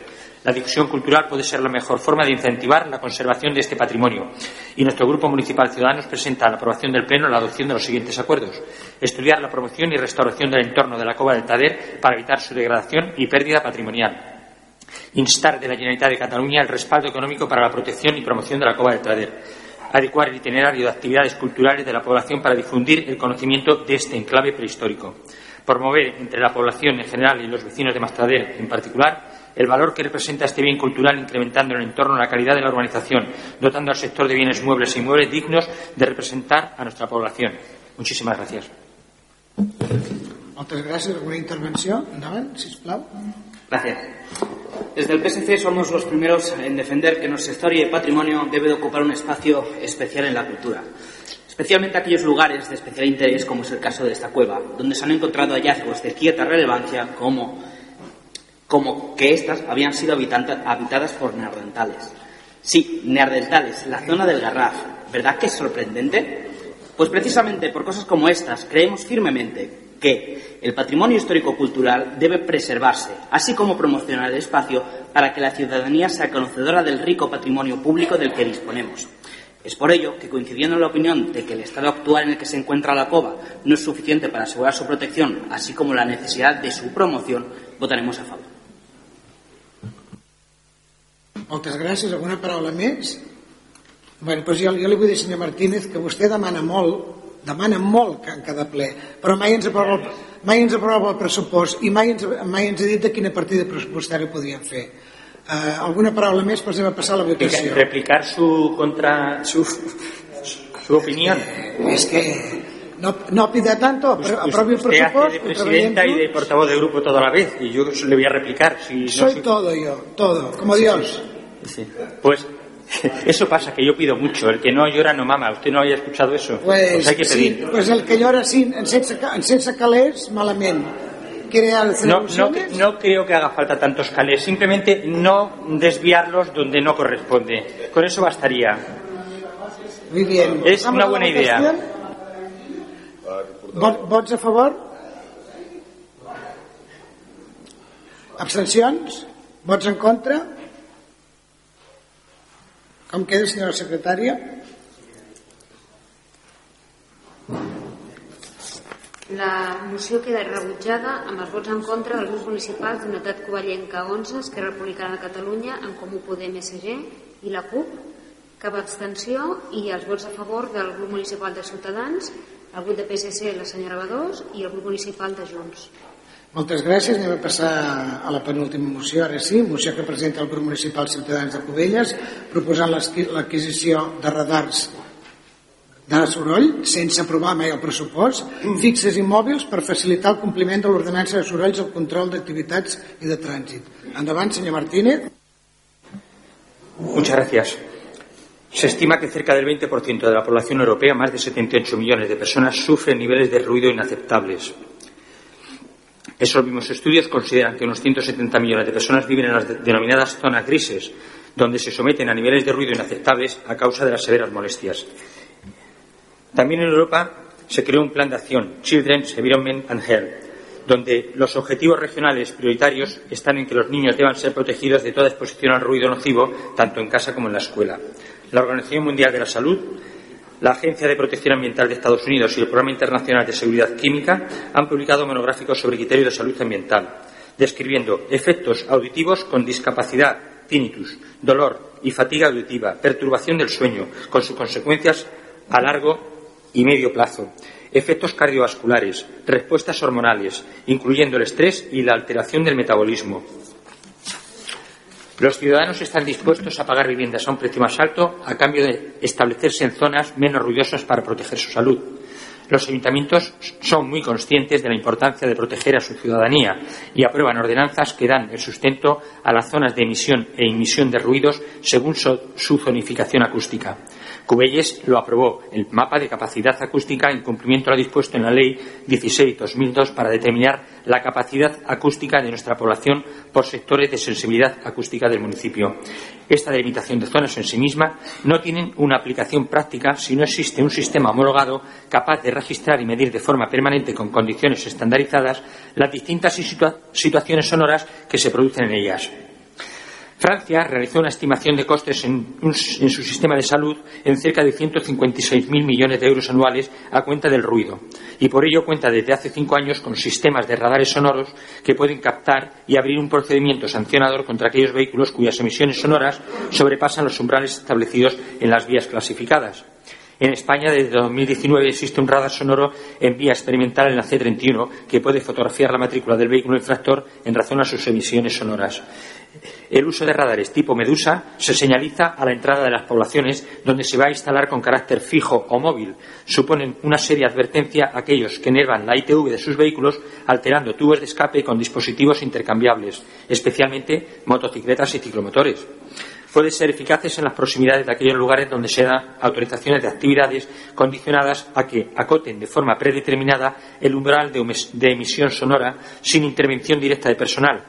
[SPEAKER 8] La difusión cultural puede ser la mejor forma de incentivar la conservación de este patrimonio. Y nuestro Grupo Municipal Ciudadanos presenta a la aprobación del Pleno la adopción de los siguientes acuerdos. Estudiar la promoción y restauración del entorno de la Cova del Tader para evitar su degradación y pérdida patrimonial. Instar de la Generalitat de Cataluña el respaldo económico para la protección y promoción de la Cova del Tader. Adecuar el itinerario de actividades culturales de la población para difundir el conocimiento de este enclave prehistórico. Promover entre la población en general y los vecinos de Mastrader en particular el valor que representa este bien cultural incrementando en el entorno la calidad de la urbanización, dotando al sector de bienes muebles e inmuebles dignos de representar a nuestra población. Muchísimas gracias.
[SPEAKER 2] Moltes gràcies. ¿Alguna intervenció? Endavant, sisplau.
[SPEAKER 12] Gracias. Desde el PSC somos los primeros en defender que nuestra historia y patrimonio debe de ocupar un espacio especial en la cultura, especialmente aquellos lugares de especial interés como es el caso de esta cueva, donde se han encontrado hallazgos de cierta relevancia como como que éstas habían sido habitadas por neandertales. Sí, neandertales, la zona del Garraf. ¿Verdad que es sorprendente? Pues precisamente por cosas como estas creemos firmemente que el patrimonio histórico-cultural debe preservarse, así como promocionar el espacio para que la ciudadanía sea conocedora del rico patrimonio público del que disponemos. Es por ello que, coincidiendo en la opinión de que el estado actual en el que se encuentra la cova no es suficiente para asegurar su protección, así como la necesidad de su promoción, votaremos a favor.
[SPEAKER 2] Moltes gràcies. Alguna paraula més? Bueno, doncs jo, jo li vull dir, Martínez, que vostè demana molt, demana molt en cada ple, però mai ens aprova el, mai ens aprova el pressupost i mai ens, mai ens ha dit de quina partida pressupostària podríem fer. Uh, alguna paraula més? Passem a passar a la votació.
[SPEAKER 8] Replicar su contra su, su opinión.
[SPEAKER 2] Eh, es que no, no pida tanto, aprobe el
[SPEAKER 8] Usted
[SPEAKER 2] presupuesto.
[SPEAKER 8] hace de presidenta y de portavoz de grupo toda la vez y yo le voy a replicar. Si no
[SPEAKER 2] Soy
[SPEAKER 8] soy-
[SPEAKER 2] todo yo, todo, como Dios.
[SPEAKER 8] Sí. Pues [LAUGHS] eso pasa, que yo pido mucho. El que no llora no mama. ¿Usted no había escuchado eso?
[SPEAKER 2] Pues,
[SPEAKER 8] hay que
[SPEAKER 2] sí,
[SPEAKER 8] pedir.
[SPEAKER 2] pues el que llora sin, en, sense, en sense calés, malament.
[SPEAKER 8] No, no, no creo que haga falta tantos calés, simplemente no desviarlos donde no corresponde. Con eso bastaría.
[SPEAKER 2] Muy bien.
[SPEAKER 8] Es una buena idea.
[SPEAKER 2] Vots a favor? Abstencions? Vots en contra? Com queda, senyora secretària?
[SPEAKER 3] La moció queda rebutjada amb els vots en contra dels grups municipals d'Unitat Covellenca 11, Esquerra Republicana de Catalunya, en Comú Podem SG i la CUP, cap abstenció i els vots a favor del grup municipal de Ciutadans, el grup de PSC, la senyora Badós, i el grup municipal de Junts.
[SPEAKER 2] Moltes gràcies. Anem a passar a la penúltima moció, ara sí, moció que presenta el grup municipal Ciutadans de Cubelles, proposant l'adquisició de radars de soroll, sense aprovar mai el pressupost, fixes i mòbils per facilitar el compliment de l'ordenança de sorolls al control d'activitats i de trànsit. Endavant, senyor Martínez.
[SPEAKER 8] Muchas gracias. Se estima que cerca del 20% de la población europea, más de 78 millones de personas, sufren niveles de ruido inaceptables. Esos mismos estudios consideran que unos 170 millones de personas viven en las de- denominadas zonas grises, donde se someten a niveles de ruido inaceptables a causa de las severas molestias. También en Europa se creó un plan de acción, Children's Environment and Health, donde los objetivos regionales prioritarios están en que los niños deban ser protegidos de toda exposición al ruido nocivo, tanto en casa como en la escuela. La Organización Mundial de la Salud, la Agencia de Protección Ambiental de Estados Unidos y el Programa Internacional de Seguridad Química han publicado monográficos sobre criterios de salud ambiental, describiendo efectos auditivos con discapacidad, tinnitus, dolor y fatiga auditiva, perturbación del sueño, con sus consecuencias a largo y medio plazo, efectos cardiovasculares, respuestas hormonales, incluyendo el estrés y la alteración del metabolismo. Los ciudadanos están dispuestos a pagar viviendas a un precio más alto a cambio de establecerse en zonas menos ruidosas para proteger su salud. Los ayuntamientos son muy conscientes de la importancia de proteger a su ciudadanía y aprueban ordenanzas que dan el sustento a las zonas de emisión e emisión de ruidos según su, zonificación acústica. Cubelles lo aprobó, el mapa de capacidad acústica en cumplimiento a lo dispuesto en la Ley 16-2002 para determinar la capacidad acústica de nuestra población por sectores de sensibilidad acústica del municipio. Esta delimitación de zonas en sí misma no tiene una aplicación práctica si no existe un sistema homologado capaz de registrar y medir de forma permanente con condiciones estandarizadas las distintas situaciones sonoras que se producen en ellas. Francia realizó una estimación de costes en, su sistema de salud en cerca de 156.000 millones de euros anuales a cuenta del ruido y por ello cuenta desde hace cinco años con sistemas de radares sonoros que pueden captar y abrir un procedimiento sancionador contra aquellos vehículos cuyas emisiones sonoras sobrepasan los umbrales establecidos en las vías clasificadas. En España, desde 2019, existe un radar sonoro en vía experimental en la C31 que puede fotografiar la matrícula del vehículo infractor en razón a sus emisiones sonoras. El uso de radares tipo Medusa se señaliza a la entrada de las poblaciones donde se va a instalar con carácter fijo o móvil. Suponen una seria advertencia a aquellos que enervan la ITV de sus vehículos alterando tubos de escape con dispositivos intercambiables, especialmente motocicletas y ciclomotores pueden ser eficaces en las proximidades de aquellos lugares donde se dan autorizaciones de actividades condicionadas a que acoten de forma predeterminada el umbral de, emisión sonora sin intervención directa de personal,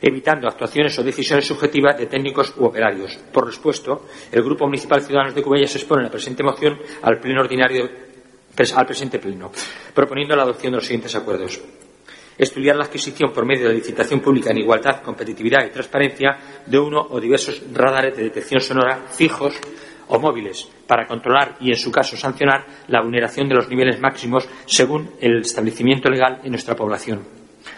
[SPEAKER 8] evitando actuaciones o decisiones subjetivas de técnicos u operarios. Por respuesto, el Grupo Municipal Ciudadanos de Cubellas expone la presente moción al pleno ordinario al presente pleno, proponiendo la adopción de los siguientes acuerdos estudiar la adquisición por medio de licitación pública en igualdad, competitividad y transparencia de uno o diversos radares de detección sonora fijos o móviles para controlar y, en su caso, sancionar la vulneración de los niveles máximos según el establecimiento legal en nuestra población.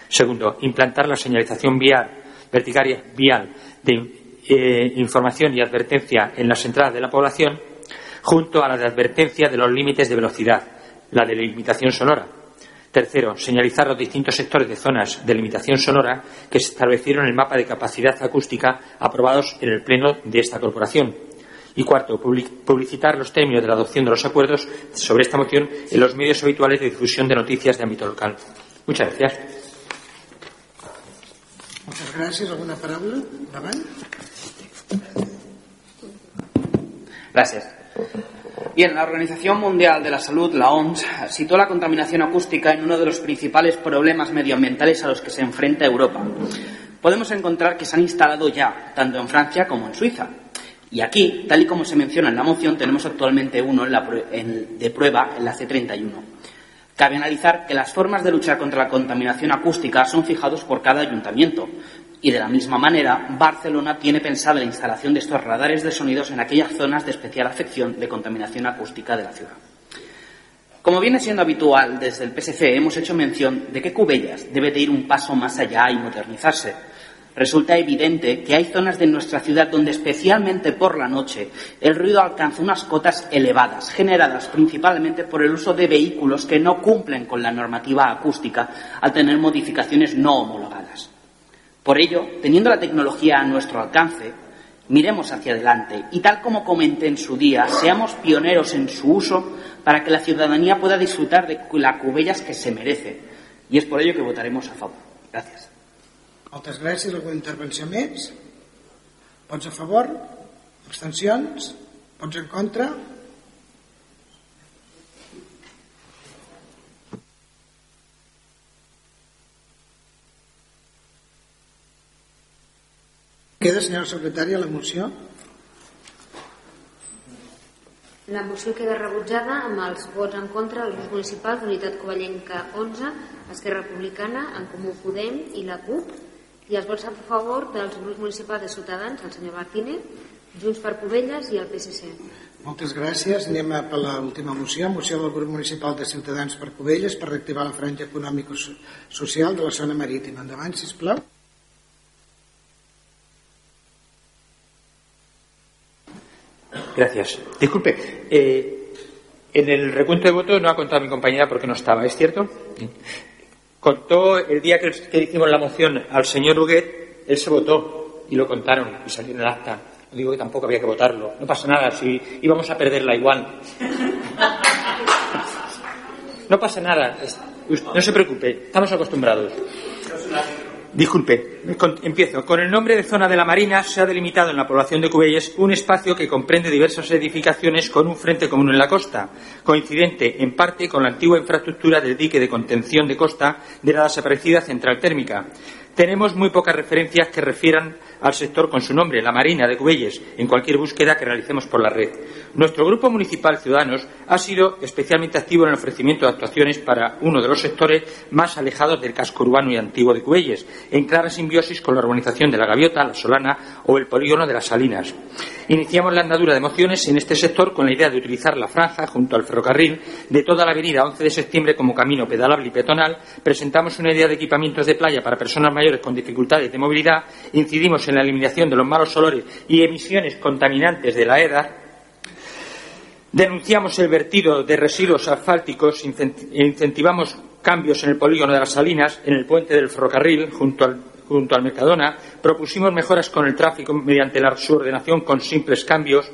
[SPEAKER 8] Segundo, implantar la señalización vial, verticaria vial de eh, información y advertencia en las entradas de la población junto a la de advertencia de los límites de velocidad, la de limitación sonora, Tercero, señalizar los distintos sectores de zonas de limitación sonora que se establecieron en el mapa de capacidad acústica aprobados en el Pleno de esta corporación. Y cuarto, publicitar los términos de la adopción de los acuerdos sobre esta moción en los medios habituales de difusión de noticias de ámbito local. Muchas gracias.
[SPEAKER 2] Muchas gracias. ¿Alguna palabra?
[SPEAKER 12] Gracias. Bien, la Organización Mundial de la Salud, la OMS, situó la contaminación acústica en uno de los principales problemas medioambientales a los que se enfrenta Europa. Podemos encontrar que se han instalado ya, tanto en Francia como en Suiza. Y aquí, tal y como se menciona en la moción, tenemos actualmente uno de prueba en la C31. Cabe analizar que las formas de luchar contra la contaminación acústica son fijados por cada ayuntamiento, y de la misma manera, Barcelona tiene pensada la instalación de estos radares de sonidos en aquellas zonas de especial afección de contaminación acústica de la ciudad. Como viene siendo habitual, desde el PSC hemos hecho mención de que Cubellas debe de ir un paso más allá y modernizarse. Resulta evidente que hay zonas de nuestra ciudad donde, especialmente por la noche, el ruido alcanza unas cotas elevadas, generadas principalmente por el uso de vehículos que no cumplen con la normativa acústica al tener modificaciones no homologadas. Por ello, teniendo la tecnología a nuestro alcance, miremos hacia adelante y, tal como comenté en su día, seamos pioneros en su uso para que la ciudadanía pueda disfrutar de la cubellas que se merece. Y es por ello que votaremos a favor. Gracias.
[SPEAKER 2] Moltes gràcies. Alguna intervenció més? Vots a favor? Abstencions? Vots en contra? Queda, senyora secretària, la moció?
[SPEAKER 3] La moció queda rebutjada amb els vots en contra dels grups municipals d'Unitat Covellenca 11, Esquerra Republicana, En Comú Podem i la CUP, i els vots a favor dels grups municipals de Ciutadans, el senyor Martínez, Junts per Covelles i el PSC.
[SPEAKER 2] Moltes gràcies. Anem a per l'última moció, moció del grup municipal de Ciutadans per Covelles per reactivar la franja econòmico-social de la zona marítima. Endavant, sisplau.
[SPEAKER 8] Gracias. Disculpe, eh, en el recuento de votos no ha contado mi compañera porque no estaba, ¿es cierto? Contó el día que, que hicimos la moción al señor Huguet, él se votó y lo contaron y salió en el acta. Digo que tampoco había que votarlo. No pasa nada, si íbamos a perderla igual. [LAUGHS] No pasa nada. No se preocupe, estamos acostumbrados. Disculpe, empiezo. Con el nombre de zona de la Marina se ha delimitado en la población de Cubelles un espacio que comprende diversas edificaciones con un frente común en la costa, coincidente en parte con la antigua infraestructura del dique de contención de costa de la desaparecida central térmica. Tenemos muy pocas referencias que refieran al sector con su nombre, la Marina de Cubelles, en cualquier búsqueda que realicemos por la red. Nuestro grupo municipal Ciudadanos ha sido especialmente activo en el ofrecimiento de actuaciones para uno de los sectores más alejados del casco urbano y antiguo de Cubelles, en clara simbiosis con la urbanización de la Gaviota, la Solana o el polígono de las Salinas. Iniciamos la andadura de mociones en este sector con la idea de utilizar la franja junto al ferrocarril de toda la avenida 11 de septiembre como camino pedalable y peatonal. Presentamos una idea de equipamientos de playa para personas mayores con dificultades de movilidad. Incidimos en la eliminación de los malos olores y emisiones contaminantes de la EDA. Denunciamos el vertido de residuos asfálticos incentivamos cambios en el polígono de las Salinas, en el puente del ferrocarril, junto al, Mercadona. Propusimos mejoras con el tráfico mediante la subordinación con simples cambios.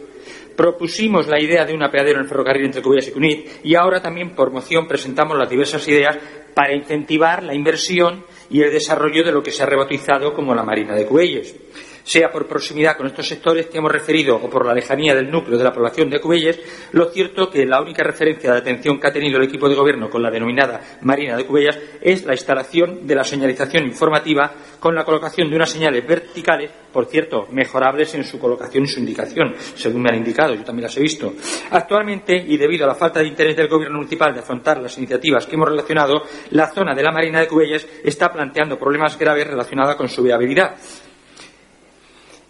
[SPEAKER 8] Propusimos la idea de un apeadero en el ferrocarril entre Cubillas y Cunit y ahora también por moción presentamos las diversas ideas para incentivar la inversión y el desarrollo de lo que se ha rebautizado como la Marina de Cubelles sea por proximidad con estos sectores que hemos referido o por la lejanía del núcleo de la población de Cubelles, lo cierto que la única referencia de atención que ha tenido el equipo de gobierno con la denominada Marina de Cubellas es la instalación de la señalización informativa con la colocación de unas señales verticales, por cierto, mejorables en su colocación y su indicación, según me han indicado, yo también las he visto. Actualmente, y debido a la falta de interés del gobierno municipal de afrontar las iniciativas que hemos relacionado, la zona de la Marina de Cubelles está planteando problemas graves relacionados con su viabilidad.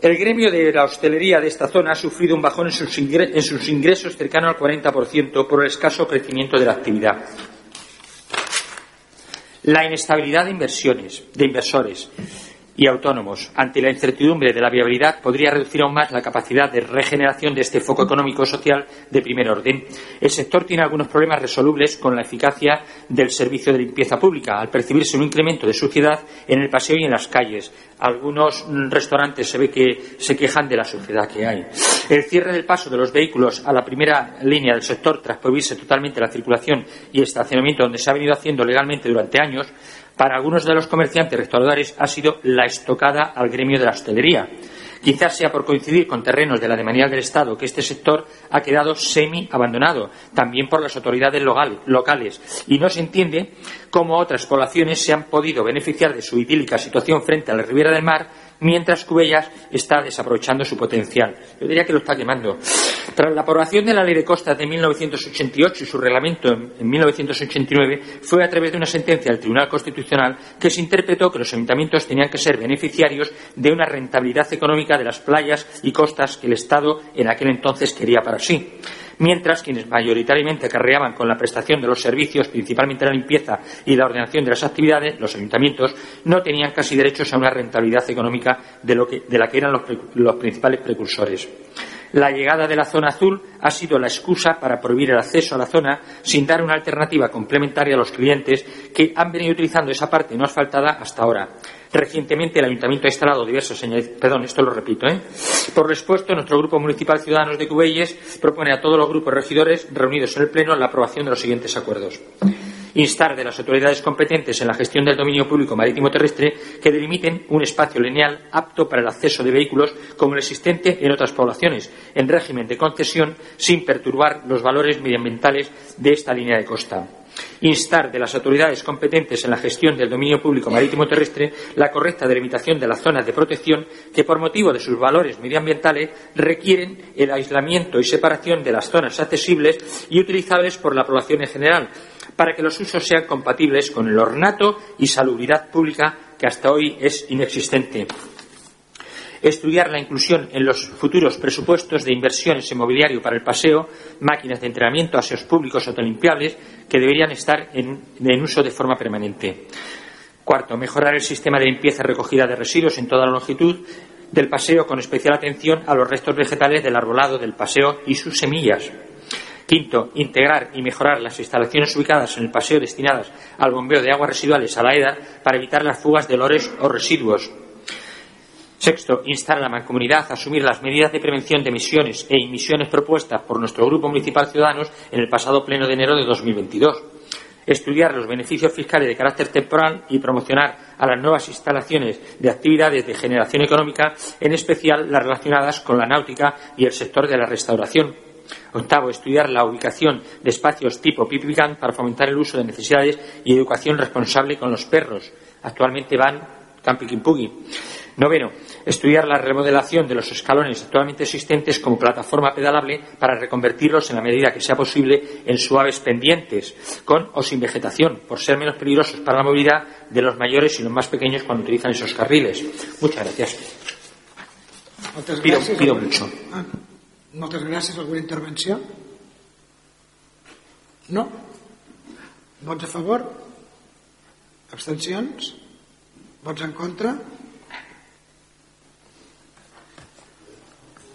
[SPEAKER 8] El gremio de la hostelería de esta zona ha sufrido un bajón en sus, ingresos, cercano al 40% por el escaso crecimiento de la actividad. La inestabilidad de inversiones, de inversores y autónomos ante la incertidumbre de la viabilidad podría reducir aún más la capacidad de regeneración de este foco económico social de primer orden. El sector tiene algunos problemas resolubles con la eficacia del servicio de limpieza pública, al percibirse un incremento de suciedad en el paseo y en las calles, algunos restaurantes se ve que se quejan de la suciedad que hay. El cierre del paso de los vehículos a la primera línea del sector tras prohibirse totalmente la circulación y estacionamiento donde se ha venido haciendo legalmente durante años, para algunos de los comerciantes restauradores ha sido la estocada al gremio de la hostelería. Quizás sea por coincidir con terrenos de la demanial del Estado que este sector ha quedado semi abandonado, también por las autoridades locales, y no se entiende cómo otras poblaciones se han podido beneficiar de su idílica situación frente a la ribera del mar mientras Cubellas está desaprovechando su potencial. Yo diría que lo está quemando. Tras la aprobación de la Ley de Costas de 1988 y su reglamento en 1989, fue a través de una sentencia del Tribunal Constitucional que se interpretó que los ayuntamientos tenían que ser beneficiarios de una rentabilidad económica de las playas y costas que el Estado en aquel entonces quería para sí mientras quienes mayoritariamente acarreaban con la prestación de los servicios, principalmente la limpieza y la ordenación de las actividades, los ayuntamientos, no tenían casi derechos a una rentabilidad económica de, la que eran los principales precursores. La llegada de la zona azul ha sido la excusa para prohibir el acceso a la zona sin dar una alternativa complementaria a los clientes que han venido utilizando esa parte no asfaltada hasta ahora. Recientemente el Ayuntamiento ha instalado diversos señales. Perdón, esto lo repito. ¿eh? Por respuesta, nuestro Grupo Municipal Ciudadanos de Cubelles propone a todos los grupos regidores reunidos en el Pleno la aprobación de los siguientes acuerdos instar de las autoridades competentes en la gestión del dominio público marítimo terrestre que delimiten un espacio lineal apto para el acceso de vehículos como el existente en otras poblaciones, en régimen de concesión, sin perturbar los valores medioambientales de esta línea de costa instar de las autoridades competentes en la gestión del dominio público marítimo terrestre la correcta delimitación de las zonas de protección que, por motivo de sus valores medioambientales, requieren el aislamiento y separación de las zonas accesibles y utilizables por la población en general, para que los usos sean compatibles con el ornato y salubridad pública que hasta hoy es inexistente. Estudiar la inclusión en los futuros presupuestos de inversiones en mobiliario para el paseo, máquinas de entrenamiento, aseos públicos autolimpiables que deberían estar en, uso de forma permanente. Cuarto, mejorar el sistema de limpieza y recogida de residuos en toda la longitud del paseo con especial atención a los restos vegetales del arbolado del paseo y sus semillas. Quinto, integrar y mejorar las instalaciones ubicadas en el paseo destinadas al bombeo de aguas residuales a la EDA para evitar las fugas de olores o residuos. Sexto, instar a la mancomunidad a asumir las medidas de prevención de emisiones e emisiones propuestas por nuestro Grupo Municipal Ciudadanos en el pasado pleno de enero de 2022.
[SPEAKER 17] estudiar los beneficios fiscales de carácter temporal y promocionar a las nuevas instalaciones de actividades de generación económica, en especial las relacionadas con la náutica y el sector de la restauración. Octavo, estudiar la ubicación de espacios tipo Pipican para fomentar el uso de necesidades y educación responsable con los perros. Actualmente van Campiquimpugui. Noveno, estudiar la remodelación de los escalones actualmente existentes como plataforma pedalable para reconvertirlos en la medida que sea posible en suaves pendientes, con o sin vegetación, por ser menos peligrosos para la movilidad de los mayores y los más pequeños cuando utilizan esos carriles. Muchas gracias.
[SPEAKER 2] Moltes
[SPEAKER 17] Pido,
[SPEAKER 2] gràcies.
[SPEAKER 17] pido mucho.
[SPEAKER 2] Ah, moltes gràcies. Alguna intervenció? No? Vots a favor? Abstencions? Vots en contra?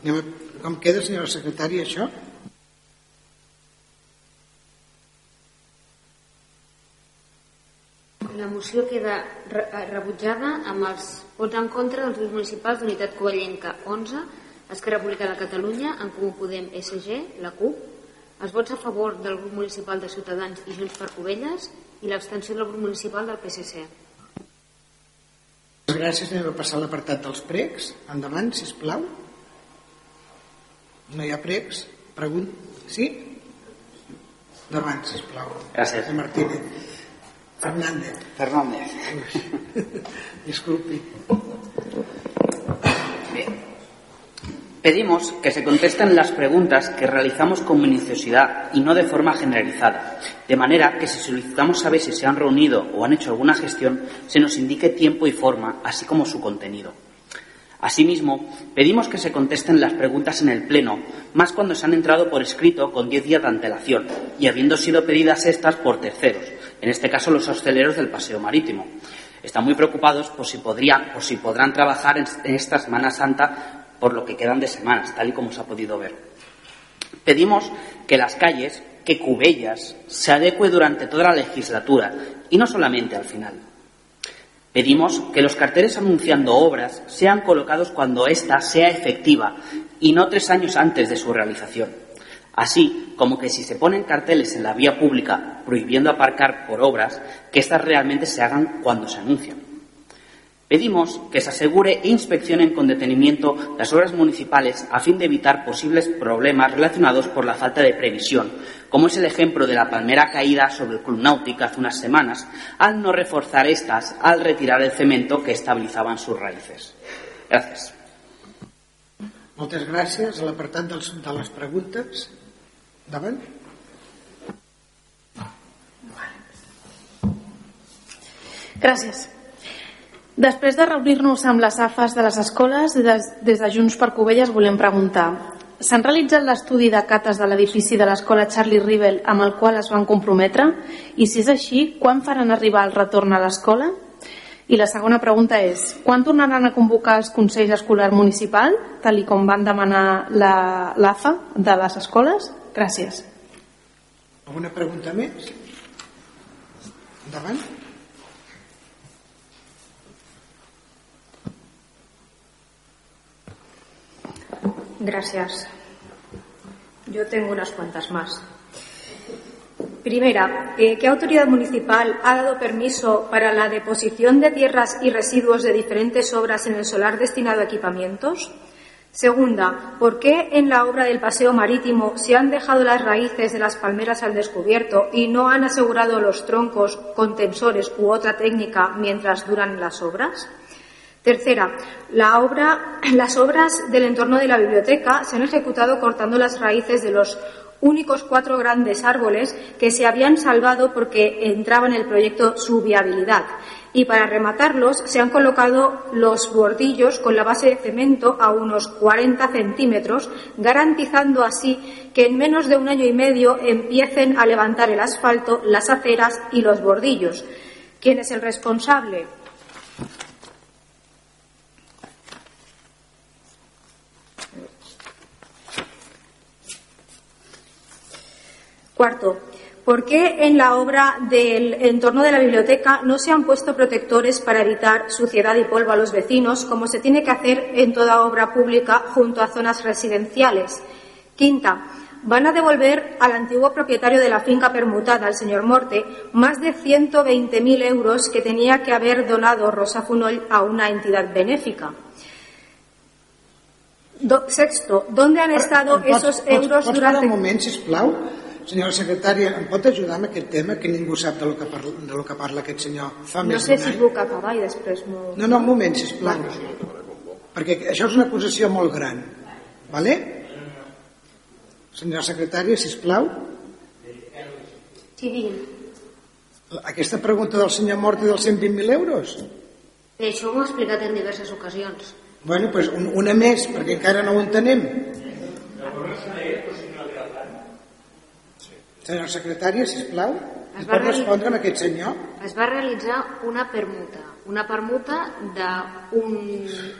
[SPEAKER 2] Anem a... Com queda, senyora secretària, això?
[SPEAKER 3] La moció queda re rebutjada amb els vots en contra dels grups municipals d'Unitat Covellenca 11, Esquerra Republicana de Catalunya, En Comú Podem, SG, la CUP, els vots a favor del grup municipal de Ciutadans i Junts per Covelles i l'abstenció del grup municipal del PSC.
[SPEAKER 2] Gràcies. Anem a passar a l'apartat dels pregs. Endavant, si plau. No hi ha pregs? Pregunt... Sí?
[SPEAKER 12] Gràcies.
[SPEAKER 2] Martínez. Fernández.
[SPEAKER 12] Fernández.
[SPEAKER 2] Disculpi.
[SPEAKER 12] Pedimos que se contesten las preguntas que realizamos con minuciosidad y no de forma generalizada, de manera que si solicitamos saber si se han reunido o han hecho alguna gestión, se nos indique tiempo y forma, así como su contenido. Asimismo, pedimos que se contesten las preguntas en el Pleno, más cuando se han entrado por escrito con diez días de antelación y habiendo sido pedidas estas por terceros, en este caso los hosteleros del Paseo Marítimo. Están muy preocupados por si, podrían, por si podrán trabajar en, en esta Semana Santa por lo que quedan de semanas, tal y como se ha podido ver. Pedimos que las calles, que Cubellas, se adecue durante toda la legislatura y no solamente al final. Pedimos que los carteles anunciando obras sean colocados cuando ésta sea efectiva y no tres años antes de su realización. Así como que si se ponen carteles en la vía pública prohibiendo aparcar por obras, que éstas realmente se hagan cuando se anuncian. Pedimos que se asegure e inspeccionen con detenimiento las obras municipales a fin de evitar posibles problemas relacionados por la falta de previsión, como es el ejemplo de la palmera caída sobre el Club Náutica hace unas semanas, al no reforzar estas al retirar el cemento que estabilizaban sus raíces. Gracias.
[SPEAKER 2] Moltes gràcies. L'apartat dels- de les preguntes. Davant.
[SPEAKER 6] Gràcies. Després de reunir-nos amb les AFAs de les escoles, des, des de Junts per Covelles volem preguntar s'han realitzat l'estudi de cates de l'edifici de l'escola Charlie Rivel amb el qual es van comprometre? I si és així, quan faran arribar el retorn a l'escola? I la segona pregunta és, quan tornaran a convocar els Consells Escolar Municipal, tal i com van demanar la- l'AFA de les escoles? Gràcies.
[SPEAKER 2] Alguna pregunta més? Endavant.
[SPEAKER 18] Gracias. Yo tengo unas cuantas más. Primera, eh, ¿qué autoridad municipal ha dado permiso para la deposición de tierras y residuos de diferentes obras en el solar destinado a equipamientos? Segunda, ¿por qué en la obra del paseo marítimo se han dejado las raíces de las palmeras al descubierto y no han asegurado los troncos con tensores u otra técnica mientras duran las obras? Tercera, [CLEARS THROAT] las obras del entorno de la biblioteca se han ejecutado cortando las raíces de los únicos cuatro grandes árboles que se habían salvado porque entraba en el proyecto su viabilidad. Y para rematarlos se han colocado los bordillos con la base de cemento a unos 40 centímetros, garantizando así que en menos de un año y medio empiecen a levantar el asfalto, las aceras y los bordillos. ¿Quién es el responsable? Cuarto, ¿por qué en la obra del entorno de la biblioteca no se han puesto protectores para evitar suciedad y polvo a los vecinos, como se tiene que hacer en toda obra pública junto a zonas residenciales? Quinta, van a devolver al antiguo propietario de la finca permutada, el señor Morte, más de 120.000 euros que tenía que haber donado Rosa Funoll a una entidad benéfica. Do- sexto, ¿dónde han estado
[SPEAKER 2] pots-
[SPEAKER 18] esos
[SPEAKER 2] pots-
[SPEAKER 18] euros
[SPEAKER 2] pots
[SPEAKER 18] durante...
[SPEAKER 2] un moment, sisplau? Senyora secretària, em pot ajudar amb aquest tema que ningú sap de lo que parla, de lo que parla aquest senyor fa
[SPEAKER 18] No
[SPEAKER 2] més
[SPEAKER 18] sé si puc acabar i després m'ho...
[SPEAKER 2] No, no, un moment, sisplau. Perquè això és una acusació molt gran. Vale? Senyora secretària, sisplau.
[SPEAKER 3] Sí, digui'm.
[SPEAKER 2] Aquesta pregunta del senyor Mort i dels 120.000 euros?
[SPEAKER 3] Bé, això ho he explicat en diverses ocasions.
[SPEAKER 2] Bueno, doncs un, una més, perquè encara no ho entenem. Senyora secretària, sisplau,
[SPEAKER 3] Es
[SPEAKER 2] em
[SPEAKER 3] va
[SPEAKER 2] pot respondre amb aquest senyor?
[SPEAKER 3] Es va realitzar una permuta, una permuta d'un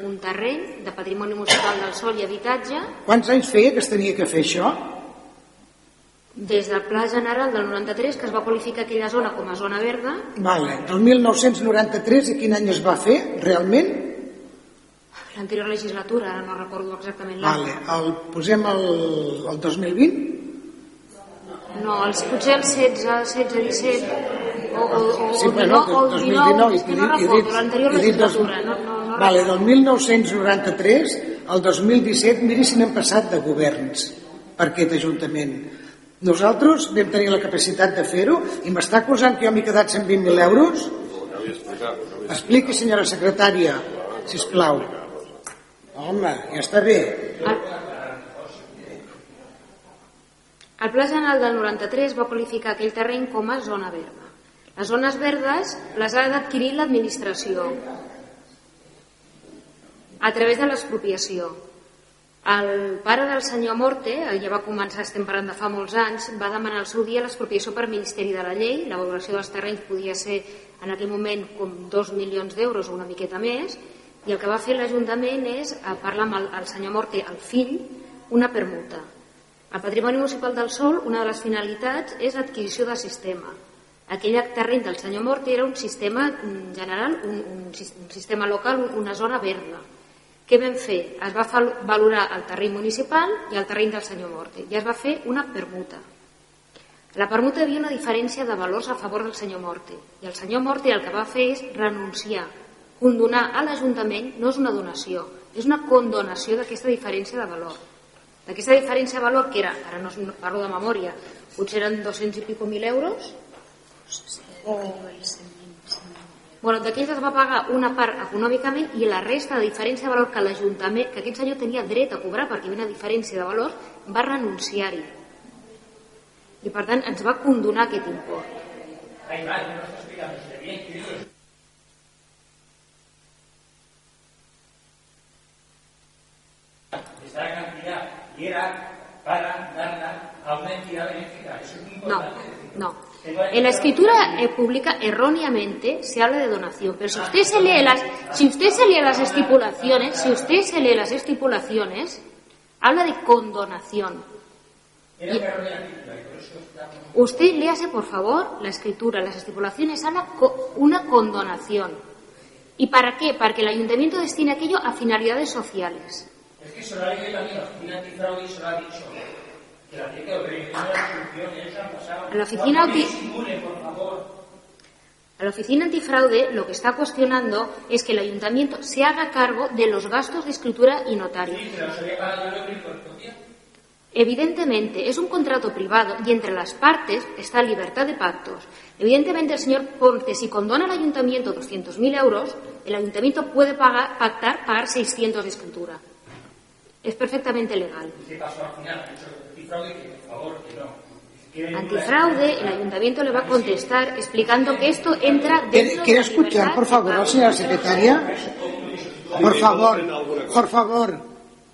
[SPEAKER 3] un terreny de patrimoni municipal del sol i habitatge
[SPEAKER 2] Quants anys feia que es tenia que fer això?
[SPEAKER 3] des del Pla General del 93 que es va qualificar aquella zona com a zona verda
[SPEAKER 2] Vale, del 1993 i quin any es va fer, realment?
[SPEAKER 3] l'anterior legislatura, ara no recordo exactament l'any.
[SPEAKER 2] Vale, el, posem el, el 2020?
[SPEAKER 3] No, els, potser el 16, 16, 17 o, o, o,
[SPEAKER 2] Sí,
[SPEAKER 3] o,
[SPEAKER 2] bueno,
[SPEAKER 3] 19, o el 19, és que no recordo, l'anterior legislatura. No, no, no
[SPEAKER 2] Vale, del 1993 al 2017, miri si n'hem passat de governs per aquest Ajuntament. Nosaltres vam tenir la capacitat de fer-ho i m'està acusant que jo m'he quedat 120.000 euros? Expliqui, senyora secretària, si us plau. Home, ja està bé.
[SPEAKER 3] El Pla General del 93 va qualificar aquell terreny com a zona verda. Les zones verdes les ha d'adquirir l'administració a través de l'expropiació. El pare del senyor Morte, ja va començar, estem parlant de fa molts anys, va demanar al seu dia l'expropiació per Ministeri de la Llei, la valoració dels terrenys podia ser en aquell moment com dos milions d'euros o una miqueta més, i el que va fer l'Ajuntament és parlar amb el, el senyor Morte, el fill, una permuta. El patrimoni municipal del Sol, una de les finalitats és l'adquisició de sistema. Aquell terreny del senyor Morte era un sistema mm, general, un, un, un sistema local, un- una zona verda. Què vam fer? Es va valorar el terreny municipal i el terreny del senyor Morte i es va fer una permuta. La permuta havia una diferència de valors a favor del senyor Morte i el senyor Morte el que va fer és renunciar, condonar a l'Ajuntament no és una donació, és una condonació d'aquesta diferència de valor. D'aquesta diferència de valor que era, ara no, no parlo de memòria, potser eren 200 i pico mil euros, o... Bueno, d'aquells es va pagar una part econòmicament i la resta de diferència de valor que l'Ajuntament, que aquest senyor tenia dret a cobrar perquè hi havia una diferència de valor, va renunciar-hi. I per tant ens va condonar aquest import.
[SPEAKER 17] Ahí va, no está usted bien, querido. Esta cantidad era para darla a una entidad benéfica. Eso es muy
[SPEAKER 3] No,
[SPEAKER 17] importante.
[SPEAKER 3] no. En la escritura eh, pública erróneamente se habla de donación, pero si usted se lee las, si usted se lee las estipulaciones, si usted se lee las estipulaciones, habla de condonación. Y-. Usted léase, por favor, la escritura, las estipulaciones, habla co- una condonación. ¿Y para qué? Para que el ayuntamiento destine aquello a finalidades sociales.
[SPEAKER 17] Oficina antifraude lo. Que la.
[SPEAKER 3] A la oficina
[SPEAKER 17] No
[SPEAKER 3] anti-
[SPEAKER 17] disimule, por favor.
[SPEAKER 3] A la oficina antifraude lo que está cuestionando es que el ayuntamiento se haga cargo de los gastos de escritura y notario.
[SPEAKER 17] Sí.
[SPEAKER 3] Evidentemente, es un contrato privado y entre las partes está libertad de pactos. Evidentemente, el señor Ponce, si condona al ayuntamiento 200.000 euros, el ayuntamiento puede pagar, pactar pagar 600 de escritura. Es perfectamente legal.
[SPEAKER 17] ¿Y qué pasó al final? Ha dicho el antifraude que, por favor, que no. Que no
[SPEAKER 3] Antifraude, el ayuntamiento le va a contestar explicando que esto entra dentro
[SPEAKER 2] ¿Quiere,
[SPEAKER 3] de
[SPEAKER 2] quiere
[SPEAKER 3] la
[SPEAKER 2] escuchar, por favor, la señora secretaria? Por favor, por favor,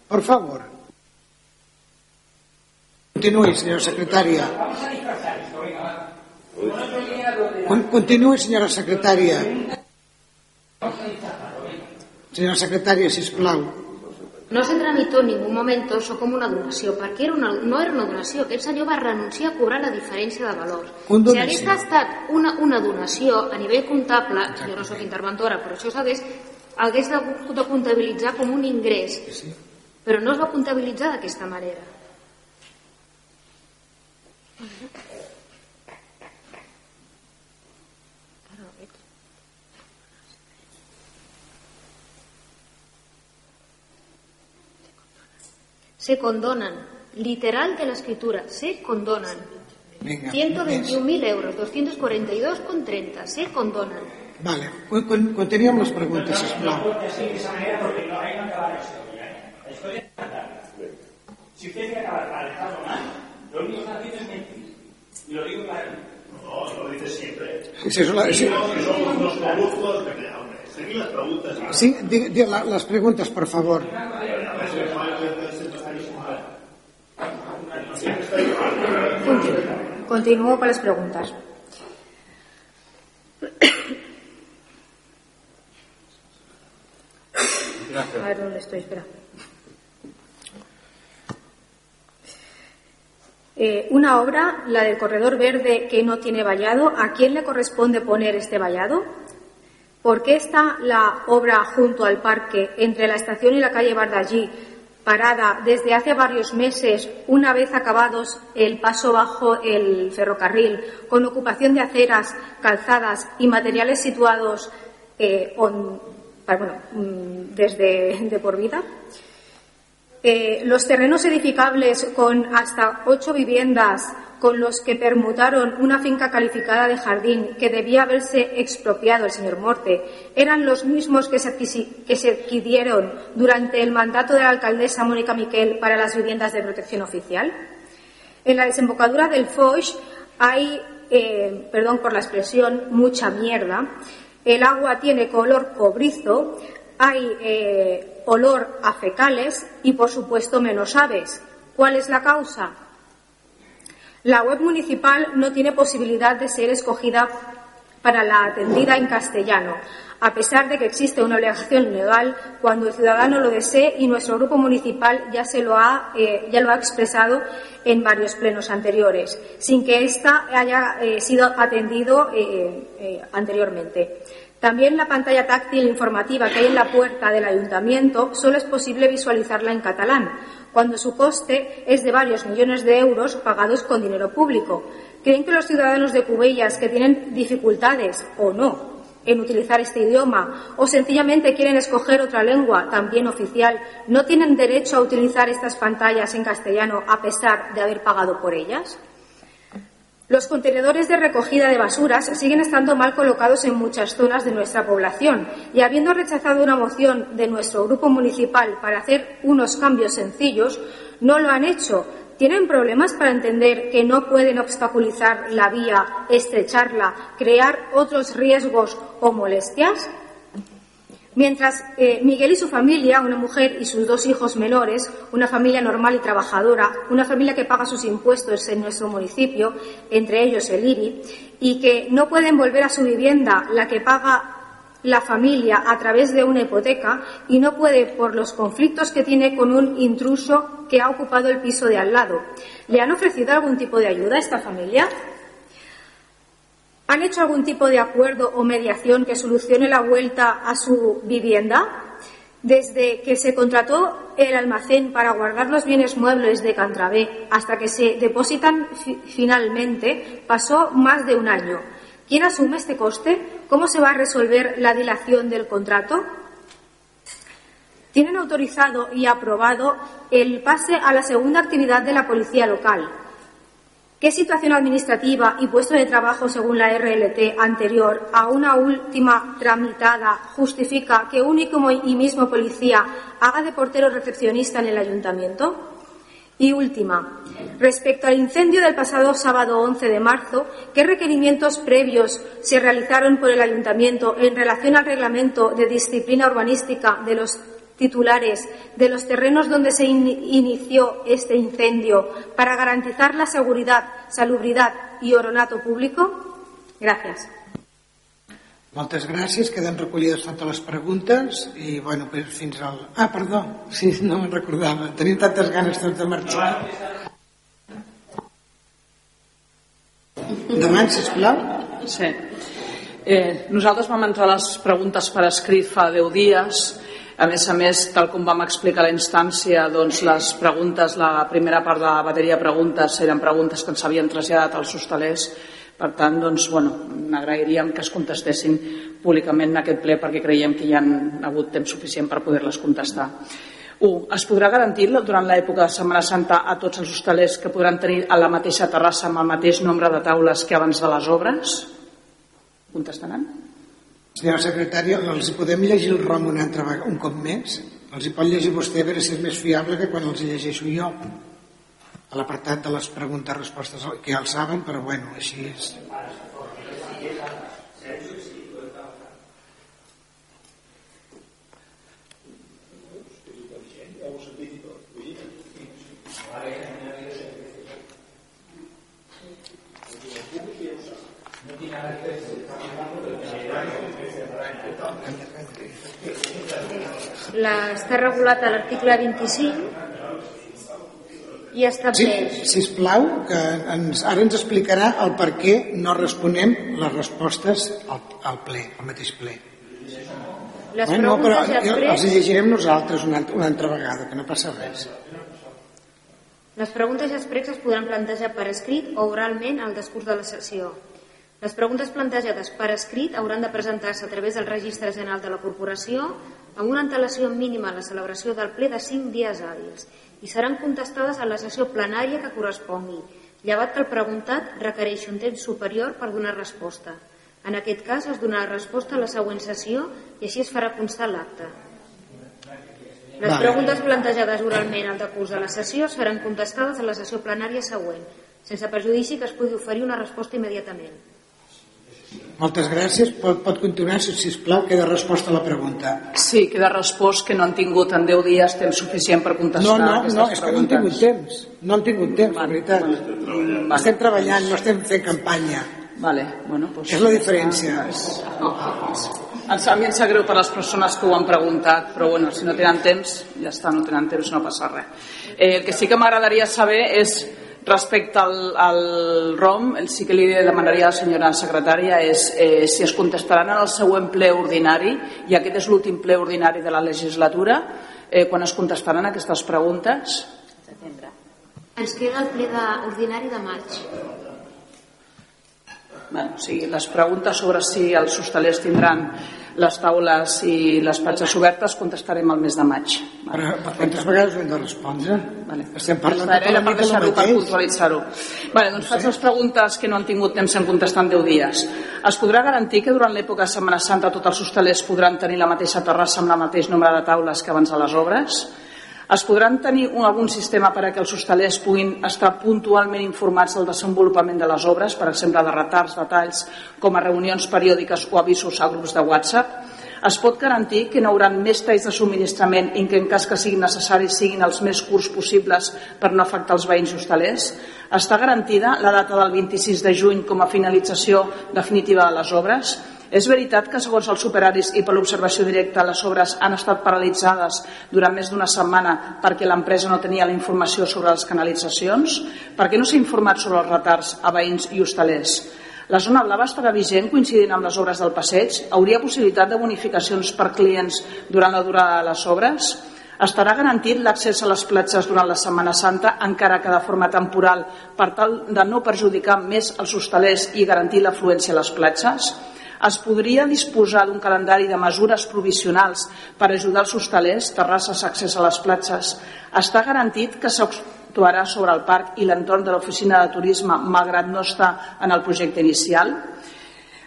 [SPEAKER 2] por favor. Continúe, señora secretaria. Con- Continúe, señora secretaria. Senyora secretària, si plau.
[SPEAKER 3] No se tramitó en ningún momento això com una donació, perquè era una, no era una donació, aquest senyor va renunciar a cobrar la diferència de valor. Si hagués estat una, una donació a nivell comptable, jo no sóc interventora, però això s'hagués hagués de, de comptabilitzar com un ingrés, però no es va comptabilitzar d'aquesta manera.
[SPEAKER 18] Se condonan. Literal de la escritura. Se condonan.
[SPEAKER 2] Vinga,
[SPEAKER 18] 121.000 euros, 242,30. Se condonen.
[SPEAKER 2] Vale, con- con- continuem amb les preguntes, sisplau.
[SPEAKER 19] Si usted quiere acabar para dejar mal, lo único que está haciendo es mentir. Y lo digo claramente.
[SPEAKER 16] No, lo dices siempre.
[SPEAKER 2] Sí, és la- sí.
[SPEAKER 16] No, que somos unos corruptos. Venga, hombre, seguid las preguntas.
[SPEAKER 2] Sí, di, di la, les preguntes, per favor.
[SPEAKER 18] Continúo con las preguntas. A ver dónde estoy, espera. Eh, una obra, la del corredor verde que no tiene vallado, ¿a quién le corresponde poner este vallado? ¿Por qué está la obra junto al parque, entre la estación y la calle Bardallí, parada desde hace varios meses, una vez acabados el paso bajo el ferrocarril, con ocupación de aceras, calzadas y materiales situados eh, bueno, mm, desde de por vida? Eh, los terrenos edificables con hasta ocho viviendas con los que permutaron una finca calificada de jardín que debía haberse expropiado el señor Morte eran los mismos que se, adquirieron durante el mandato de la alcaldesa Mónica Miquel para las viviendas de protección oficial. En la desembocadura del Foix hay, eh, perdón por la expresión, mucha mierda. El agua tiene color cobrizo, hay eh, olor a fecales y, por supuesto, menos aves. ¿Cuál es la causa? La web municipal no tiene posibilidad de ser escogida para la atendida en castellano, a pesar de que existe una obligación legal cuando el ciudadano lo desee y nuestro grupo municipal ya, se lo, ha, eh, ya lo ha expresado en varios plenos anteriores, sin que ésta haya eh, sido atendido anteriormente. También la pantalla táctil informativa que hay en la puerta del ayuntamiento solo es posible visualizarla en catalán, cuando su coste es de varios millones de euros pagados con dinero público. ¿Creen que los ciudadanos de Cubellas que tienen dificultades o no en utilizar este idioma o sencillamente quieren escoger otra lengua también oficial no tienen derecho a utilizar estas pantallas en castellano a pesar de haber pagado por ellas? Los contenedores de recogida de basuras siguen estando mal colocados en muchas zonas de nuestra población y habiendo rechazado una moción de nuestro grupo municipal para hacer unos cambios sencillos, no lo han hecho. ¿Tienen problemas para entender que no pueden obstaculizar la vía, estrecharla, crear otros riesgos o molestias? Mientras eh, Miguel y su familia, una mujer y sus dos hijos menores, una familia normal y trabajadora, una familia que paga sus impuestos en nuestro municipio, entre ellos el IRI, y que no pueden volver a su vivienda, la que paga la familia a través de una hipoteca, y no puede por los conflictos que tiene con un intruso que ha ocupado el piso de al lado. ¿Le han ofrecido algún tipo de ayuda a esta familia? ¿Han hecho algún tipo de acuerdo o mediación que solucione la vuelta a su vivienda? Desde que se contrató el almacén para guardar los bienes muebles de Cantrabé hasta que se depositan fi- finalmente pasó más de un año. ¿Quién asume este coste? ¿Cómo se va a resolver la dilación del contrato? Tienen autorizado y aprobado el pase a la segunda actividad de la policía local. ¿Qué situación administrativa y puesto de trabajo según la RLT anterior a una última tramitada justifica que un y mismo policía haga de portero recepcionista en el ayuntamiento? Y última, respecto al incendio del pasado sábado 11 de marzo, ¿qué requerimientos previos se realizaron por el ayuntamiento en relación al reglamento de disciplina urbanística de los titulares de los terrenos donde se in- inició este incendio para garantizar la seguridad, salubridad y oronato público? Gracias.
[SPEAKER 2] Moltes gràcies, queden recollides totes les preguntes i, bueno, pues, fins al... Ah, perdó, [LAUGHS] sí, no me'n recordava. Tenim tantes ganes tots de marxar. Endavant, sisplau.
[SPEAKER 7] Sí. Eh, nosaltres vam entrar les preguntes per escrit fa 10 dies A més a més, tal com vam explicar a la instància, doncs les preguntes, la primera part de la bateria de preguntes eren preguntes que ens havien traslladat als hostalers. Per tant, doncs, bueno, agrairíem que es contestessin públicament en aquest ple perquè creiem que hi ha hagut temps suficient per poder-les contestar. 1. Es podrà garantir durant l'època de Setmana Santa a tots els hostalers que podran tenir a la mateixa terrassa amb el mateix nombre de taules que abans de les obres? Contestaran?
[SPEAKER 2] Senyora secretària, els hi podem llegir el ROM un, altre, un cop més? Els hi pot llegir vostè a veure si és més fiable que quan els hi llegeixo jo. A l'apartat de les preguntes-respostes, que ja el saben, però bueno, així és.
[SPEAKER 3] La, està regulat a l'article 25 i
[SPEAKER 2] Sí,
[SPEAKER 3] estableix
[SPEAKER 2] sisplau, que ens, ara ens explicarà el per què no responem les respostes al, al ple, al mateix ple.
[SPEAKER 3] les
[SPEAKER 2] no, però
[SPEAKER 3] preguntes i
[SPEAKER 2] jo, els llegirem nosaltres una, una altra vegada, que no passa res.
[SPEAKER 3] Les preguntes i express es podran plantejar per escrit o oralment al discurs de la sessió. Les preguntes plantejades per escrit hauran de presentar-se a través del Registre General de la Corporació amb una antelació mínima a la celebració del ple de 5 dies hàbils i seran contestades a la sessió plenària que correspongui, llevat que el preguntat requereixi un temps superior per donar resposta. En aquest cas es donarà resposta a la següent sessió i així es farà constar l'acte. Les preguntes plantejades oralment al decurs de la sessió seran contestades a la sessió plenària següent, sense perjudici que es pugui oferir una resposta immediatament.
[SPEAKER 2] Moltes gràcies. Pot, pot continuar, si sisplau, queda resposta a la pregunta.
[SPEAKER 7] Sí, queda respost que no han tingut en 10 dies temps suficient per contestar
[SPEAKER 2] No, no,
[SPEAKER 7] aquestes
[SPEAKER 2] no, és que no han tingut
[SPEAKER 7] preguntes.
[SPEAKER 2] temps. No han tingut temps, la veritat. Estem treballant, no estem fent campanya.
[SPEAKER 7] Vale, bueno, pues,
[SPEAKER 2] És la diferència.
[SPEAKER 7] A mi em sap greu per les persones que ho han preguntat, però bueno, si no tenen temps, ja està, no tenen temps, no passa res. Eh, el que sí que m'agradaria saber és, respecte al, al ROM, el sí que li demanaria a la senyora secretària és eh, si es contestaran en el següent ple ordinari, i aquest és l'últim ple ordinari de la legislatura, eh, quan es contestaran aquestes preguntes.
[SPEAKER 3] Ens queda el ple de, ordinari de maig.
[SPEAKER 7] Bueno, o sigui, les preguntes sobre si els hostalers tindran les taules i les platges obertes contestarem el mes de maig.
[SPEAKER 2] Però, per quantes vegades ho hem de respondre?
[SPEAKER 7] Vale.
[SPEAKER 2] Estem parlant
[SPEAKER 7] Era,
[SPEAKER 2] tota
[SPEAKER 7] era
[SPEAKER 2] la
[SPEAKER 7] per deixar-ho,
[SPEAKER 2] mateix.
[SPEAKER 7] puntualitzar-ho. Vale, doncs faig les preguntes que no han tingut temps en contestar en 10 dies. Es podrà garantir que durant l'època de Setmana Santa tots els hostalers podran tenir la mateixa terrassa amb el mateix nombre de taules que abans de les obres? Es podran tenir un, algun sistema per a que els hostalers puguin estar puntualment informats del desenvolupament de les obres, per exemple, de retards, detalls, com a reunions periòdiques o avisos a grups de WhatsApp? Es pot garantir que no hi més talls de subministrament i que en cas que siguin necessaris siguin els més curts possibles per no afectar els veïns hostalers? Està garantida la data del 26 de juny com a finalització definitiva de les obres? És veritat que, segons els superaris i per l'observació directa, les obres han estat paralitzades durant més d'una setmana perquè l'empresa no tenia la informació sobre les canalitzacions? Per què no s'ha informat sobre els retards a veïns i hostalers? La zona blava estarà vigent coincidint amb les obres del passeig? Hauria possibilitat de bonificacions per clients durant la durada de les obres? Estarà garantit l'accés a les platges durant la Setmana Santa, encara que de forma temporal, per tal de no perjudicar més els hostalers i garantir l'afluència a les platges? Es podria disposar d'un calendari de mesures provisionals per ajudar els hostalers, terrasses, accés a les platges? Està garantit que s'actuarà sobre el parc i l'entorn de l'oficina de turisme, malgrat no estar en el projecte inicial?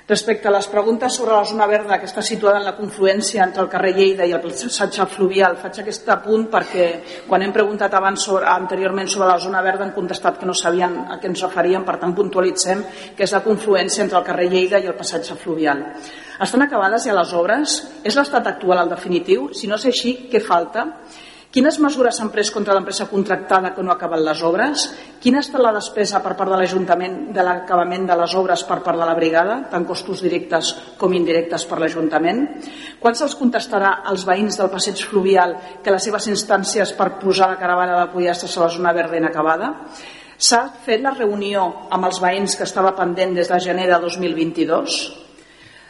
[SPEAKER 7] Respecte a les preguntes sobre la zona verda que està situada en la confluència entre el carrer Lleida i el passatge fluvial, faig aquest apunt perquè quan hem preguntat abans sobre, anteriorment sobre la zona verda han contestat que no sabien a què ens referíem, per tant puntualitzem que és la confluència entre el carrer Lleida i el passatge fluvial. Estan acabades ja les obres? És l'estat actual el definitiu? Si no és així, què falta? Quines mesures s'han pres contra l'empresa contractada que no ha acabat les obres? Quina ha estat la despesa per part de l'Ajuntament de l'acabament de les obres per part de la brigada, tant costos directes com indirectes per l'Ajuntament? Quan se'ls contestarà als veïns del passeig fluvial que les seves instàncies per posar la caravana de pollastres a la zona verda inacabada? S'ha fet la reunió amb els veïns que estava pendent des de gener de 2022?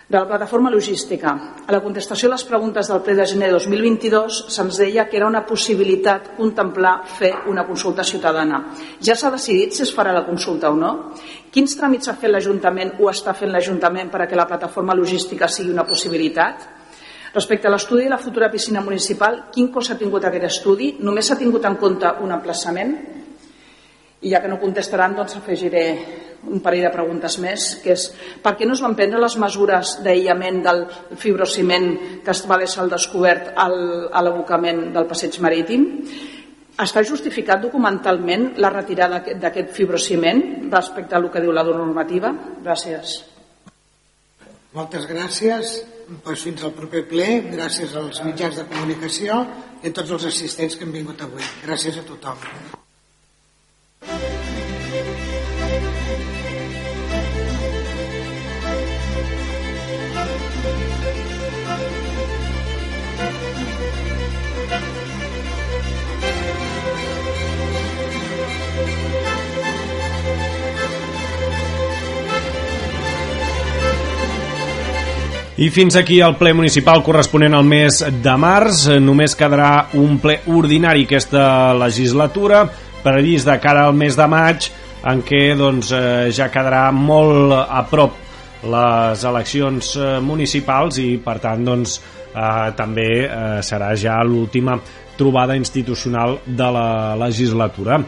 [SPEAKER 7] De la plataforma logística. A la contestació a les preguntes del ple de gener de 2022 se'ns deia que era una possibilitat contemplar fer una consulta ciutadana. Ja s'ha decidit si es farà la consulta o no? Quins tràmits ha fet l'Ajuntament o està fent l'Ajuntament perquè la plataforma logística sigui una possibilitat? Respecte a l'estudi de la futura piscina municipal, quin cost ha tingut aquest estudi? Només s'ha tingut en compte un emplaçament? I ja que no contestaran, doncs afegiré un parell de preguntes més, que és per què no es van prendre les mesures d'aïllament del fibrociment que es va deixar al descobert al, a l'abocament del passeig marítim? Està justificat documentalment la retirada d'aquest fibrociment respecte a el que diu la normativa? Gràcies.
[SPEAKER 2] Moltes gràcies. Pues fins al proper ple. Gràcies als mitjans de comunicació i a tots els assistents que han vingut avui. Gràcies a tothom.
[SPEAKER 1] I fins aquí el ple municipal corresponent al mes de març. Només quedarà un ple ordinari aquesta legislatura previst de cara al mes de maig en què doncs, eh, ja quedarà molt a prop les eleccions eh, municipals i per tant doncs, eh, també eh, serà ja l'última trobada institucional de la legislatura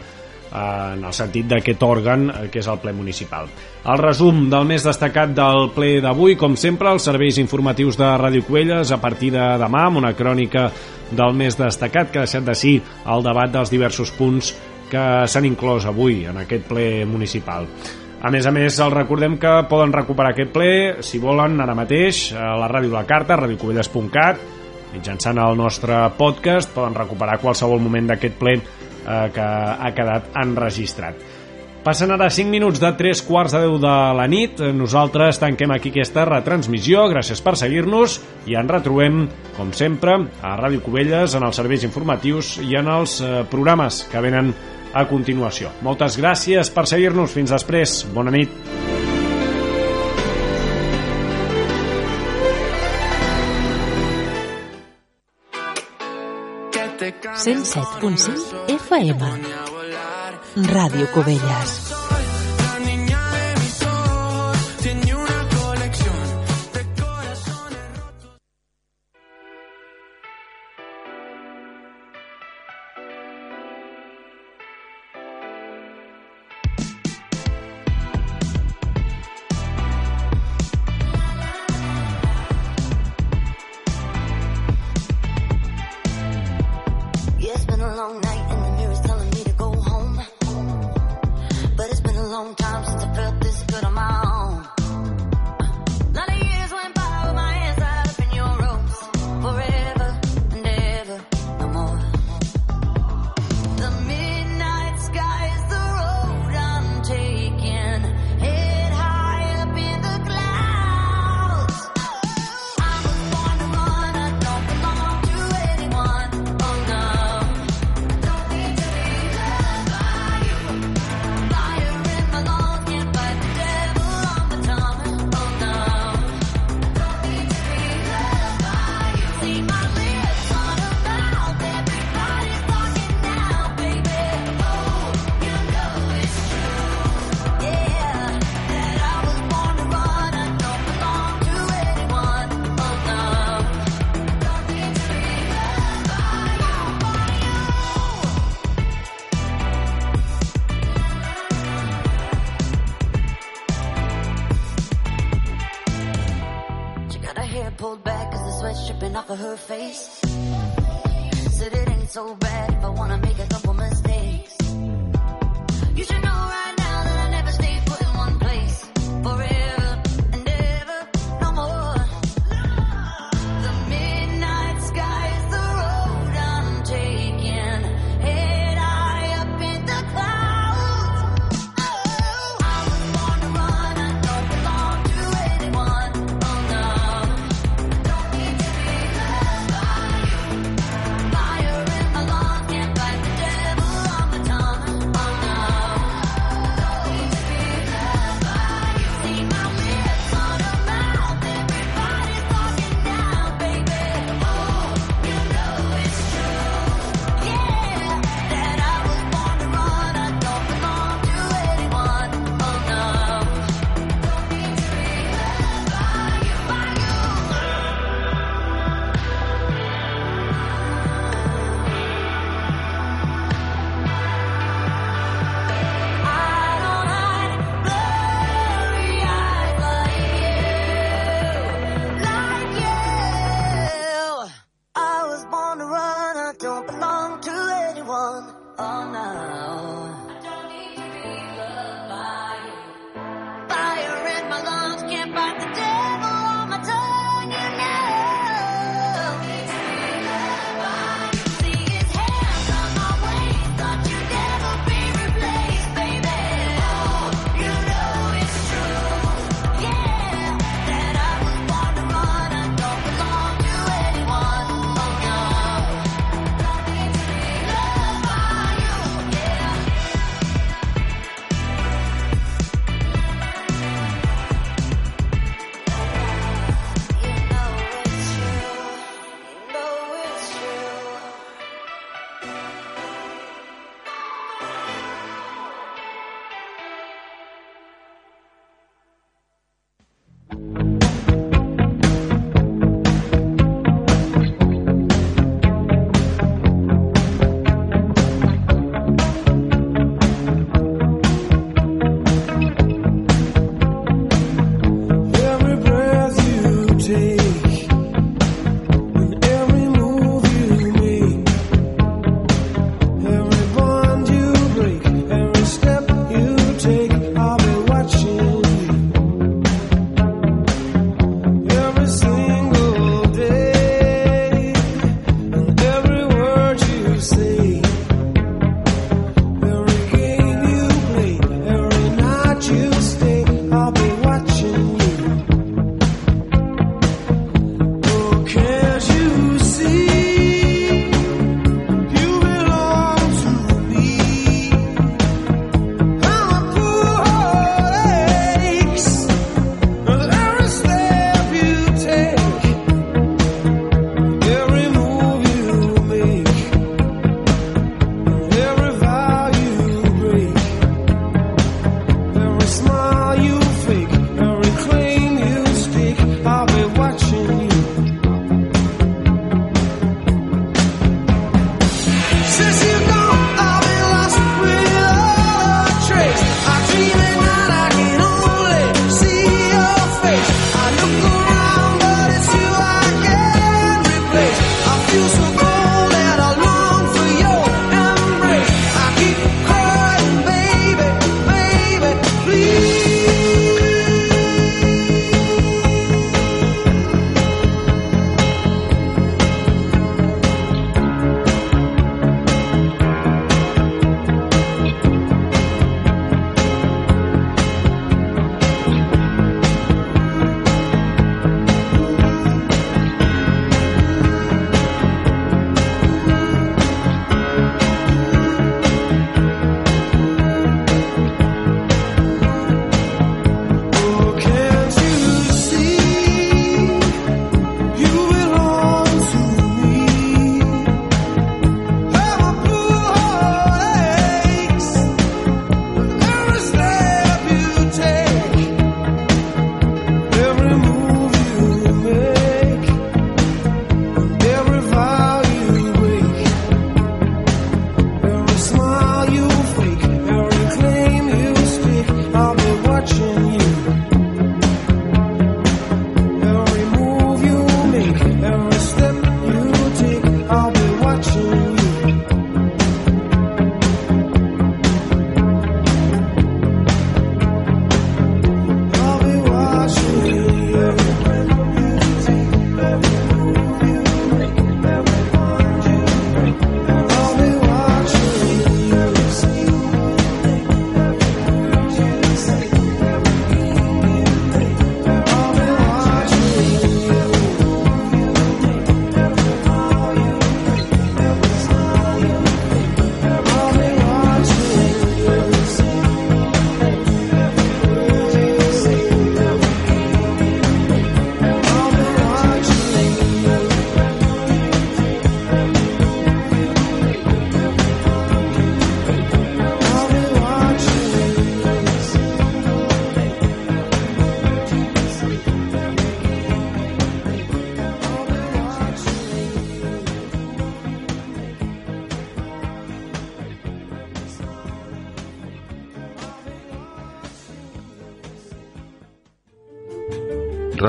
[SPEAKER 1] en el sentit d'aquest òrgan que és el ple municipal. El resum del més destacat del ple d'avui, com sempre, els serveis informatius de Ràdio Covelles a partir de demà amb una crònica del més destacat que ha deixat de sí el debat dels diversos punts que s'han inclòs avui en aquest ple municipal. A més a més, els recordem que poden recuperar aquest ple, si volen, ara mateix, a la ràdio La Carta, radiocovelles.cat, mitjançant el nostre podcast, poden recuperar qualsevol moment d'aquest ple eh, que ha quedat enregistrat. Passen ara 5 minuts de 3 quarts de 10 de la nit. Nosaltres tanquem aquí aquesta retransmissió. Gràcies per seguir-nos i ens retrobem, com sempre, a Ràdio Cubelles, en els serveis informatius i en els eh, programes que venen a continuació. Moltes gràcies per seguir-nos. Fins després. Bona nit.
[SPEAKER 20] 107.5 FM. Ràdio Cubelles.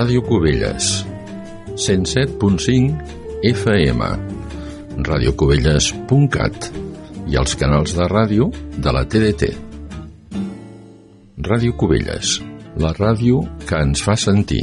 [SPEAKER 21] Ràdio Cubelles 107.5 FM radiocubelles.cat i els canals de ràdio de la TDT. Ràdio Cubelles, la ràdio que ens fa sentir.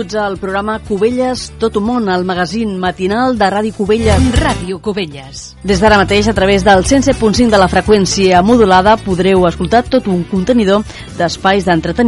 [SPEAKER 22] Benvinguts al programa Cubelles, tot un món, al magazín matinal de Ràdio Cubelles.
[SPEAKER 23] Ràdio Cubelles.
[SPEAKER 22] Des d'ara mateix, a través del 107.5 de la freqüència modulada, podreu escoltar tot un contenidor d'espais d'entreteniment